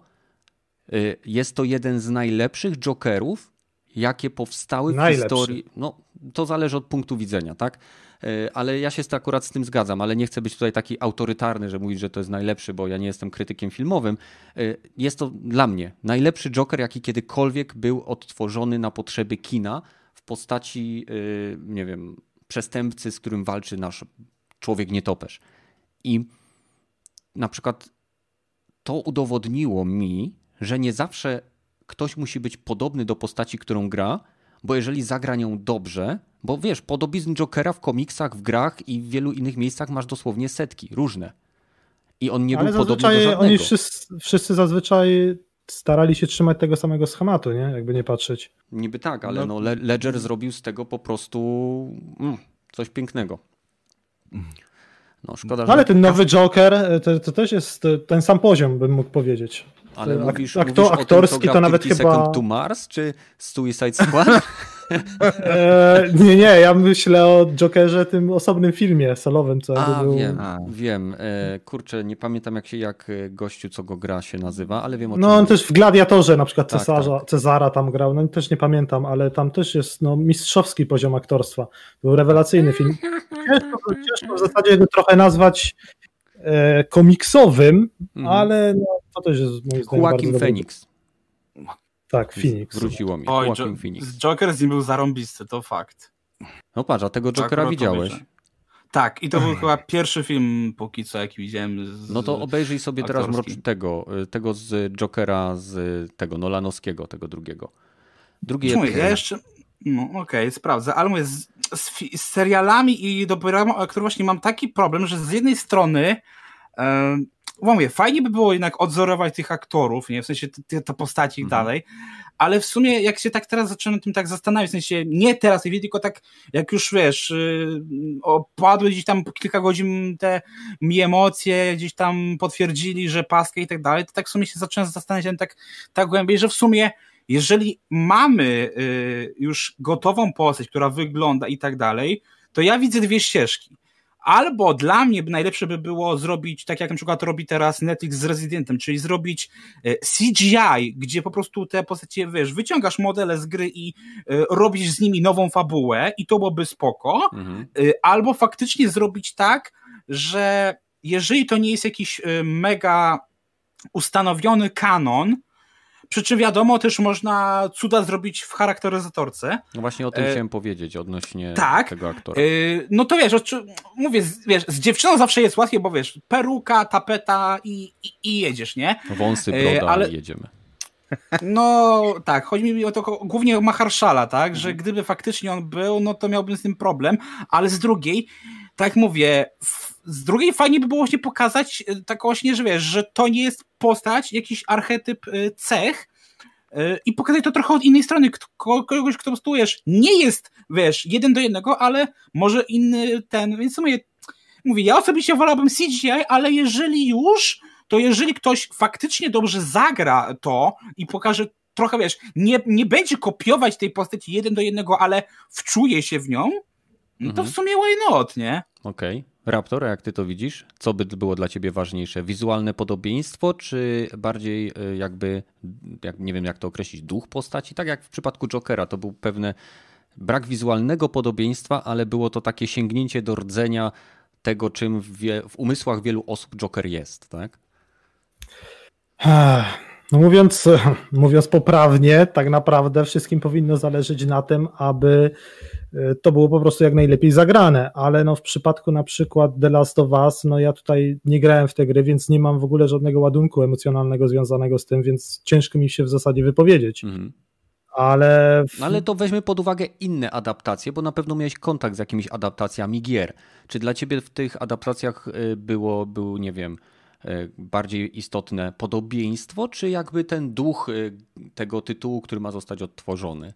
y, jest to jeden z najlepszych Jokerów, jakie powstały w Najlepszy. historii. No, to zależy od punktu widzenia, tak? Y, ale ja się akurat z tym zgadzam, ale nie chcę być tutaj taki autorytarny, że mówić, że to jest najlepszy, bo ja nie jestem krytykiem filmowym. Y, jest to dla mnie najlepszy Joker, jaki kiedykolwiek był odtworzony na potrzeby kina w postaci, nie wiem, przestępcy, z którym walczy nasz człowiek nietoperz. I na przykład to udowodniło mi, że nie zawsze ktoś musi być podobny do postaci, którą gra, bo jeżeli zagra nią dobrze, bo wiesz, podobizn Jokera w komiksach, w grach i w wielu innych miejscach masz dosłownie setki, różne. I on nie Ale był podobny do żadnego. Oni wszyscy, wszyscy zazwyczaj starali się trzymać tego samego schematu, nie? Jakby nie patrzeć. Niby tak, ale no, no Ledger zrobił z tego po prostu mm, coś pięknego. No, szkoda, że... Ale ten nowy Joker e, to, to, też jest e, ten sam poziom, bym mógł powiedzieć. Ale mówisz, Ak mówisz aktorski tym, to, to nawet chyba. to Mars czy Suicide Squad? e, nie, nie, ja myślę o Jokerze, tym osobnym filmie solowym, co A, był... wiem, A. wiem. E, kurczę, nie pamiętam jak się, jak gościu, co go gra się nazywa, ale wiem o No on też w Gladiatorze na przykład tak, Cesarza, tak. Cezara tam grał, no też nie pamiętam, ale tam też jest no, mistrzowski poziom aktorstwa. Był rewelacyjny film. Ciężko, ciężko w zasadzie go trochę nazwać e, komiksowym, mhm. ale no, to też jest moim zdaniem Joaquin Phoenix. Tak, Phoenix. Wróciło mi. Oj, jo Phoenix. Joker z nim był zarąbisty, to fakt. No patrz, a tego Jokera widziałeś. Tak, i to był chyba pierwszy film póki co, jaki widziałem. Z, no to obejrij sobie teraz tego, tego z Jokera, z tego Nolanowskiego, tego drugiego. Drugi Czemu, ja jeszcze, no okej, okay, sprawdzę, ale mówię, z, z, z serialami i dobrami, które właśnie mam taki problem, że z jednej strony e, mówię, fajnie by było jednak odzorować tych aktorów, nie, w sensie te, te postaci i mhm. dalej, ale w sumie jak się tak teraz zaczynam tym tak zastanawiać, w sensie nie teraz, tylko tak jak już wiesz, yy, opadły gdzieś tam po kilka godzin te mi emocje, gdzieś tam potwierdzili, że paskę i tak dalej, to tak w sumie się zacząłem zastanawiać tak, tak głębiej, że w sumie jeżeli mamy yy, już gotową postać, która wygląda i tak dalej, to ja widzę dwie ścieżki. Albo dla mnie najlepsze by było zrobić, tak jak na przykład robi teraz Netflix z Residentem, czyli zrobić e, CGI, gdzie po prostu te postacie, wiesz, wyciągasz modele z gry i e, robisz z nimi nową fabułę i to byłoby spoko. Mhm. E, albo faktycznie zrobić tak, że jeżeli to nie jest jakiś mega ustanowiony kanon, przy czym wiadomo, też można cuda zrobić w charakteryzatorce. No właśnie o tym e... chciałem powiedzieć odnośnie tak, tego aktora. E... No to wiesz, mówię, wiesz, z dziewczyną zawsze jest łatwiej, bo wiesz, peruka, tapeta i, i, i jedziesz, nie? Wąsy, broda e, ale... i jedziemy. No tak, chodzi mi o to głównie o Maharszala, tak, że mhm. gdyby faktycznie on był, no to miałbym z tym problem, ale z drugiej, tak mówię, z drugiej fajnie by było właśnie pokazać e, tak właśnie, że wiesz, że to nie jest postać, jakiś archetyp e, cech e, i pokazać to trochę od innej strony, kogoś, kto postujesz, nie jest, wiesz, jeden do jednego, ale może inny ten, więc w sumie mówię, ja osobiście wolałbym CGI, ale jeżeli już, to jeżeli ktoś faktycznie dobrze zagra to i pokaże trochę, wiesz, nie, nie będzie kopiować tej postaci jeden do jednego, ale wczuje się w nią, no to w mhm. sumie why not, nie? Okej. Okay. Raptor, jak ty to widzisz? Co by było dla ciebie ważniejsze? Wizualne podobieństwo, czy bardziej e, jakby, jak, nie wiem jak to określić, duch postaci? Tak jak w przypadku Jokera, to był pewne brak wizualnego podobieństwa, ale było to takie sięgnięcie do rdzenia tego, czym w, w umysłach wielu osób Joker jest, tak? No mówiąc, mówiąc poprawnie, tak naprawdę wszystkim powinno zależeć na tym, aby to było po prostu jak najlepiej zagrane, ale no w przypadku na przykład The Last of Us, no ja tutaj nie grałem w te gry, więc nie mam w ogóle żadnego ładunku emocjonalnego związanego z tym, więc ciężko mi się w zasadzie wypowiedzieć. Mhm. Ale... W... ale to weźmy pod uwagę inne adaptacje, bo na pewno miałeś kontakt z jakimiś adaptacjami gier. Czy dla ciebie w tych adaptacjach e, było, był, nie wiem, E, bardziej istotne podobieństwo, czy jakby ten duch e, tego tytułu, który ma zostać odtworzony?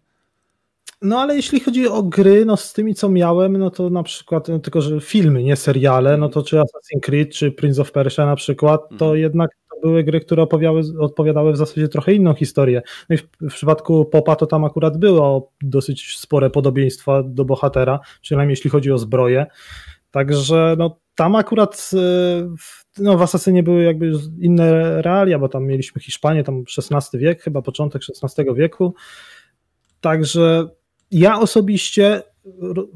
No ale jeśli chodzi o gry, no z tymi co miałem, no to na przykład, no, tylko że filmy, nie seriale, no to czy Assassin's Creed, czy Prince of Persia na przykład, to mhm. jednak to były gry, które odpowiadały w zasadzie trochę inną historię. No i w, w, przypadku Popa to tam akurat było dosyć spore podobieństwa do bohatera, przynajmniej jeśli chodzi o zbroję. Także no tam akurat e, no, w Asasynie były jakby inne realia, bo tam mieliśmy Hiszpanię, tam XVI wiek, chyba początek XVI wieku. Także ja osobiście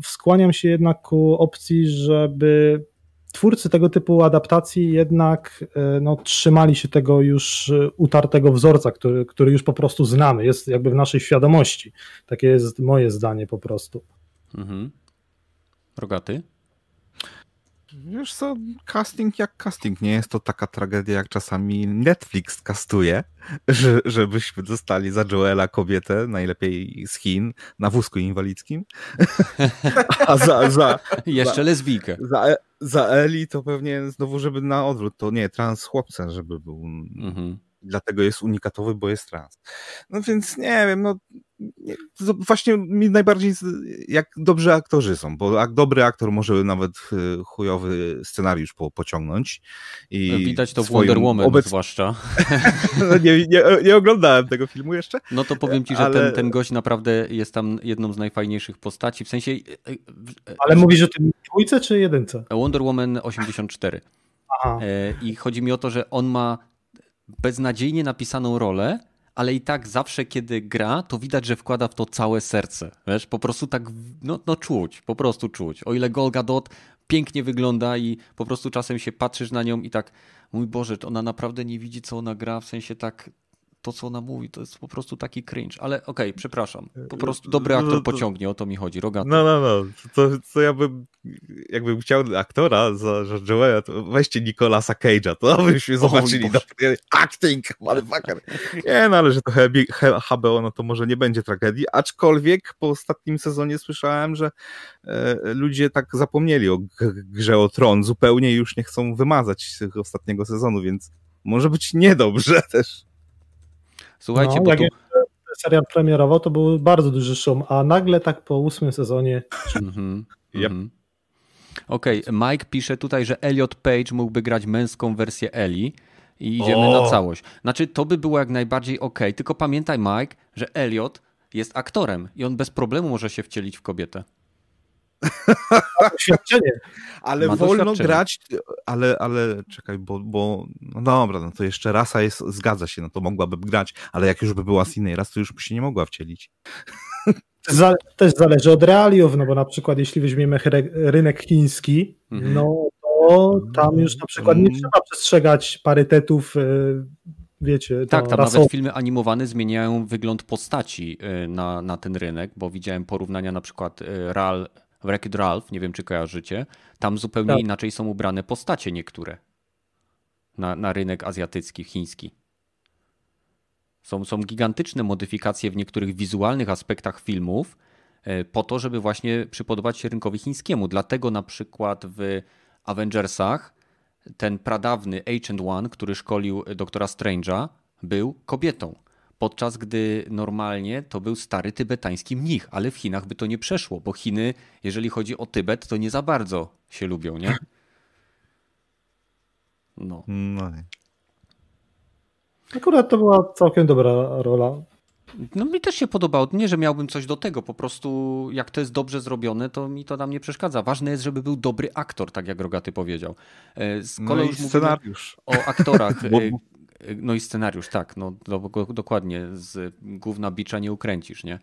skłaniam się jednak ku opcji, żeby twórcy tego typu adaptacji jednak e, no, trzymali się tego już utartego wzorca, który, który już po prostu znamy, jest jakby w naszej świadomości. Takie jest moje zdanie po prostu. Mhm. Rogaty? Wiesz co, casting jak casting. Nie jest to taka tragedia, jak czasami Netflix kastuje, że, żebyśmy dostali za Joela kobietę, najlepiej z Chin, na wózku inwalidzkim. A za... za Jeszcze za, lesbijkę. Za, za Eli to pewnie znowu, żeby na odwrót, to nie, trans chłopca, żeby był... Mhm dlatego jest unikatowy, bo jest trans. No więc nie wiem, no właśnie mi najbardziej jak dobrzy aktorzy są, bo jak dobry aktor może nawet y, chujowy scenariusz po, pociągnąć. I Widać to w Wonder Woman obec... zwłaszcza. no nie, nie, nie, oglądałem tego filmu jeszcze. No to powiem ci, że ale... ten, ten gość naprawdę jest tam jedną z najfajniejszych postaci, w sensie... Y, y, ale mówisz o tym dwójce czy jedynce? Wonder Woman 84. Aha. E, I chodzi mi o to, że on ma beznadziejnie napisaną rolę, ale i tak zawsze, kiedy gra, to widać, że wkłada w to całe serce. Wiesz, po prostu tak, no, no czuć, po prostu czuć. O ile Gal Gadot pięknie wygląda i po prostu czasem się patrzysz na nią i tak, mój Boże, ona naprawdę nie widzi, co ona gra, w sensie tak, to, co ona mówi, to jest po prostu taki cringe. Ale okej, okay, przepraszam. Po prostu dobry aktor pociągnie, o to mi chodzi. Rogaty. No, no, no. To, to ja bym, jakbym chciał aktora za George'a to weźcie Nicolasa Cage'a, to byśmy zobaczyli na acting, motherfucker. Nie, no ale że to HBO, no to może nie będzie tragedii, aczkolwiek po ostatnim sezonie słyszałem, że e, ludzie tak zapomnieli o grze o tron, zupełnie już nie chcą wymazać ostatniego sezonu, więc może być niedobrze też. Słuchajcie, no, bo tu... serial premierował, to był bardzo duży szum, a nagle tak po ósmym sezonie... Mm yep. Okej, okay. Mike pisze tutaj, że Elliot Page mógłby grać męską wersję Eli i idziemy o! na całość. Znaczy, to by było jak najbardziej ok, tylko pamiętaj, Mike, że Elliot jest aktorem i on bez problemu może się wcielić w kobietę. Doświadczenie. Ale Ma wolno grać, ale, ale czekaj, bo, bo no dobra, no to jeszcze rasa jest, zgadza się, no to mogłaby grać, ale jak już by była z innej rasy, to już by się nie mogła wcielić. Też zależy od realiów, no bo na przykład jeśli weźmiemy rynek chiński, mhm. no to tam już na przykład nie trzeba przestrzegać parytetów y, wiecie. Tak, tam nawet filmy animowane zmieniają wygląd postaci y, na, na ten rynek, bo widziałem porównania na przykład y, Ral Wreck-It Ralph, nie wiem czy kojarzycie, tam zupełnie tak. inaczej są ubrane postacie niektóre na, na rynek azjatycki, chiński. Są, są gigantyczne modyfikacje w niektórych wizualnych aspektach filmów e, po to, żeby właśnie przypodobać się rynkowi chińskiemu. Dlatego na przykład w Avengersach ten pradawny Agent One, który szkolił doktora Strange'a, był kobietą podczas gdy normalnie to był stary tybetański mnich, ale w Chinach by to nie przeszło, bo Chiny, jeżeli chodzi o Tybet, to nie za bardzo się lubią, nie? No. no nie. Akurat to była całkiem dobra rola. No mi też się podobało. Nie, że miałbym coś do tego, po prostu jak to jest dobrze zrobione, to mi to nam nie przeszkadza. Ważne jest, żeby był dobry aktor, tak jak Rogaty powiedział. E, z no już scenariusz. o aktorach. No i scenariusz, tak, no do, dokładnie, z główna bicza nie ukręcisz, nie?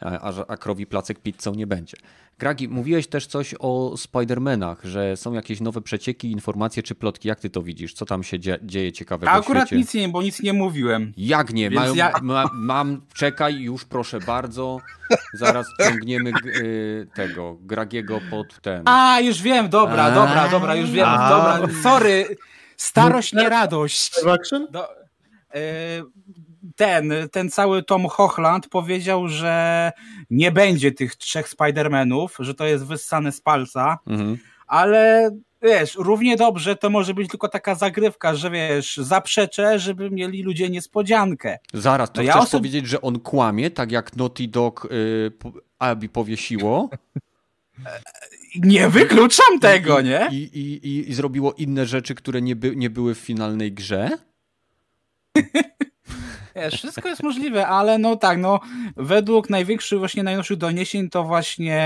A, a krowi placek pizzą nie będzie. Gragi, mówiłeś też coś o Spider-Manach, że są jakieś nowe przecieki, informacje czy plotki. Jak ty to widzisz? Co tam się dzie dzieje ciekawego A akurat świecie? nic nie, bo nic nie mówiłem. Jak nie? Mają, ja... ma, mam, czekaj, już proszę bardzo. Zaraz ciągniemy y, tego Gragiego pod ten. A, już wiem, dobra, dobra, dobra, już wiem, A. dobra. Sorry, Starość, nie radość. Do, e, ten, ten cały Tom Hochland powiedział, że nie będzie tych trzech Spider-Manów, że to jest wyssane z palca, mhm. ale wiesz, równie dobrze to może być tylko taka zagrywka, że wiesz, zaprzeczę, żeby mieli ludzie niespodziankę. Zaraz, to no chcesz ja osob... powiedzieć, że on kłamie, tak jak Naughty Dog y, Abi powiesiło? Nie wykluczam tego, nie? I, i, i, i zrobiło inne rzeczy, które nie, by, nie były w finalnej grze? Wiesz, wszystko jest możliwe, ale no tak, no według największych, właśnie najnowszych doniesień to właśnie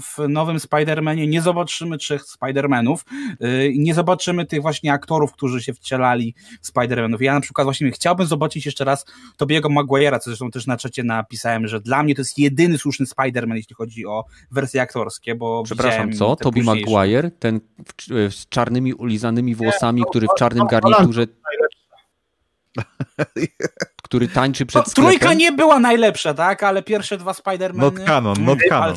w nowym Spider-Manie nie zobaczymy trzech Spider-Manów, yy, nie zobaczymy tych właśnie aktorów, którzy się wcielali w Spider-Manów. Ja na przykład właśnie chciałbym zobaczyć jeszcze raz Tobiego Maguire'a, co zresztą też na czacie napisałem, że dla mnie to jest jedyny słuszny Spider-Man, jeśli chodzi o wersje aktorskie, bo Przepraszam, co? Tobey Maguire? Ten z czarnymi ulizanymi włosami, który w czarnym garniturze który tańczy przed no, sklepem. Trójka nie była najlepsza, tak? Ale pierwsze dwa Spider-Many... Not canon, not canon.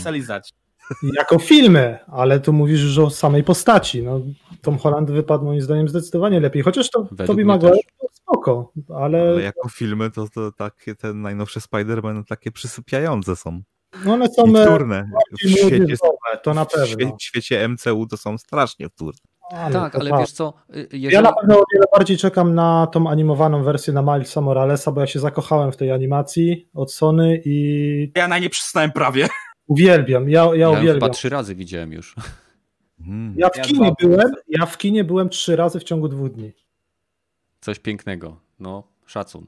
Jako filmy, ale tu mówisz już o samej postaci. No, Tom Holland wypadł moim zdaniem zdecydowanie lepiej. Chociaż to Tobey Maguire spoko, ale... ale... jako filmy to, to takie te najnowsze Spider-Man takie przysypiające są. No one są e, wtórne. W świecie, to na pewno. W świecie MCU to są strasznie wtórne. Ale tak, ale wiesz co... Y, jeżeli... Ja na pewno o wiele bardziej czekam na tą animowaną wersję na Milesa Moralesa, bo ja się zakochałem w tej animacji od Sony i... Ja na nie przystałem prawie. Uwielbiam, ja, ja, ja uwielbiam. chyba trzy razy widziałem już. Hmm. Ja w ja kinie byłem, ja w kinie byłem trzy razy w ciągu dwóch dni. Coś pięknego, no szacun.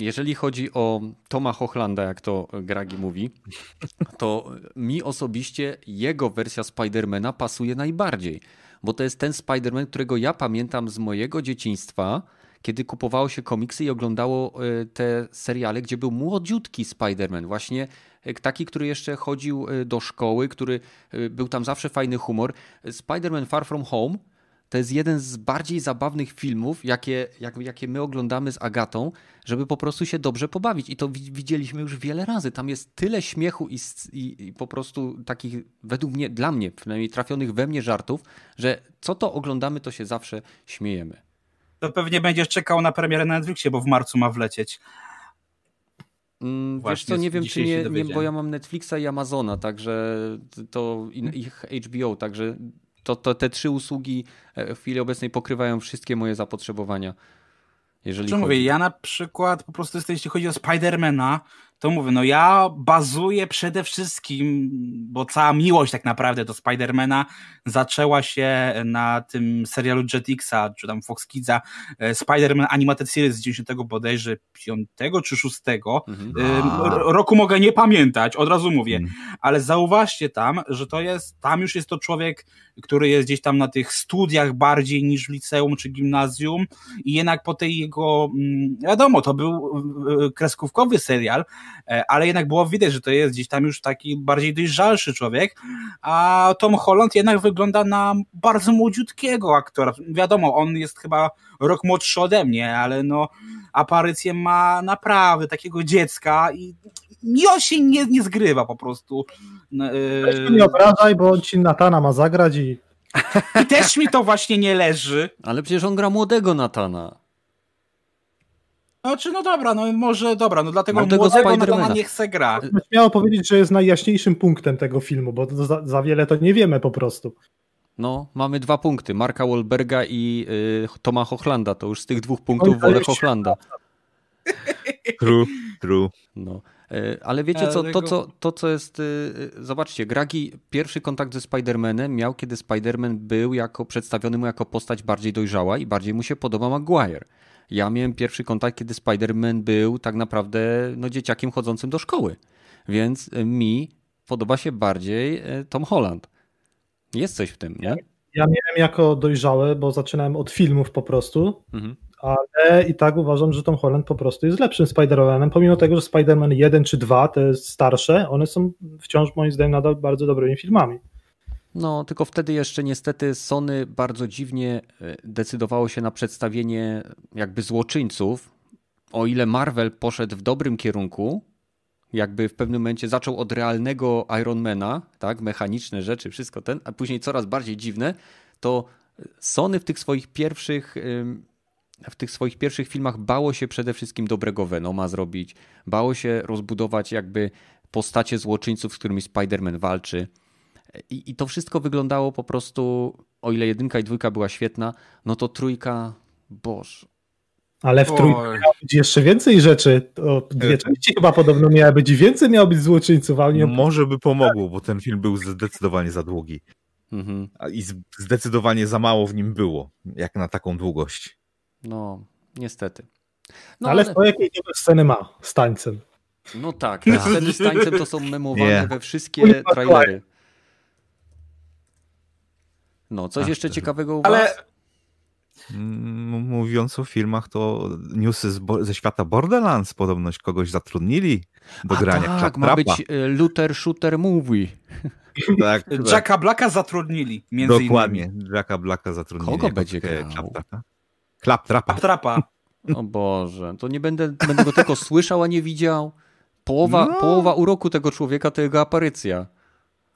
Jeżeli chodzi o Toma Hochlanda, jak to Gragi mówi, to mi osobiście jego wersja Spidermana pasuje najbardziej bo to jest ten Spider-Man, którego ja pamiętam z mojego dzieciństwa, kiedy kupowało się komiksy i oglądało e, te seriale, gdzie był młodziutki Spider-Man, właśnie e, taki, który jeszcze chodził e, do szkoły, który był tam zawsze fajny humor. Spider-Man Far From Home to jest jeden z bardziej zabawnych filmów, jakie, jak, jakie my oglądamy z Agatą, żeby po prostu się dobrze pobawić. I to widzieliśmy już wiele razy. Tam jest tyle śmiechu i, i, i po prostu takich, według mnie, dla mnie, przynajmniej trafionych we mnie żartów, że co to oglądamy, to się zawsze śmiejemy. To pewnie będziesz czekał na premierę na Netflixie, bo w marcu ma wlecieć. Mm, wiesz co, nie wiem czy nie, nie, bo ja mam Netflixa i Amazona, także to ich HBO, także to, to te trzy usługi e, w chwili obecnej pokrywają wszystkie moje zapotrzebowania. Jeżeli Co chodzi... mówię, ja na przykład po prostu jeśli chodzi o Spidermana, to mówię, no ja bazuję przede wszystkim, bo cała miłość tak naprawdę do Spidermana zaczęła się na tym serialu Jetixa, czy tam Fox Kidsa, e, Spider-Man Animated Series z 90 bodajże 5 czy 6. Mhm. Roku mogę nie pamiętać, od razu mówię, mhm. ale zauważcie tam, że to jest, tam już jest to człowiek, który jest gdzieś tam na tych studiach bardziej niż w liceum czy gimnazjum i jednak po tej jego, mm, wiadomo, to był kreskówkowy serial, E, ale jednak było widać, że to jest gdzieś tam już taki bardziej dojrzalszy człowiek, a Tom Holland jednak wygląda na bardzo młodziutkiego aktora. Wiadomo, on jest chyba rok młodszy ode mnie, ale no aparycję ma naprawdę takiego dziecka i, i on się nie, nie zgrywa po prostu. Weź nie obrażaj, bo on ci Natana ma zagrać i... I też mi to właśnie nie leży. Ale przecież on gra młodego Natana. Znaczy, no dobra, no może dobra, no dlatego no młodego Natana nie chce gra. Śmiało powiedzieć, że jest najjaśniejszym punktem tego filmu, bo za, za wiele to nie wiemy po prostu. No, mamy dwa punkty, Marka Wahlberga i y, Toma Hochlanda, to już z tych dwóch punktów wolę Hochlanda. True, true. No. Y, ale wiecie co, to co, to co jest, y, y, zobaczcie, Gragi pierwszy kontakt ze Spider-Manem miał, kiedy Spider-Man był jako, przedstawiony mu jako postać bardziej dojrzała i bardziej mu się podoba Maguire ja miałem pierwszy kontakt, kiedy Spider-Man był tak naprawdę no, dzieciakiem chodzącym do szkoły. Więc e, mi podoba się bardziej e, Tom Holland. Jest coś w tym, nie? Ja miałem jako dojrzałe, bo zaczynałem od filmów po prostu, mhm. ale i tak uważam, że Tom Holland po prostu jest lepszym Spider-Manem, pomimo tego, że Spider-Man 1 czy 2 to jest starsze, one są wciąż moim zdaniem nadal bardzo dobrymi filmami. No, tylko wtedy jeszcze niestety Sony bardzo dziwnie e, decydowało się na przedstawienie jakby złoczyńców. O ile Marvel poszedł w dobrym kierunku, jakby w pewnym momencie zaczął od realnego Ironmana, tak, mechaniczne rzeczy, wszystko ten, a później coraz bardziej dziwne, to Sony w tych swoich pierwszych w tych swoich pierwszych filmach bało się przede wszystkim dobrego Venoma zrobić, bało się rozbudować jakby postacie złoczyńców, z którymi Spider-Man walczy. I, I to wszystko wyglądało po prostu, o ile jedynka i dwójka była świetna, no to trójka, boż. Ale w trójce miało być jeszcze więcej rzeczy. To dwie części chyba podobno miały być więcej, miało być złoczyńców. Ale nie... Może by pomogło, bo ten film był zdecydowanie za długi. Mhm. I zdecydowanie za mało w nim było, jak na taką długość. No, niestety. No, ale, ale... to jakiej dobre sceny ma z tańcem. No tak, te sceny z tańcem to są memowane yeah. we wszystkie trailery. No, coś Ach, jeszcze to... ciekawego u Ale... was? Mówiąc o filmach, to newsy ze świata Borderlands podobność kogoś zatrudnili do A grania. Tak, ma być e, Luther Shooter Movie. Tak, tak. Jacka Blacka zatrudnili, między Dokładnie, innymi. Jacka Blacka zatrudnili. Kogo będzie grał? Klaptrapa. Klaptrapa. O Boże, to nie będę, będę go tylko słyszał, a nie widział. Połowa, no. połowa uroku tego człowieka to jego aparycja.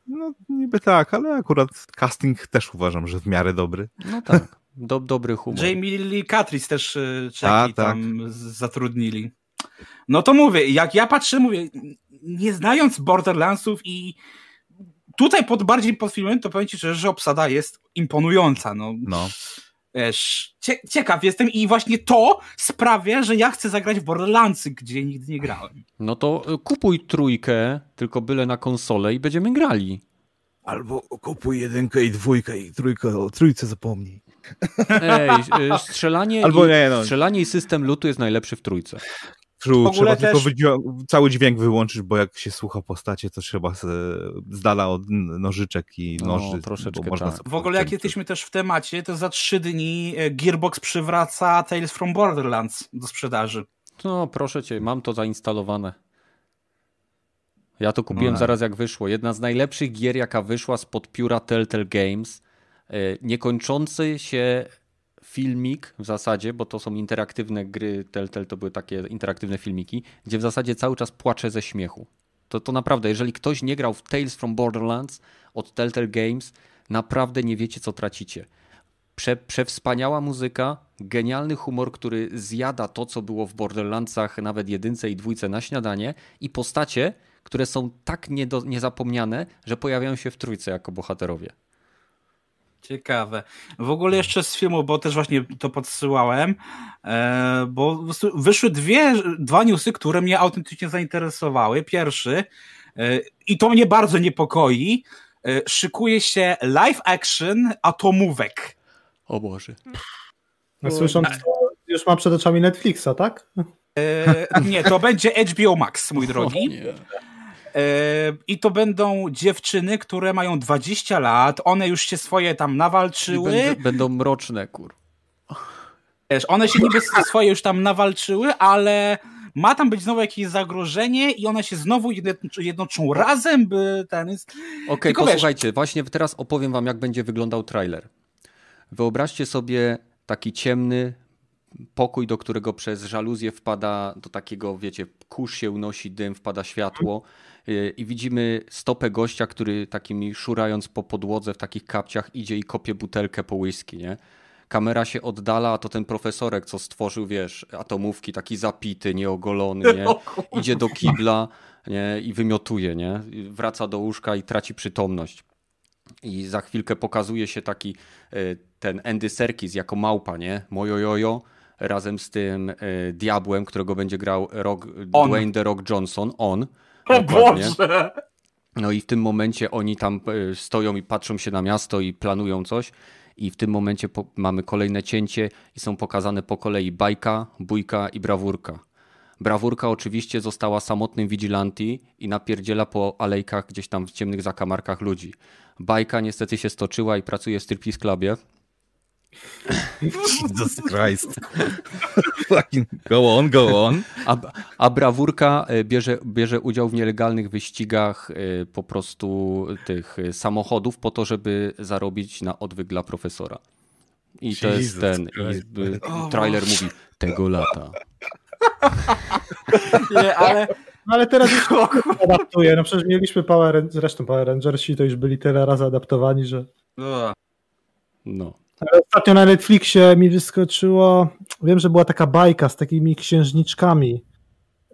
No niby tak, ale akurat casting też uważam, że w miarę dobry. No tak, do, dobry humor. Jamie Lee Curtis też y, Czeki tak. tam zatrudnili. No to mówię, jak ja patrzę, mówię, nie znając Borderlandsów i tutaj pod bardziej pod filmem, to powiem ci szczerze, że obsada jest imponująca. No. no. Wiesz, ciekaw jestem i właśnie to sprawia, że ja chcę zagrać w Borderlandsy, gdzie nigdy nie grałem. No to y, kupuj trójkę, tylko byle na konsolę i będziemy grali. Albo kupuj jedynkę i dwójkę i trójkę, o trójce zapomnij. Ej, y, strzelanie, Albo i, nie, no. strzelanie i system lutu jest najlepszy w trójce. True, trzeba też... tylko cały dźwięk wyłączyć, bo jak się słucha postacie, to trzeba z dala od nożyczek i no, noży. Troszeczkę można tak. W ogóle jak jesteśmy też w temacie, to za trzy dni e, Gearbox przywraca Tales from Borderlands do sprzedaży. No proszę cię, mam to zainstalowane. Ja to kupiłem no. zaraz jak wyszło. Jedna z najlepszych gier, jaka wyszła spod pióra Telltale Games. niekończący się filmik w zasadzie, bo to są interaktywne gry, Telltale to były takie interaktywne filmiki, gdzie w zasadzie cały czas płaczę ze śmiechu. To, to naprawdę, jeżeli ktoś nie grał w Tales from Borderlands od Telltale Games, naprawdę nie wiecie, co tracicie. Prze, przewspaniała muzyka, genialny humor, który zjada to, co było w Borderlandsach, nawet jedynce i dwójce na śniadanie i postacie, które są tak niedo, niezapomniane, że pojawiają się w trójce jako bohaterowie. Ciekawe. W ogóle jeszcze z filmu, bo też właśnie to podsyłałem, e, bo wyszły dwie, dwa newsy, które mnie autentycznie zainteresowały. Pierwszy, e, i to mnie bardzo niepokoi, e, szykuje się live action atomówek. O Boże. No, słysząc to, już mam przed oczami Netflixa, tak? nie, to będzie HBO Max, mój drogi. I to będą dziewczyny, które mają 20 lat, one już się swoje tam nawalczyły. Będą, będą mroczne, kur. Wiesz, one się niby swoje już tam nawalczyły, ale ma tam być znowu jakieś zagrożenie i one się znowu jednoczą razem, by ten jest... Okej, okay, posłuchajcie, wiesz... właśnie teraz opowiem wam, jak będzie wyglądał trailer. Wyobraźcie sobie taki ciemny pokój, do którego przez żaluzję wpada do takiego, wiecie, kurz się unosi, dym, wpada światło i widzimy stopę gościa, który takimi szurając po podłodze w takich kapciach idzie i kopie butelkę po whisky, nie? Kamera się oddala, a to ten profesorek, co stworzył, wiesz, atomówki, taki zapity, nieogolony, nie? Idzie do kibla nie? i wymiotuje, nie? Wraca do łóżka i traci przytomność. I za chwilkę pokazuje się taki e, ten Andy Serkis jako małpa, nie? Mojojojo, razem z tym e, diabłem, którego będzie grał Rock, Dwayne The Rock Johnson, on. O Boże! No i w tym momencie oni tam e, stoją i patrzą się na miasto i planują coś. I w tym momencie mamy kolejne cięcie i są pokazane po kolei bajka, bójka i brawurka. Brawurka oczywiście została samotnym vigilanti i napierdziela po alejkach gdzieś tam w ciemnych zakamarkach ludzi. Bajka niestety się stoczyła i pracuje w striptease clubie Jesus Christ. go on, go on. A, a brawurka e, bierze, bierze udział w nielegalnych wyścigach e, po prostu tych e, samochodów po to, żeby zarobić na odwyk dla profesora. I Jesus to jest ten. I trailer mówi tego lata. Nie, ale. No ale teraz już adaptuje. No przecież mieliśmy Power zresztą Power Rangersi to już byli tyle razy adaptowani, że. No. Ostatnio na Netflixie mi wyskoczyło, wiem, że była taka bajka z takimi księżniczkami.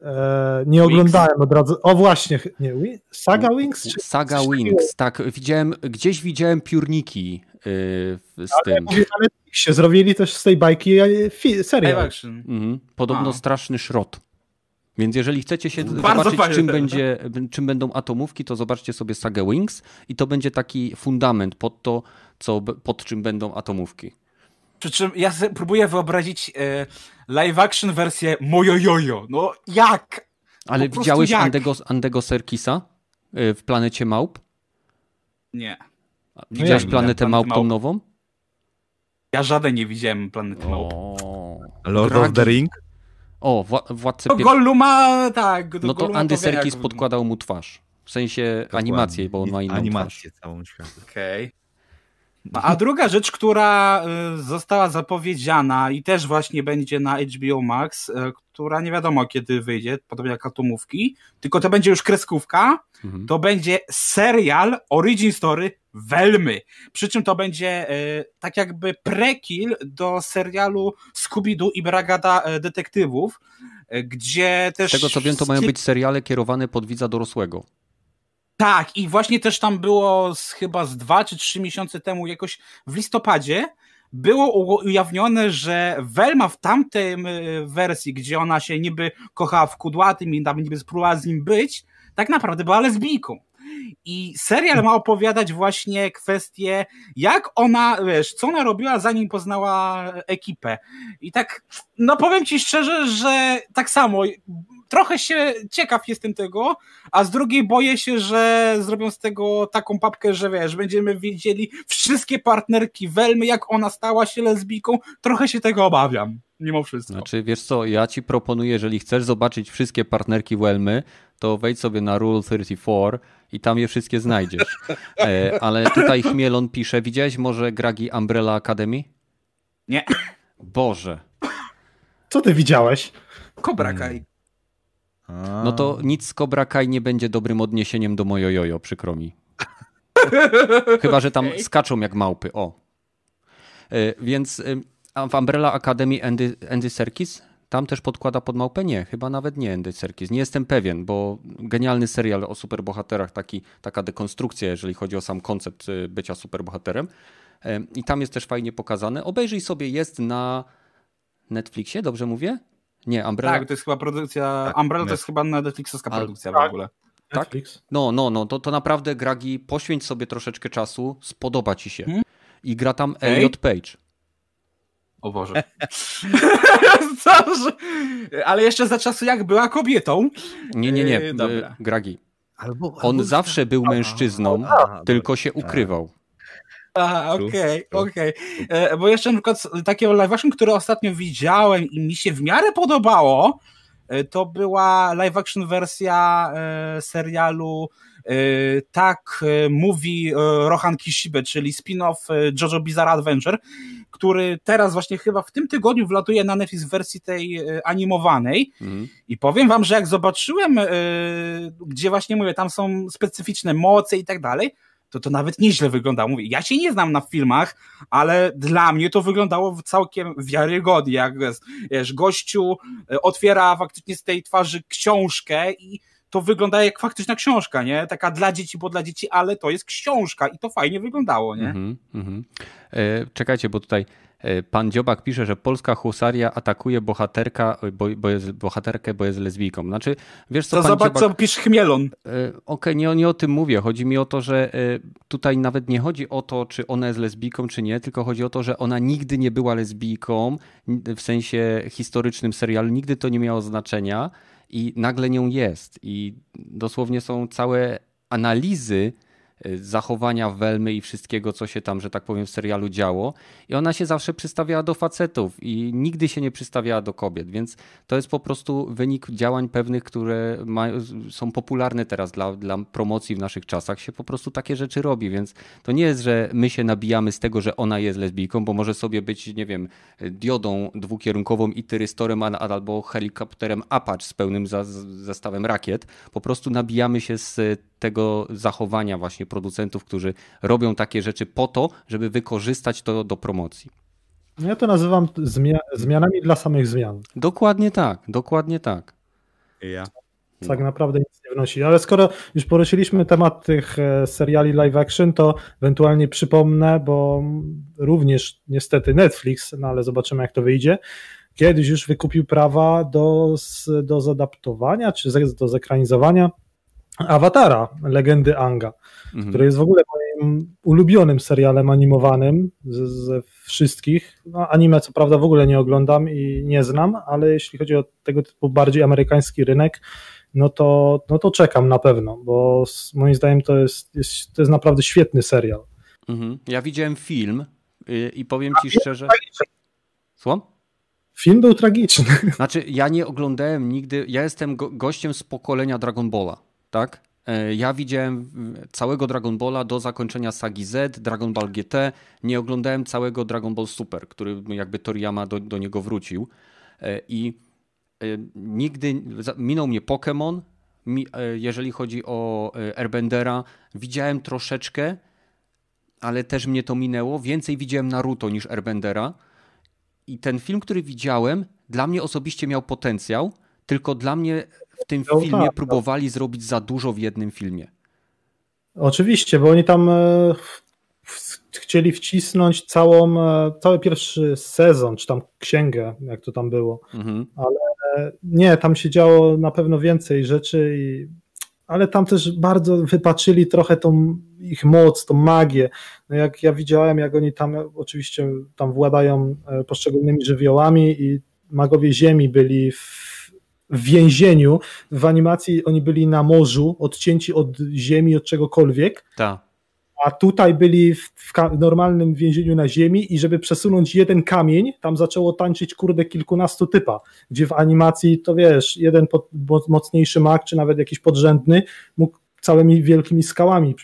E, nie oglądałem od razu. O właśnie, nie, Saga Wings? Czy Saga Wings, tak. Widziałem, gdzieś widziałem piórniki yy, z Ale tym. na Netflixie zrobili też z tej bajki serial. Mhm. Podobno A. straszny szrot. Więc jeżeli chcecie się Bardzo zobaczyć, czym, będzie, czym będą atomówki, to zobaczcie sobie Saga Wings i to będzie taki fundament pod to, co, pod czym będą atomówki. Przy czym ja próbuję wyobrazić e, live action wersję Mojojojo. No jak? Ale widziałeś jak? Andego, Andego Serkisa e, w Planecie Małp? Nie. Widziałeś no Planetę Małp, Małp tą nową? Ja żaden nie widziałem Planety Małp. Lord Dragi. of the Ring? O, władcy no, Golluma, tak. No to Andy Serkis podkładał mu twarz. W sensie Dokładnie. animację, bo on ma inną Animację twarz. całą świat. Okej. Okay. A druga rzecz, która y, została zapowiedziana i też właśnie będzie na HBO Max, y, która nie wiadomo kiedy wyjdzie, podobnie jak atomówki, tylko to będzie już kreskówka, mhm. to będzie serial Origin Story Welmy. Przy czym to będzie y, tak jakby prekill do serialu Scooby-Doo i Bragada Detektywów, gdzie też... Z tego co wiem, to mają być seriale kierowane pod widza dorosłego. Tak, i właśnie też tam było z, chyba z dwa czy trzy miesiące temu, jakoś w listopadzie, było ujawnione, że Velma w tamtej wersji, gdzie ona się niby kochała w kudłatym i tam niby spróbowała z nim być, tak naprawdę była lesbijką. I serial ma opowiadać właśnie kwestię, jak ona, wiesz, co ona robiła, zanim poznała ekipę. I tak, no powiem ci szczerze, że tak samo trochę się ciekaw jestem tego, a z drugiej boję się, że zrobią z tego taką papkę, że wiesz, będziemy wiedzieli wszystkie partnerki Welmy, jak ona stała się lesbijką. Trochę się tego obawiam, mimo wszystko. Znaczy, wiesz co, ja ci proponuję, jeżeli chcesz zobaczyć wszystkie partnerki Welmy, to wejdź sobie na Rule 34 i tam je wszystkie znajdziesz. E, ale tutaj Chmielon pisze, widziałeś może Gragi Umbrella Academy? Nie. Boże. Co ty widziałeś? Cobra Kai. Hmm. No to nic z Cobra Kai nie będzie dobrym odniesieniem do mojo jojo, przykro mi. Chyba, że tam okay. skaczą jak małpy, o. E, więc e, w Umbrella Academy Andy, Andy Serkis tam też podkłada pod małpę? Nie, chyba nawet nie Andy Serkis. Nie jestem pewien, bo genialny serial o superbohaterach, taki, taka dekonstrukcja, jeżeli chodzi o sam koncept y, bycia superbohaterem. I tam jest też fajnie pokazane. Obejrzyj sobie, jest na Netflixie, dobrze mówię? Nie, Umbrella. Tak, to jest chyba produkcja. Tak, Umbrella to jest chyba na Netflixowska produkcja w ogóle. Tak? Netflix. No, no, no, to, to naprawdę, Gragi, poświęć sobie troszeczkę czasu, spodoba ci się. Hmm? I gra tam Elliot Page. O Boże. Ale jeszcze za czasu jak była kobietą. Nie, nie, nie. Dobra. Gragi. Albo, On albo... zawsze był mężczyzną, a, tylko się ukrywał. Aha, okej, okay, okej. Okay. Bo jeszcze na przykład takiego live action, które ostatnio widziałem i mi się w miarę podobało, e, to była live action wersja e, serialu e, tak mówi Rohan Kishibe, czyli spin-off JoJo Bizarre Adventure, który teraz właśnie chyba w tym tygodniu wlatuje na Netflix w wersji tej e, animowanej mm. i powiem wam, że jak zobaczyłem, e, gdzie właśnie mówię, tam są specyficzne moce i tak dalej, to to nawet nieźle wyglądało. Mówię, ja się nie znam na filmach, ale dla mnie to wyglądało całkiem wiarygodnie, jak wiesz, gościu e, otwiera faktycznie z tej twarzy książkę i to wygląda jak faktyczna książka, nie? Taka dla dzieci, bo dla dzieci, ale to jest książka i to fajnie wyglądało, nie? Mm -hmm. e, czekajcie, bo tutaj e, pan Dziobak pisze, że polska husaria atakuje bohaterka, bo, bo jest, bohaterkę, bo jest lesbijką. Znaczy, wiesz co, to pan zobacz, Dziobak... co pisze Chmielon. E, Okej, okay, nie, nie o tym mówię. Chodzi mi o to, że e, tutaj nawet nie chodzi o to, czy ona jest lesbijką, czy nie, tylko chodzi o to, że ona nigdy nie była lesbijką, w sensie historycznym serialu, nigdy to nie miało znaczenia i nagle nią jest. I dosłownie są całe analizy zachowania Welmy i wszystkiego, co się tam, że tak powiem, w serialu działo. I ona się zawsze przystawiała do facetów i nigdy się nie przystawiała do kobiet, więc to jest po prostu wynik działań pewnych, które są popularne teraz dla, dla promocji w naszych czasach. Się po prostu takie rzeczy robi, więc to nie jest, że my się nabijamy z tego, że ona jest lesbijką, bo może sobie być, nie wiem, diodą dwukierunkową i tyrystorem albo helikopterem Apache z pełnym zestawem rakiet. Po prostu nabijamy się z tego zachowania właśnie producentów, którzy robią takie rzeczy po to, żeby wykorzystać to do promocji. Ja to nazywam zmianami dla samych zmian. Dokładnie tak, dokładnie tak. Ja. Tak no. naprawdę nic nie wnosi. Ale skoro już poruszyliśmy temat tych e, seriali live action, to ewentualnie przypomnę, bo również niestety Netflix, no ale zobaczymy jak to wyjdzie, kiedyś już wykupił prawa do, do zadaptowania, czy do zekranizowania Awatara, legendy Anga, mhm. który jest w ogóle moim ulubionym serialem animowanym ze, wszystkich. No, anime co prawda w ogóle nie oglądam i nie znam, ale jeśli chodzi o tego typu bardziej amerykański rynek, no to, no to czekam na pewno, bo moim zdaniem to jest, jest to jest naprawdę świetny serial. Mhm. Ja widziałem film y, i powiem ci szczerze. Słucham? Film był tragiczny. Znaczy, ja nie oglądałem nigdy. Ja jestem go, gościem z pokolenia Dragon Balla tak? E, ja widziałem całego Dragon Balla do zakończenia sagi Z, Dragon Ball GT. Nie oglądałem całego Dragon Ball Super, który jakby Toriyama do, do niego wrócił. E, I e, nigdy minął mnie Pokémon. Jeżeli chodzi o Airbendera, widziałem troszeczkę, ale też mnie to minęło. Więcej widziałem Naruto niż Airbendera. I ten film, który widziałem, dla mnie osobiście miał potencjał, tylko dla mnie w tym no, filmie tak, próbowali tak. zrobić za dużo w jednym filmie. Oczywiście, bo oni tam e, chcieli wcisnąć całą, e, cały pierwszy sezon, czy tam księgę, jak to tam było. Mhm. Ale e, nie, tam się działo na pewno więcej rzeczy, i, ale tam też bardzo wypaczyli trochę tą ich moc, tą magię. No jak ja widziałem, jak oni tam oczywiście tam władają poszczególnymi żywiołami i magowie ziemi byli w w więzieniu. W animacji oni byli na morzu, odcięci od ziemi, od czegokolwiek. Tak. A tutaj byli w, w, normalnym więzieniu na ziemi i żeby przesunąć jeden kamień, tam zaczęło tańczyć kurde kilkunastu typa, gdzie w animacji to wiesz, jeden pod, mocniejszy mag, czy nawet jakiś podrzędny mógł całymi wielkimi skałami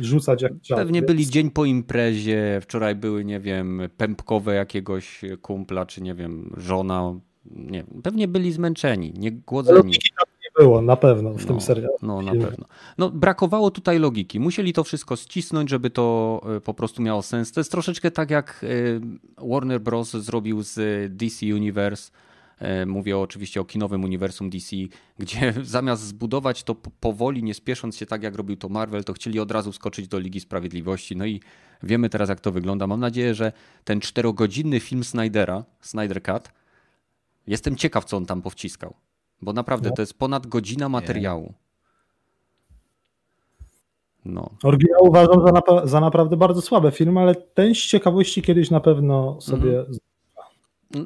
rzucać jak trzeba. Pewnie byli dzień po imprezie, wczoraj były, nie wiem, pępkowe jakiegoś kumpla, czy nie wiem, żona, nie pewnie byli zmęczeni, nie głodzeni. nie było, na pewno w no, tym serialu. No, na pewno. No, brakowało tutaj logiki. Musieli to wszystko ścisnąć, żeby to e, po prostu miało sens. To jest troszeczkę tak, jak e, Warner Bros. zrobił z DC Universe, E, mówię oczywiście o kinowym uniwersum DC, gdzie zamiast zbudować to powoli, nie spiesząc się tak, jak robił to Marvel, to chcieli od razu skoczyć do Ligi Sprawiedliwości. No i wiemy teraz, jak to wygląda. Mam nadzieję, że ten czterogodzinny film Snydera, Snyder Cut, jestem ciekaw, co on tam powciskał. Bo naprawdę no. to jest ponad godzina materiału. No. Oryginał uważam za, za naprawdę bardzo słaby film, ale ten z ciekawości kiedyś na pewno sobie mhm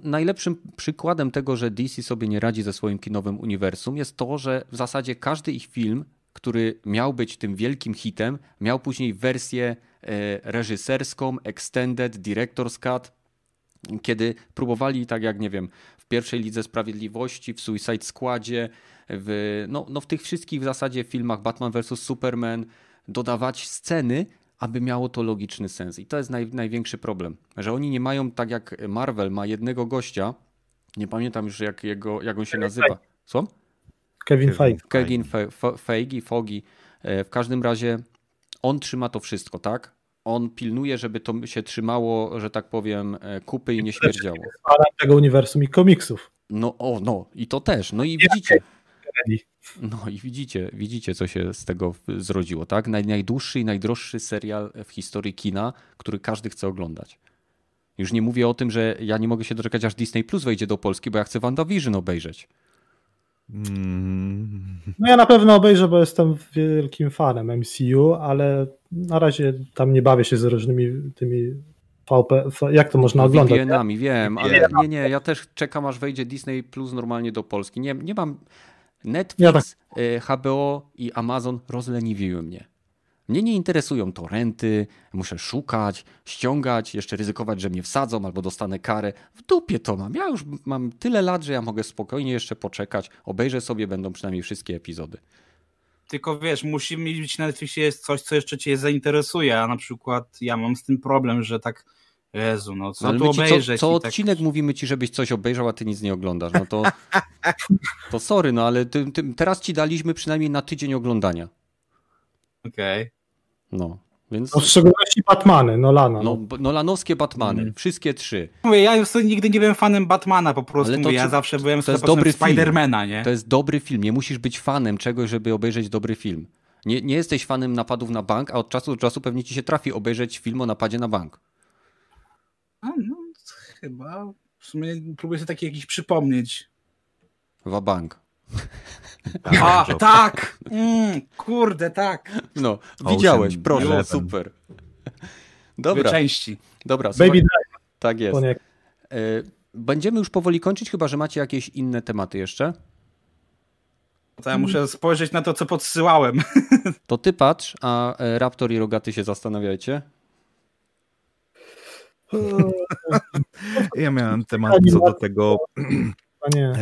najlepszym przykładem tego, że DC sobie nie radzi ze swoim kinowym uniwersum, jest to, że w zasadzie każdy ich film, który miał być tym wielkim hitem, miał później wersję e, reżyserską, extended, director's cut, kiedy próbowali, tak jak nie wiem, w pierwszej Lidze Sprawiedliwości, w Suicide Squadzie, w, no, no w tych wszystkich w zasadzie filmach Batman vs. Superman dodawać sceny, aby miało to logiczny sens. I to jest naj, największy problem, że oni nie mają, tak jak Marvel ma jednego gościa, nie pamiętam już jak, jego, jak on się nazywa. Co? Kevin Feige. Kevin Feige, Fogi. E, w każdym razie on trzyma to wszystko, tak? On pilnuje, żeby to się trzymało, że tak powiem, e, kupy i nie śmierdziało. tego uniwersum i komiksów. No, o, no, i to też. No i widzicie. No i widzicie, widzicie, co się z tego zrodziło, tak? Naj, najdłuższy i najdroższy serial w historii kina, który każdy chce oglądać. Już nie mówię o tym, że ja nie mogę się doczekać, aż Disney Plus wejdzie do Polski, bo ja chcę WandaVision obejrzeć. Mm. No ja na pewno obejrzę, bo jestem wielkim fanem MCU, ale na razie tam nie bawię się z różnymi tymi VP, jak to można oglądać? VPN-ami, wiem, ale nie, nie, ja też czekam aż wejdzie Disney Plus normalnie do Polski. Nie, nie mam Netflix, ja tak. HBO i Amazon rozleniwiły mnie. Mnie nie interesują to renty, muszę szukać, ściągać, jeszcze ryzykować, że mnie wsadzą albo dostanę karę. W dupie to mam. Ja już mam tyle lat, że ja mogę spokojnie jeszcze poczekać. Obejrzę sobie, będą przynajmniej wszystkie epizody. Tylko wiesz, musi mieć na Netflixie jest coś, co jeszcze cię zainteresuje, a na przykład ja mam z tym problem, że tak Jezu, no co no, tu obejrzeć? Co, co tak- odcinek tak... mówimy ci, żebyś coś obejrzał, a ty nic nie oglądasz. No to, to sorry, no ale ty, ty, teraz ci daliśmy przynajmniej na tydzień oglądania. Okej. Okay. No, więc... No w szczególności Batmany, Nolana. No, no Nolanowskie Batmany, mm. wszystkie trzy. Mówię, ja już nigdy nie byłem fanem Batmana po prostu, ale to, ja zawsze byłem to jest dobry Spidermana, nie? To jest dobry film, nie musisz być fanem czegoś, żeby obejrzeć dobry film. Nie, nie jesteś fanem napadów na bank, a od czasu do czasu pewnie ci się trafi obejrzeć film o napadzie na bank. A, no, chyba. W sumie próbuję sobie taki jakiś przypomnieć. Wabank. A, tak! Mm, kurde, tak. No, widziałeś, proszę, super. Dobra. części. Dobra, Baby Tak jest. E, będziemy już powoli kończyć, chyba że macie jakieś inne tematy jeszcze. To ja muszę spojrzeć na to, co podsyłałem. To ty patrz, a e, Raptor i Rogaty się zastanawiajcie. Ja miałem temat co do tego,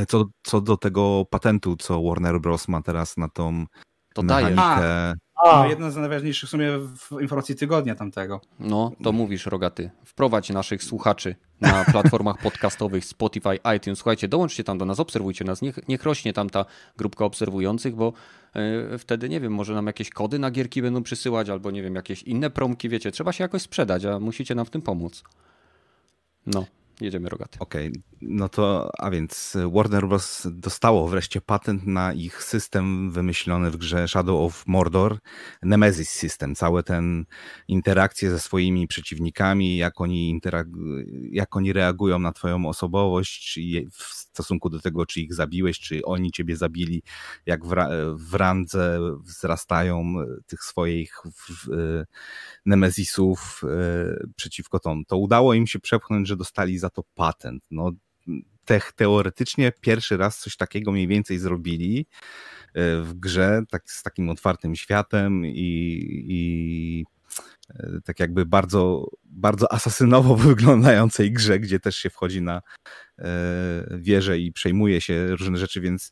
co, co do tego patentu, co Warner Bros. ma teraz na tą to mechanikę. A, no, jedna z najważniejszych w sumie informacji tygodnia tamtego. No, to mówisz, Rogaty. Wprowadź naszych słuchaczy na platformach podcastowych Spotify, iTunes. Słuchajcie, dołączcie tam do nas, obserwujcie nas. Niech, niech rośnie tam ta grupka obserwujących, bo yy, wtedy, nie wiem, może nam jakieś kody na gierki będą przysyłać, albo nie wiem, jakieś inne promki, wiecie. Trzeba się jakoś sprzedać, a musicie nam w tym pomóc. No. Jedziemy rogaty. Okej, okay. no to, a więc Warner Bros. dostało wreszcie patent na ich system wymyślony w grze Shadow of Mordor, Nemesis System, całe ten interakcje ze swoimi przeciwnikami, jak oni, jak oni reagują na twoją osobowość w stosunku do tego, czy ich zabiłeś, czy oni ciebie zabili, jak w, w randze wzrastają tych swoich w, w, Nemezisów e, przeciwko tom. To udało im się przepchnąć, że dostali za to patent. No, te, teoretycznie pierwszy raz coś takiego mniej więcej zrobili e, w grze, tak, z takim otwartym światem i, i e, tak jakby bardzo, bardzo asasynowo wyglądającej grze, gdzie też się wchodzi na wieżę i przejmuje się różne rzeczy, więc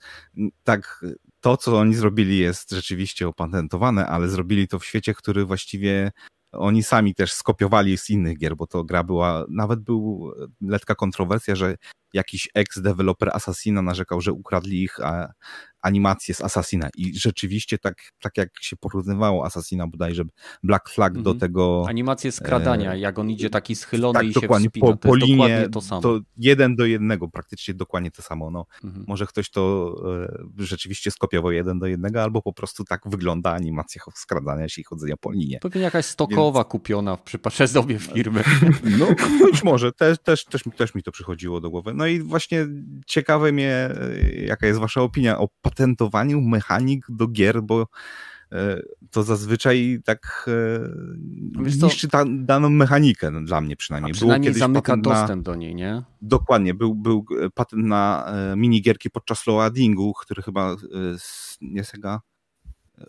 tak to, co oni zrobili, jest rzeczywiście opatentowane, ale zrobili to w świecie, który właściwie oni sami też skopiowali z innych gier, bo to gra była, nawet był letka kontrowersja, że jakiś ex-developer Assassina narzekał, że ukradli ich animacje z Assassina i rzeczywiście tak, tak jak się porównywało Assassina bodajże Black Flag do mhm. tego... Animacje skradania, e... jak on idzie taki schylony tak, i dokładnie, się wspina, po, po linie to samo. To jeden do jednego, praktycznie dokładnie to samo. No, mhm. Może ktoś to e, rzeczywiście skopiował jeden do jednego, albo po prostu tak wygląda animacja skradania się i chodzenia po linie. Pewnie jakaś stokowa Więc... kupiona w przypadku firmy. No być może, też, też, też, też mi to przychodziło do głowy. No i właśnie ciekawe mnie, e, jaka jest wasza opinia o patentowaniu mechanik do gier, bo e, to zazwyczaj tak e, Wiesz niszczy ta, daną mechanikę, no, dla mnie przynajmniej. A przynajmniej Było zamyka dostęp na, do niej, nie? Dokładnie, był, był patent na minigierki podczas loadingu, który chyba nie Sega,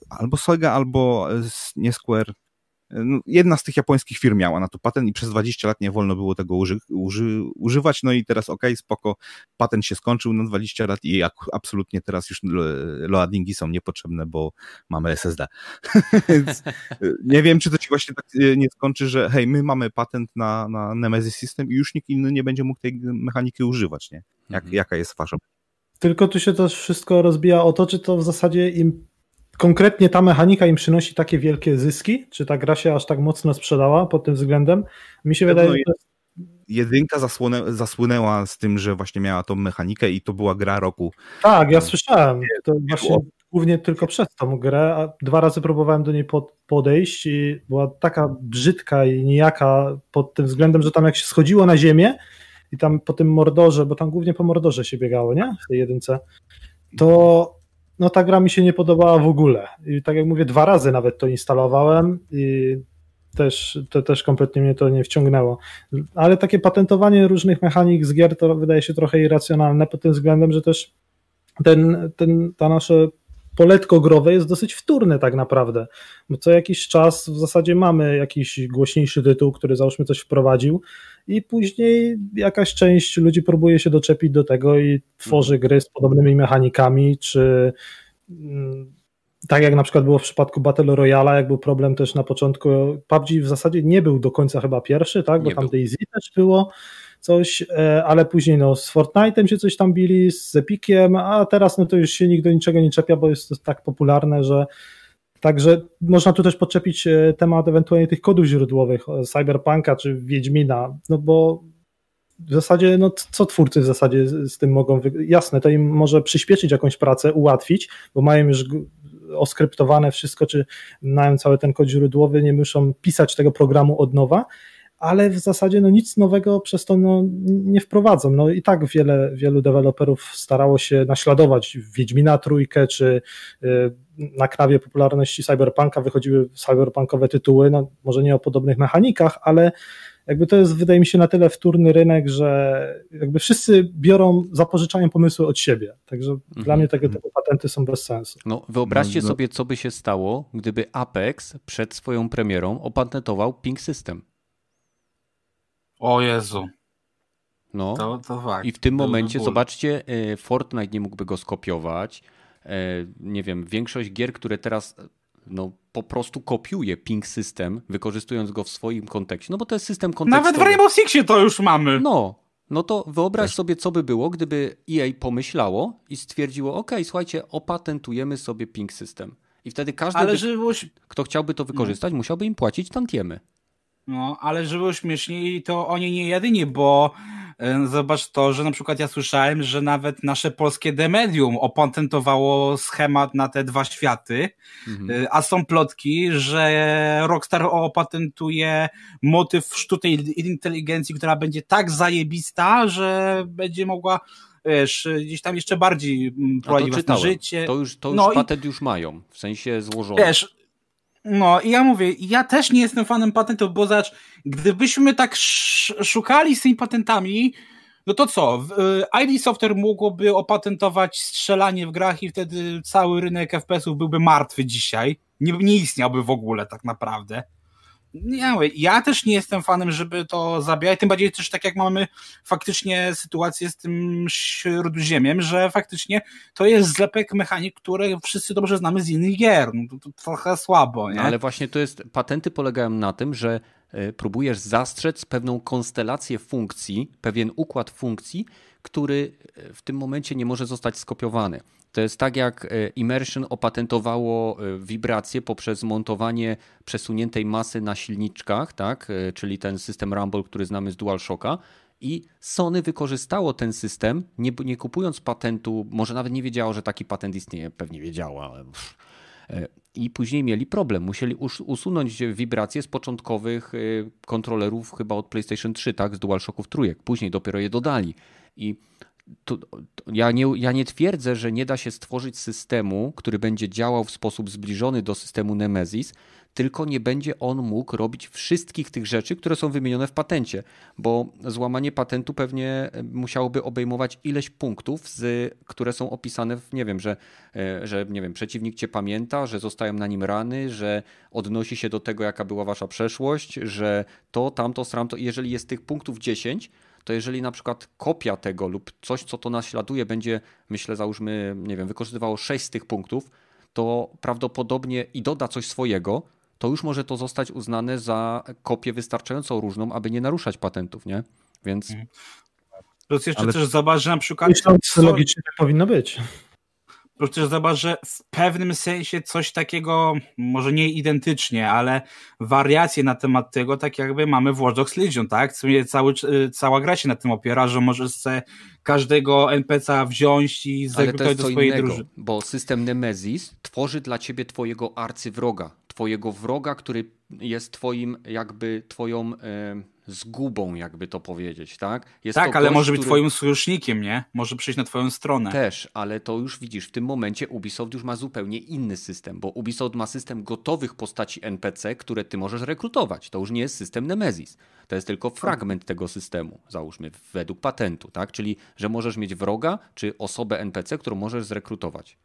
albo Sega, albo nie Square, no, jedna z tych japońskich firm miała na to patent i przez 20 lat nie wolno było tego uży, uży, używać, no i teraz ok, spoko, patent się skończył na 20 lat i absolutnie teraz już loadingi są niepotrzebne, bo mamy SSD. Więc nie wiem, czy to ci właśnie tak e, nie skończy, że hej, my mamy patent na, na Nemesis System i już nikt inny nie będzie mógł tej mechaniki używać, nie? Jak, mhm. Jaka jest wasza tylko tu się to wszystko rozbija o to, czy to w zasadzie im konkretnie ta mechanika im przynosi takie wielkie zyski? Czy ta gra się aż tak mocno sprzedała pod tym względem? Mi się wydaje, że jedynka zasłonę, zasłynęła z tym, że właśnie miała tą mechanikę i to była gra roku. Tak, ja słyszałem. To właśnie głównie tylko przez tą grę. A dwa razy próbowałem do niej podejść i była taka brzydka i nijaka pod tym względem, że tam jak się schodziło na ziemię i tam po tym mordorze, bo tam głównie po mordorze się biegało, nie? W tej jedynce, to no ta gra mi się nie podobała w ogóle. I tak jak mówię, dwa razy nawet to instalowałem i też, to też kompletnie mnie to nie wciągnęło. Ale takie patentowanie różnych mechanik z gier to wydaje się trochę irracjonalne pod tym względem, że też ten, ten, ta nasze poletko growe jest dosyć wtórne tak naprawdę, bo co jakiś czas w zasadzie mamy jakiś głośniejszy tytuł, który załóżmy coś wprowadził i później jakaś część ludzi próbuje się doczepić do tego i tworzy gry z podobnymi mechanikami, czy mm, tak jak na przykład było w przypadku Battle Royale, jak był problem też na początku, PUBG w zasadzie nie był do końca chyba pierwszy, tak, bo nie tam DayZ też było, coś, e, ale później no, z Fortnite'em się coś tam bili, z Epiciem, a teraz no to już się nikt do niczego nie czepia, bo jest to tak popularne, że Także można tu też podczepić e, temat ewentualnie tych kodów źródłowych Cyberpunka czy Wiedźmina, no bo w zasadzie, no co twórcy w zasadzie z tym mogą, jasne, to im może przyspieszyć jakąś pracę, ułatwić, bo mają już oskryptowane wszystko, czy mają cały ten kod źródłowy, nie muszą pisać tego programu od nowa, ale w zasadzie no, nic nowego przez to no, nie wprowadzą. No i tak wiele, wielu deweloperów starało się naśladować Wiedźmina Trójkę, czy y, na krawie popularności Cyberpunka wychodziły cyberpunkowe tytuły, no może nie o podobnych mechanikach, ale jakby to jest, wydaje mi się, na tyle wtórny rynek, że jakby wszyscy biorą, zapożyczają pomysły od siebie. Także mhm. dla mnie tego typu patenty są bez sensu. No, wyobraźcie no, no. sobie, co by się stało, gdyby Apex przed swoją premierą opatentował Ping System. O Jezu. No. To, to fakt. I w tym momencie, zobaczcie, e, Fortnite nie mógłby go skopiować. E, nie wiem, większość gier, które teraz no, po prostu kopiuje ping system, wykorzystując go w swoim kontekście. No bo to jest system kontekstowy. Nawet w Rainbow Sixie to już mamy. No, no to wyobraź Też. sobie, co by było, gdyby EA pomyślało i stwierdziło, ok, słuchajcie, opatentujemy sobie ping system. I wtedy każdy, Ale by, kto chciałby to wykorzystać, no. musiałby im płacić tantiemy. No, ale żeby śmieszniej, to oni nie jedyni, bo e, zobacz to, że na przykład ja słyszałem, że nawet nasze polskie Demedium opatentowało schemat na te dwa światy, mhm. E, a są plotki, że Rockstar opatentuje motyw sztucznej inteligencji, która będzie tak zajebista, że będzie mogła wiesz, gdzieś tam jeszcze bardziej mm, prowadzić życie. To już, to już no patent i, już mają, w sensie złożony. Wiesz, no i ja mówię, ja też nie jestem fanem patentów, bo zacz, gdybyśmy tak szukali z tymi patentami, no to co? Y, ID Software mogłoby opatentować strzelanie w grach i wtedy cały rynek FPS-ów byłby martwy dzisiaj. Nie, nie istniałby w ogóle tak naprawdę. Nie, ja też nie jestem fanem, żeby to zabijać, tym bardziej też tak jak mamy faktycznie sytuację z tym śródziemiem, że faktycznie to jest zlepek mechanik, które wszyscy dobrze znamy z innych gier. No, to, to trochę słabo, nie? No, ale właśnie to jest, patenty polegają na tym, że e, próbujesz zastrzec pewną konstelację funkcji, pewien układ funkcji, który e, w tym momencie nie może zostać skopiowany. To jest tak jak e, Immersion opatentowało e, wibracje poprzez montowanie przesuniętej masy na silniczkach, tak? E, czyli ten system Rumble, który znamy z DualShocka. I Sony wykorzystało ten system, nie, nie kupując patentu, może nawet nie wiedziało, że taki patent istnieje, pewnie wiedziało, ale i później mieli problem. Musieli usunąć wibracje z początkowych kontrolerów chyba od PlayStation 3, tak, z DualShocków trójek. Później dopiero je dodali. I to, to ja, nie, ja nie twierdzę, że nie da się stworzyć systemu, który będzie działał w sposób zbliżony do systemu Nemesis, tylko nie będzie on mógł robić wszystkich tych rzeczy, które są wymienione w patencie, bo złamanie patentu pewnie e, musiałoby obejmować ileś punktów, z, które są opisane w, nie wiem, że, e, że nie wiem, przeciwnik cię pamięta, że zostają na nim rany, że odnosi się do tego, jaka była wasza przeszłość, że to, tamto, stramto. Jeżeli jest tych punktów 10, to jeżeli na przykład kopia tego lub coś, co to naśladuje, będzie, myślę, załóżmy, nie wiem, wykorzystywało 6 z tych punktów, to prawdopodobnie i doda coś swojego, to już może to zostać uznane za kopię wystarczająco różną, aby nie naruszać patentów, nie? Więc. Mhm. Plus jeszcze Ale... też zobacz, że na przykład. Myślę, że logicznie tak powinno być. Przecież zobacz, że w pewnym sensie coś takiego, może nie identycznie, ale wariacje na temat tego, tak jakby mamy w Watch Dogs Legion, tak? Cały, cała gra się na tym opiera, że możesz sobie każdego NPC'a wziąć i zrekrutować do swojej innego, drużyny. Bo system Nemesis tworzy dla ciebie twojego arcywroga, twojego wroga, który jest twoim, jakby twoją... Yy zgubą, jakby to powiedzieć, tak? Jest tak, ale gość, może być który... twoim sojusznikiem, nie? Może przyjść na twoją stronę. Też, ale to już widzisz, w tym momencie Ubisoft już ma zupełnie inny system, bo Ubisoft ma system gotowych postaci NPC, które ty możesz rekrutować. To już nie jest system Nemesis. To jest tylko fragment tego systemu, załóżmy, według patentu, tak? Czyli, że możesz mieć wroga czy osobę NPC, którą możesz zrekrutować.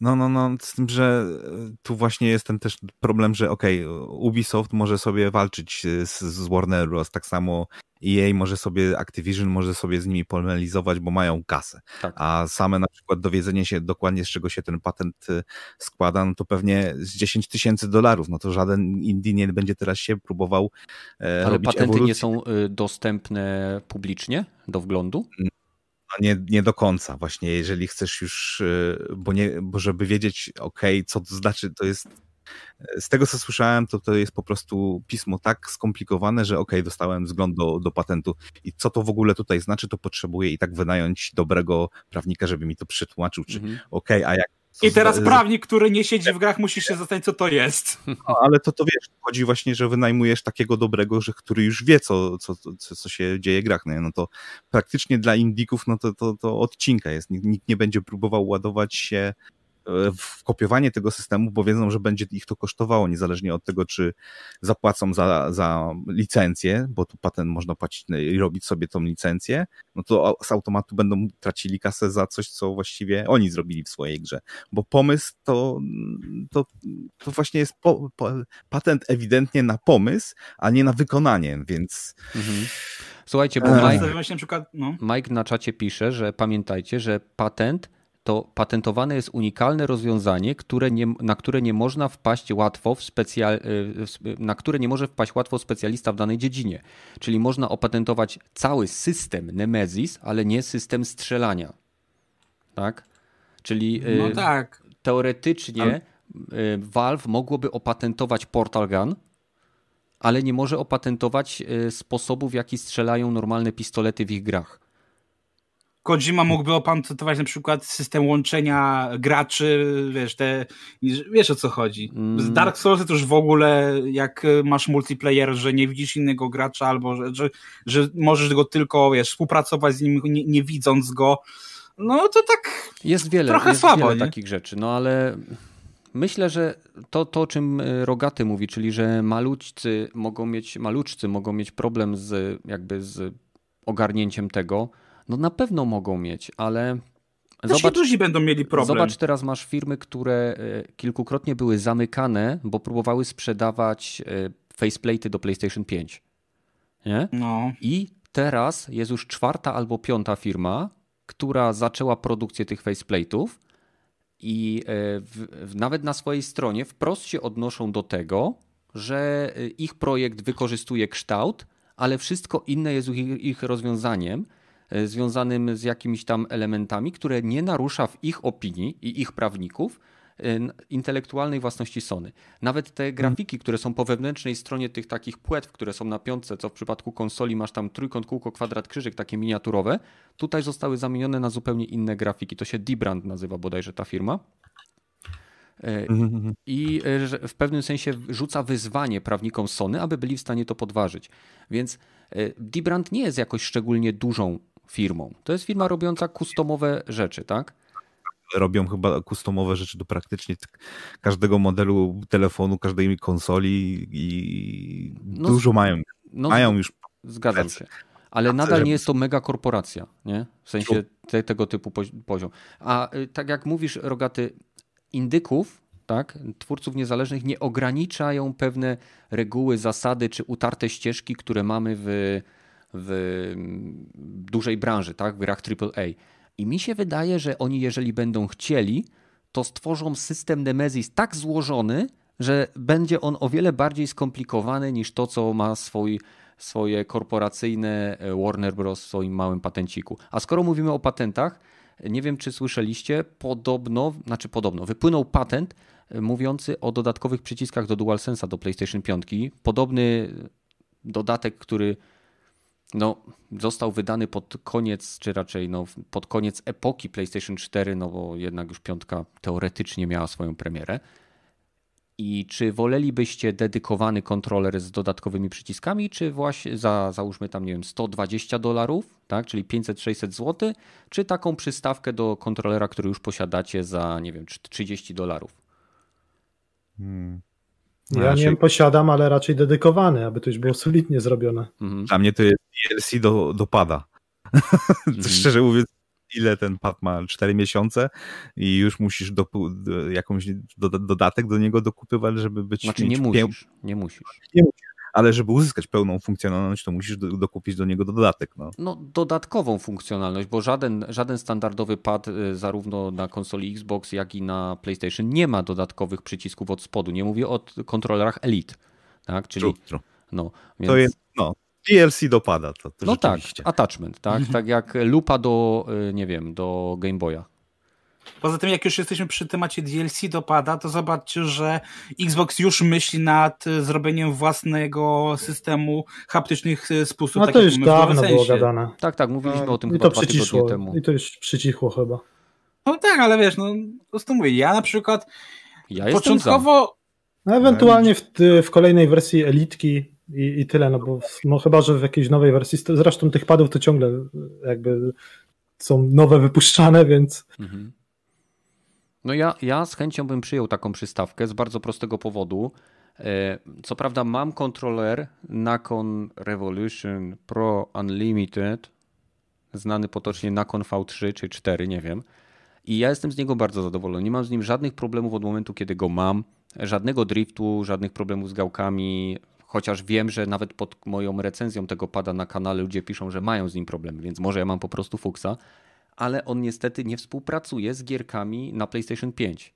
No, no, no, z tym, że e, tu właśnie jest ten też problem, że okej, okay, Ubisoft może sobie walczyć z, z Warner Bros. Tak samo EA może sobie, Activision może sobie z nimi polemizować, bo mają kasę. Tak. A same na przykład dowiedzenie się dokładnie, z czego się ten patent e, składa, no to pewnie z 10 tysięcy dolarów, no to żaden indie nie będzie teraz się próbował e, Ale patenty ewolucji. nie są dostępne publicznie do wglądu? Nie, nie do końca. Właśnie jeżeli chcesz już, y, bo, nie, bo żeby wiedzieć, ok, co to znaczy, to jest z tego, co słyszałem, to to jest po prostu pismo tak skomplikowane, że ok, dostałem wzgląd do, do patentu i co to w ogóle tutaj znaczy, to potrzebuję i tak wynająć dobrego prawnika, żeby mi to przetłumaczył, czy mhm. ok, a jak i teraz prawnik, który nie siedzi w grach, musi się zastanowić, co to jest. No, ale to, to wiesz, chodzi właśnie, że wynajmujesz takiego dobrego, że który już wie, co, co, co, co się dzieje w grach. No, no to praktycznie dla indików, no to, to, to odcinka jest. Nikt, nikt nie będzie próbował ładować się w kopiowanie tego systemu, bo wiedzą, że będzie ich to kosztowało, niezależnie od tego, czy zapłacą za, za licencję, bo tu patent można płacić i robić sobie tą licencję, no to z automatu będą tracili kasę za coś, co właściwie oni zrobili w swojej grze. Bo pomysł to, to, to właśnie jest po, po, patent ewidentnie na pomysł, a nie na wykonanie, więc. Mhm. Słuchajcie, bo Mike, na, przykład, no. Mike na czacie pisze, że pamiętajcie, że patent to patentowane jest unikalne rozwiązanie, które nie, na które nie można wpaść łatwo w specjal, y, na które nie może wpaść łatwo specjalista w danej dziedzinie. Czyli można opatentować cały system Nemesis, ale nie system strzelania. Tak? Czyli y, no tak. teoretycznie ale... Y, Valve mogłoby opatentować Portal Gun, ale nie może opatentować sposobu, w jaki strzelają normalne pistolety w ich grach. Kojima mógłby opatentować na przykład system łączenia graczy, wiesz, te, wiesz o co chodzi. Z mm. Dark Souls to już w ogóle, jak masz multiplayer, że nie widzisz innego gracza, albo że, że, że możesz go tylko, wiesz, współpracować z nim, nie, nie widząc go, no to tak jest wiele, trochę jest słabo. Wiele nie? takich rzeczy, no ale myślę, że to, to, o czym Rogaty mówi, czyli że maluczcy mogą mieć, maluczcy mogą mieć problem z jakby z ogarnięciem tego, no na pewno mogą mieć, ale Zobacz, duzi będą mieli problem. Zobacz, teraz masz firmy, które e, kilkukrotnie były zamykane, bo próbowały sprzedawać e, faceplate'y do PlayStation 5. Nie? No. I teraz jest już czwarta albo piąta firma, która zaczęła produkcję tych faceplate'ów i e, w, w, nawet na swojej stronie wprost się odnoszą do tego, że ich projekt wykorzystuje kształt, ale wszystko inne jest ich, ich rozwiązaniem związanym z jakimiś tam elementami, które nie narusza w ich opinii i ich prawników intelektualnej własności Sony. Nawet te grafiki, które są po wewnętrznej stronie tych takich płetw, które są na piątce, co w przypadku konsoli masz tam trójkąt, kółko, kwadrat, krzyżyk, takie miniaturowe, tutaj zostały zamienione na zupełnie inne grafiki. To się Dibrand nazywa bodajże ta firma. E, I e, w pewnym sensie rzuca wyzwanie prawnikom Sony, aby byli w stanie to podważyć. Więc e, Dibrand nie jest jakoś szczególnie dużą firmą. To jest firma robiąca kustomowe rzeczy, tak? robią chyba kustomowe rzeczy do praktycznie każdego modelu telefonu, każdej konsoli i no, dużo mają. No, mają już. Zgadzam się. Ale nadal nie jest to mega korporacja, nie? W sensie te, tego typu poziom. A y, tak jak mówisz, Rogaty, indyków, tak, twórców niezależnych nie ograniczają pewne reguły, zasady czy utarte ścieżki, które mamy w, w dużej branży, tak, w grach AAA. I mi się wydaje, że oni, jeżeli będą chcieli, to stworzą system Nemesis tak złożony, że będzie on o wiele bardziej skomplikowany niż to, co ma swój, swoje korporacyjne e, Warner Bros. w swoim małym patenciku. A skoro mówimy o patentach, nie wiem, czy słyszeliście, podobno, znaczy podobno, wypłynął patent e, mówiący o dodatkowych przyciskach do DualSense'a do PlayStation 5. Podobny dodatek, który no, został wydany pod koniec, czy raczej no, pod koniec epoki PlayStation 4, no bo jednak już piątka teoretycznie miała swoją premierę. I czy wolelibyście dedykowany kontroler z dodatkowymi przyciskami, czy właśnie za załóżmy tam, nie wiem, 120 dolarów, tak, czyli 500-600 zł, czy taką przystawkę do kontrolera, który już posiadacie za, nie wiem, 30 dolarów? Hmm. Ja raczej... nie posiadam, ale raczej dedykowany, aby to już było solidnie zrobione. Mhm. Dla mnie to jest DLC do, do pada. Mhm. Szczerze mówiąc, ile ten pad ma? 4 miesiące i już musisz do, do, jakąś do, dodatek do niego dokupywać, żeby być... Znaczy nie musisz, nie musisz. Nie musisz ale żeby uzyskać pełną funkcjonalność, to musisz do, dokupić do niego dodatek. No. no, dodatkową funkcjonalność, bo żaden, żaden standardowy pad y, zarówno na konsoli Xbox, jak i na PlayStation nie ma dodatkowych przycisków od spodu. Nie mówię o kontrolerach Elite. Tak? Czyli, true, true. No, więc... To jest, no, DLC dopada. To, to no tak, attachment, tak? tak jak lupa do, y, nie wiem, do Game Boya. Poza tym, jak już jesteśmy przy temacie DLC dopada, to zobaczcie, że Xbox już myśli nad e, zrobieniem własnego systemu haptycznych e, spusów. No tak to już dawno było gadane. Tak, tak, mówiliśmy no, o tym i chyba to przycichło, temu. I to już przycichło chyba. No tak, ale wiesz, no po prostu mówię, ja na przykład ja początkowo... No, ewentualnie w, w kolejnej wersji Elitki i, i tyle, no bo no chyba, że w jakiejś nowej wersji, zresztą tych padów to ciągle jakby są nowe wypuszczane, więc... Mhm. No ja, ja z chęcią bym przyjął taką przystawkę z bardzo prostego powodu. E, co prawda mam kontroler Nakon Revolution Pro Unlimited, znany potocznie Nakon V3 czy 4, nie wiem. I ja jestem z niego bardzo zadowolony. Nie mam z nim żadnych problemów od momentu, kiedy go mam. Żadnego driftu, żadnych problemów z gałkami. Chociaż wiem, że nawet pod moją recenzją tego pada na kanale ludzie piszą, że mają z nim problemy, więc może ja mam po prostu fuksa ale on niestety nie współpracuje z gierkami na PlayStation 5.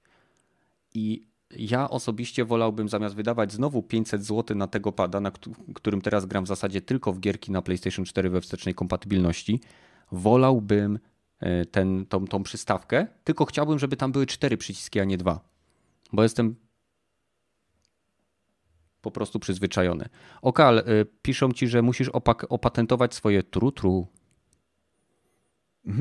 I ja osobiście wolałbym zamiast wydawać znowu 500 zł na tego pada, na którym teraz gram w zasadzie tylko w gierki na PlayStation 4 we wstecznej kompatybilności, wolałbym e, ten, tą, tą przystawkę, tylko chciałbym, żeby tam były cztery przyciski, a nie dwa. Bo jestem po prostu przyzwyczajony. Okal, e, piszą ci, że musisz opatentować swoje trutru.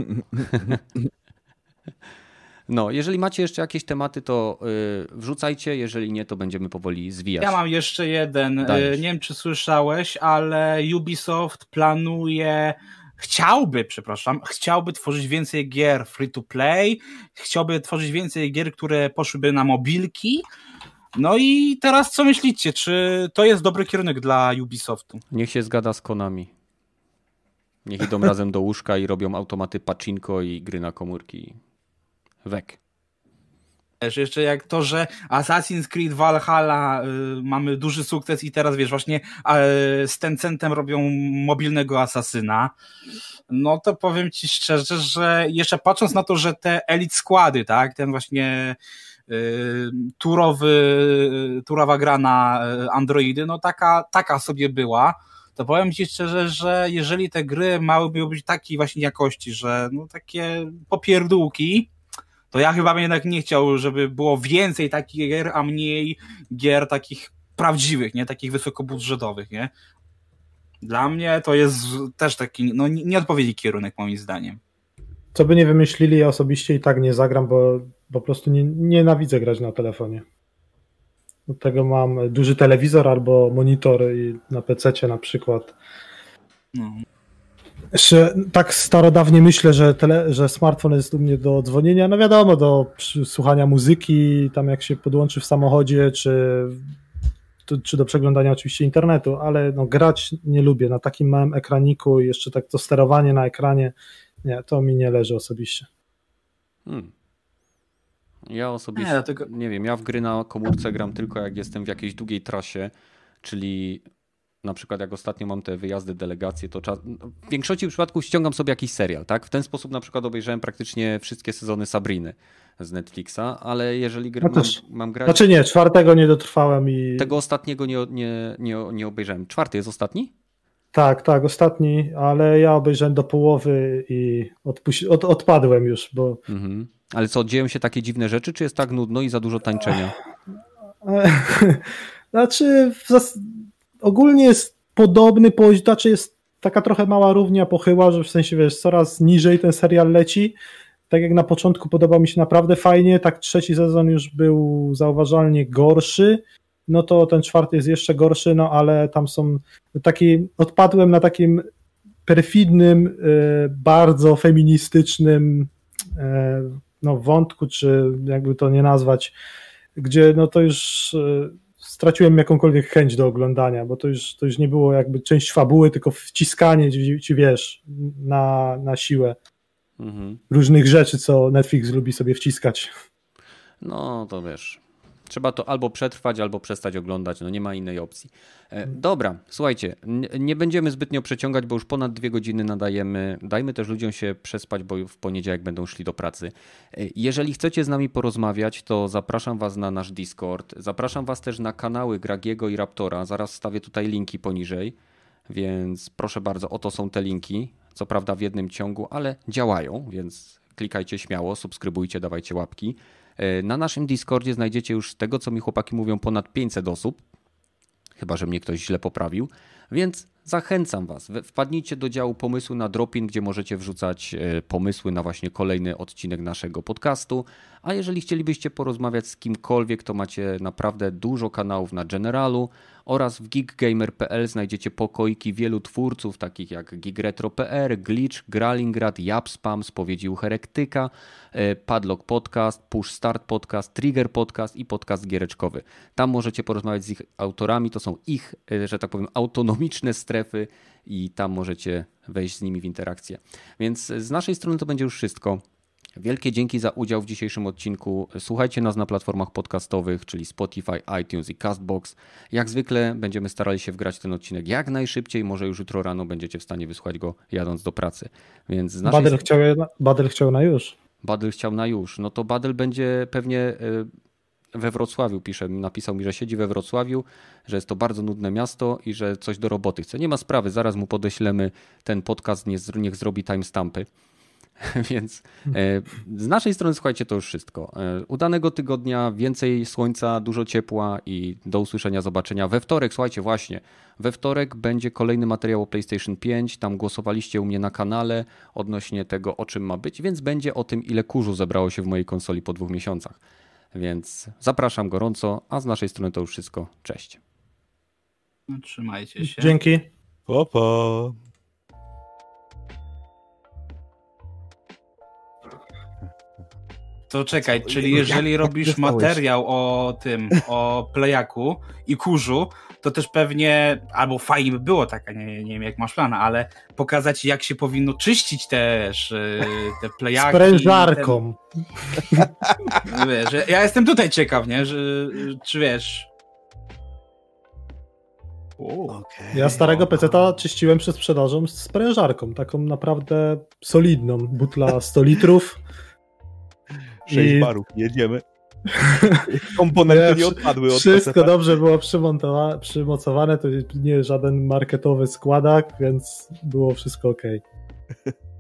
No, jeżeli macie jeszcze jakieś tematy, to yy, wrzucajcie, jeżeli nie, to będziemy powoli zwijać. Ja mam jeszcze jeden. Y, Dajesz. Nie wiem, czy słyszałeś, ale Ubisoft planuje chciałby, przepraszam, chciałby tworzyć więcej gier free to play, chciałby tworzyć więcej gier, które poszłyby na mobilki. No i teraz co myślicie? Czy to jest dobry kierunek dla Ubisoftu? Niech się zgada z Konami. Niech idą razem do łóżka i robią automaty pacinko i gry na komórki. Wek. Wiesz, jeszcze jak to, że Assassin's Creed Valhalla y, mamy duży sukces i teraz wiesz, właśnie y, z Tencentem robią mobilnego asasyna, no to powiem ci szczerze, że jeszcze patrząc na to, że te elit składy, tak, ten właśnie turowy, turowa gra na y, Androidy, no taka, taka sobie była, to powiem Ci szczerze, że jeżeli te gry miałyby być takiej właśnie jakości, że no takie popierdółki, to ja chyba bym jednak nie chciał, żeby było więcej takich gier, a mniej gier takich prawdziwych, nie? Takich wysokobudżetowych, nie? Dla mnie to jest też taki, no nieodpowiedni kierunek moim zdaniem. Co by nie wymyślili, ja osobiście i tak nie zagram, bo po prostu nie, nienawidzę grać na telefonie. Do tego mam duży telewizor albo monitor i na PC na przykład. No. Jeszcze tak starodawnie myślę, że, tele, że smartfon jest u mnie do dzwonienia, no wiadomo, do słuchania muzyki, tam jak się podłączy w samochodzie, czy, czy do przeglądania oczywiście internetu, ale no, grać nie lubię na takim małym ekraniku i jeszcze tak to sterowanie na ekranie, nie, to mi nie leży osobiście. Hmm. Ja osobiście, nie, nie wiem, ja w gry na komórce gram tylko jak jestem w jakiejś długiej trasie, czyli na przykład jak ostatnio mam te wyjazdy, delegacje, to czas... w większości przypadków ściągam sobie jakiś serial, tak? W ten sposób na przykład obejrzałem praktycznie wszystkie sezony Sabriny z Netflixa, ale jeżeli gra, no mam, mam grać... Znaczy nie, czwartego nie dotrwałem i... Tego ostatniego nie, nie, nie, nie obejrzałem. Czwarty jest ostatni? Tak, tak, ostatni, ale ja obejrzałem do połowy i odpuś... od, odpadłem już, bo... Mhm. Ale co, dzieją się takie dziwne rzeczy, czy jest tak nudno i za dużo tańczenia? znaczy, zas... ogólnie jest podobny poziom, znaczy jest taka trochę mała równia pochyła, że w sensie, wiesz, coraz niżej ten serial leci. Tak jak na początku podobał mi się naprawdę fajnie, tak trzeci sezon już był zauważalnie gorszy, no to ten czwarty jest jeszcze gorszy, no ale tam są taki, odpadłem na takim perfidnym, y, bardzo feministycznym y, no, wątku, czy jakby to nie nazwać, gdzie no to już e, straciłem jakąkolwiek chęć do oglądania, bo to już, to już nie było jakby część fabuły, tylko wciskanie ci, ci wiesz, na, na siłę mhm. różnych rzeczy, co Netflix lubi sobie wciskać. No to wiesz, Trzeba to albo przetrwać, albo przestać oglądać. No nie ma innej opcji. E, dobra, słuchajcie, nie będziemy zbytnio przeciągać, bo już ponad dwie godziny nadajemy. Dajmy też ludziom się przespać, bo w poniedziałek będą szli do pracy. E, jeżeli chcecie z nami porozmawiać, to zapraszam Was na nasz Discord. Zapraszam Was też na kanały Gragiego i Raptora. Zaraz wstawię tutaj linki poniżej, więc proszę bardzo, oto są te linki. Co prawda w jednym ciągu, ale działają, więc klikajcie śmiało, subskrybujcie, dawajcie łapki. E, na naszym Discordzie znajdziecie już tego, co mi chłopaki mówią, ponad 500 osób. Chyba, że mnie ktoś źle poprawił. Więc zachęcam Was. Wpadnijcie do działu pomysły na Dropin, gdzie możecie wrzucać e, pomysły na właśnie kolejny odcinek naszego podcastu. A jeżeli chcielibyście porozmawiać z kimkolwiek, to macie naprawdę dużo kanałów na Generalu oraz w geekgamer.pl znajdziecie pokoiki wielu twórców, takich jak gigretro.pr, Glitch, Gralingrad, Japspam, Spowiedzi u Herektyka, e, Padlock Podcast, Push Start Podcast, Trigger Podcast i podcast giereczkowy. Tam możecie porozmawiać z ich autorami, to są ich, e, że tak powiem, autonomiczne strefy i tam możecie wejść z nimi w interakcję. Więc z naszej strony to będzie już wszystko. Wielkie dzięki za udział w dzisiejszym odcinku. Słuchajcie nas na platformach podcastowych, czyli Spotify, iTunes i Castbox. Jak zwykle będziemy starali się wgrać ten odcinek jak najszybciej. Może już jutro rano będziecie w stanie wysłuchać go jadąc do pracy. Więc z naszej... Badel, chciał, Badel chciał na już. Badel chciał na już. No to Badel będzie pewnie e, we Wrocławiu, pisze, napisał mi, że siedzi we Wrocławiu, że jest to bardzo nudne miasto i że coś do roboty chce. Nie ma sprawy, zaraz mu podeślemy ten podcast, niech zrobi timestampy. Więc e, z naszej strony słuchajcie, to już wszystko. E, udanego tygodnia, więcej słońca, dużo ciepła i do usłyszenia, zobaczenia we wtorek. Słuchajcie, właśnie, we wtorek będzie kolejny materiał o PlayStation 5. Tam głosowaliście u mnie na kanale odnośnie tego, o czym ma być, więc będzie o tym, ile kurzu zebrało się w mojej konsoli po dwóch miesiącach. Więc zapraszam gorąco, a z naszej strony to już wszystko. Cześć. Trzymajcie się. Dzięki. Pa, pa. To czekaj, czyli jeżeli robisz materiał o tym, o plejaku i kurzu, to też pewnie, albo fajnie by było tak, nie, nie wiem jak masz plan, ale pokazać jak się powinno czyścić też te plejaki. Sprężarką. Ten, wiesz, ja jestem tutaj ciekaw, nie, że, czy wiesz, Okay. Ja starego peceta czyściłem przed sprzedażą z sprężarką, taką naprawdę solidną, butla 100 litrów. 6 I... barów, jedziemy. Komponenty nie, nie odpadły od Wszystko dobrze było przymocowane, to nie żaden marketowy składak, więc było wszystko ok.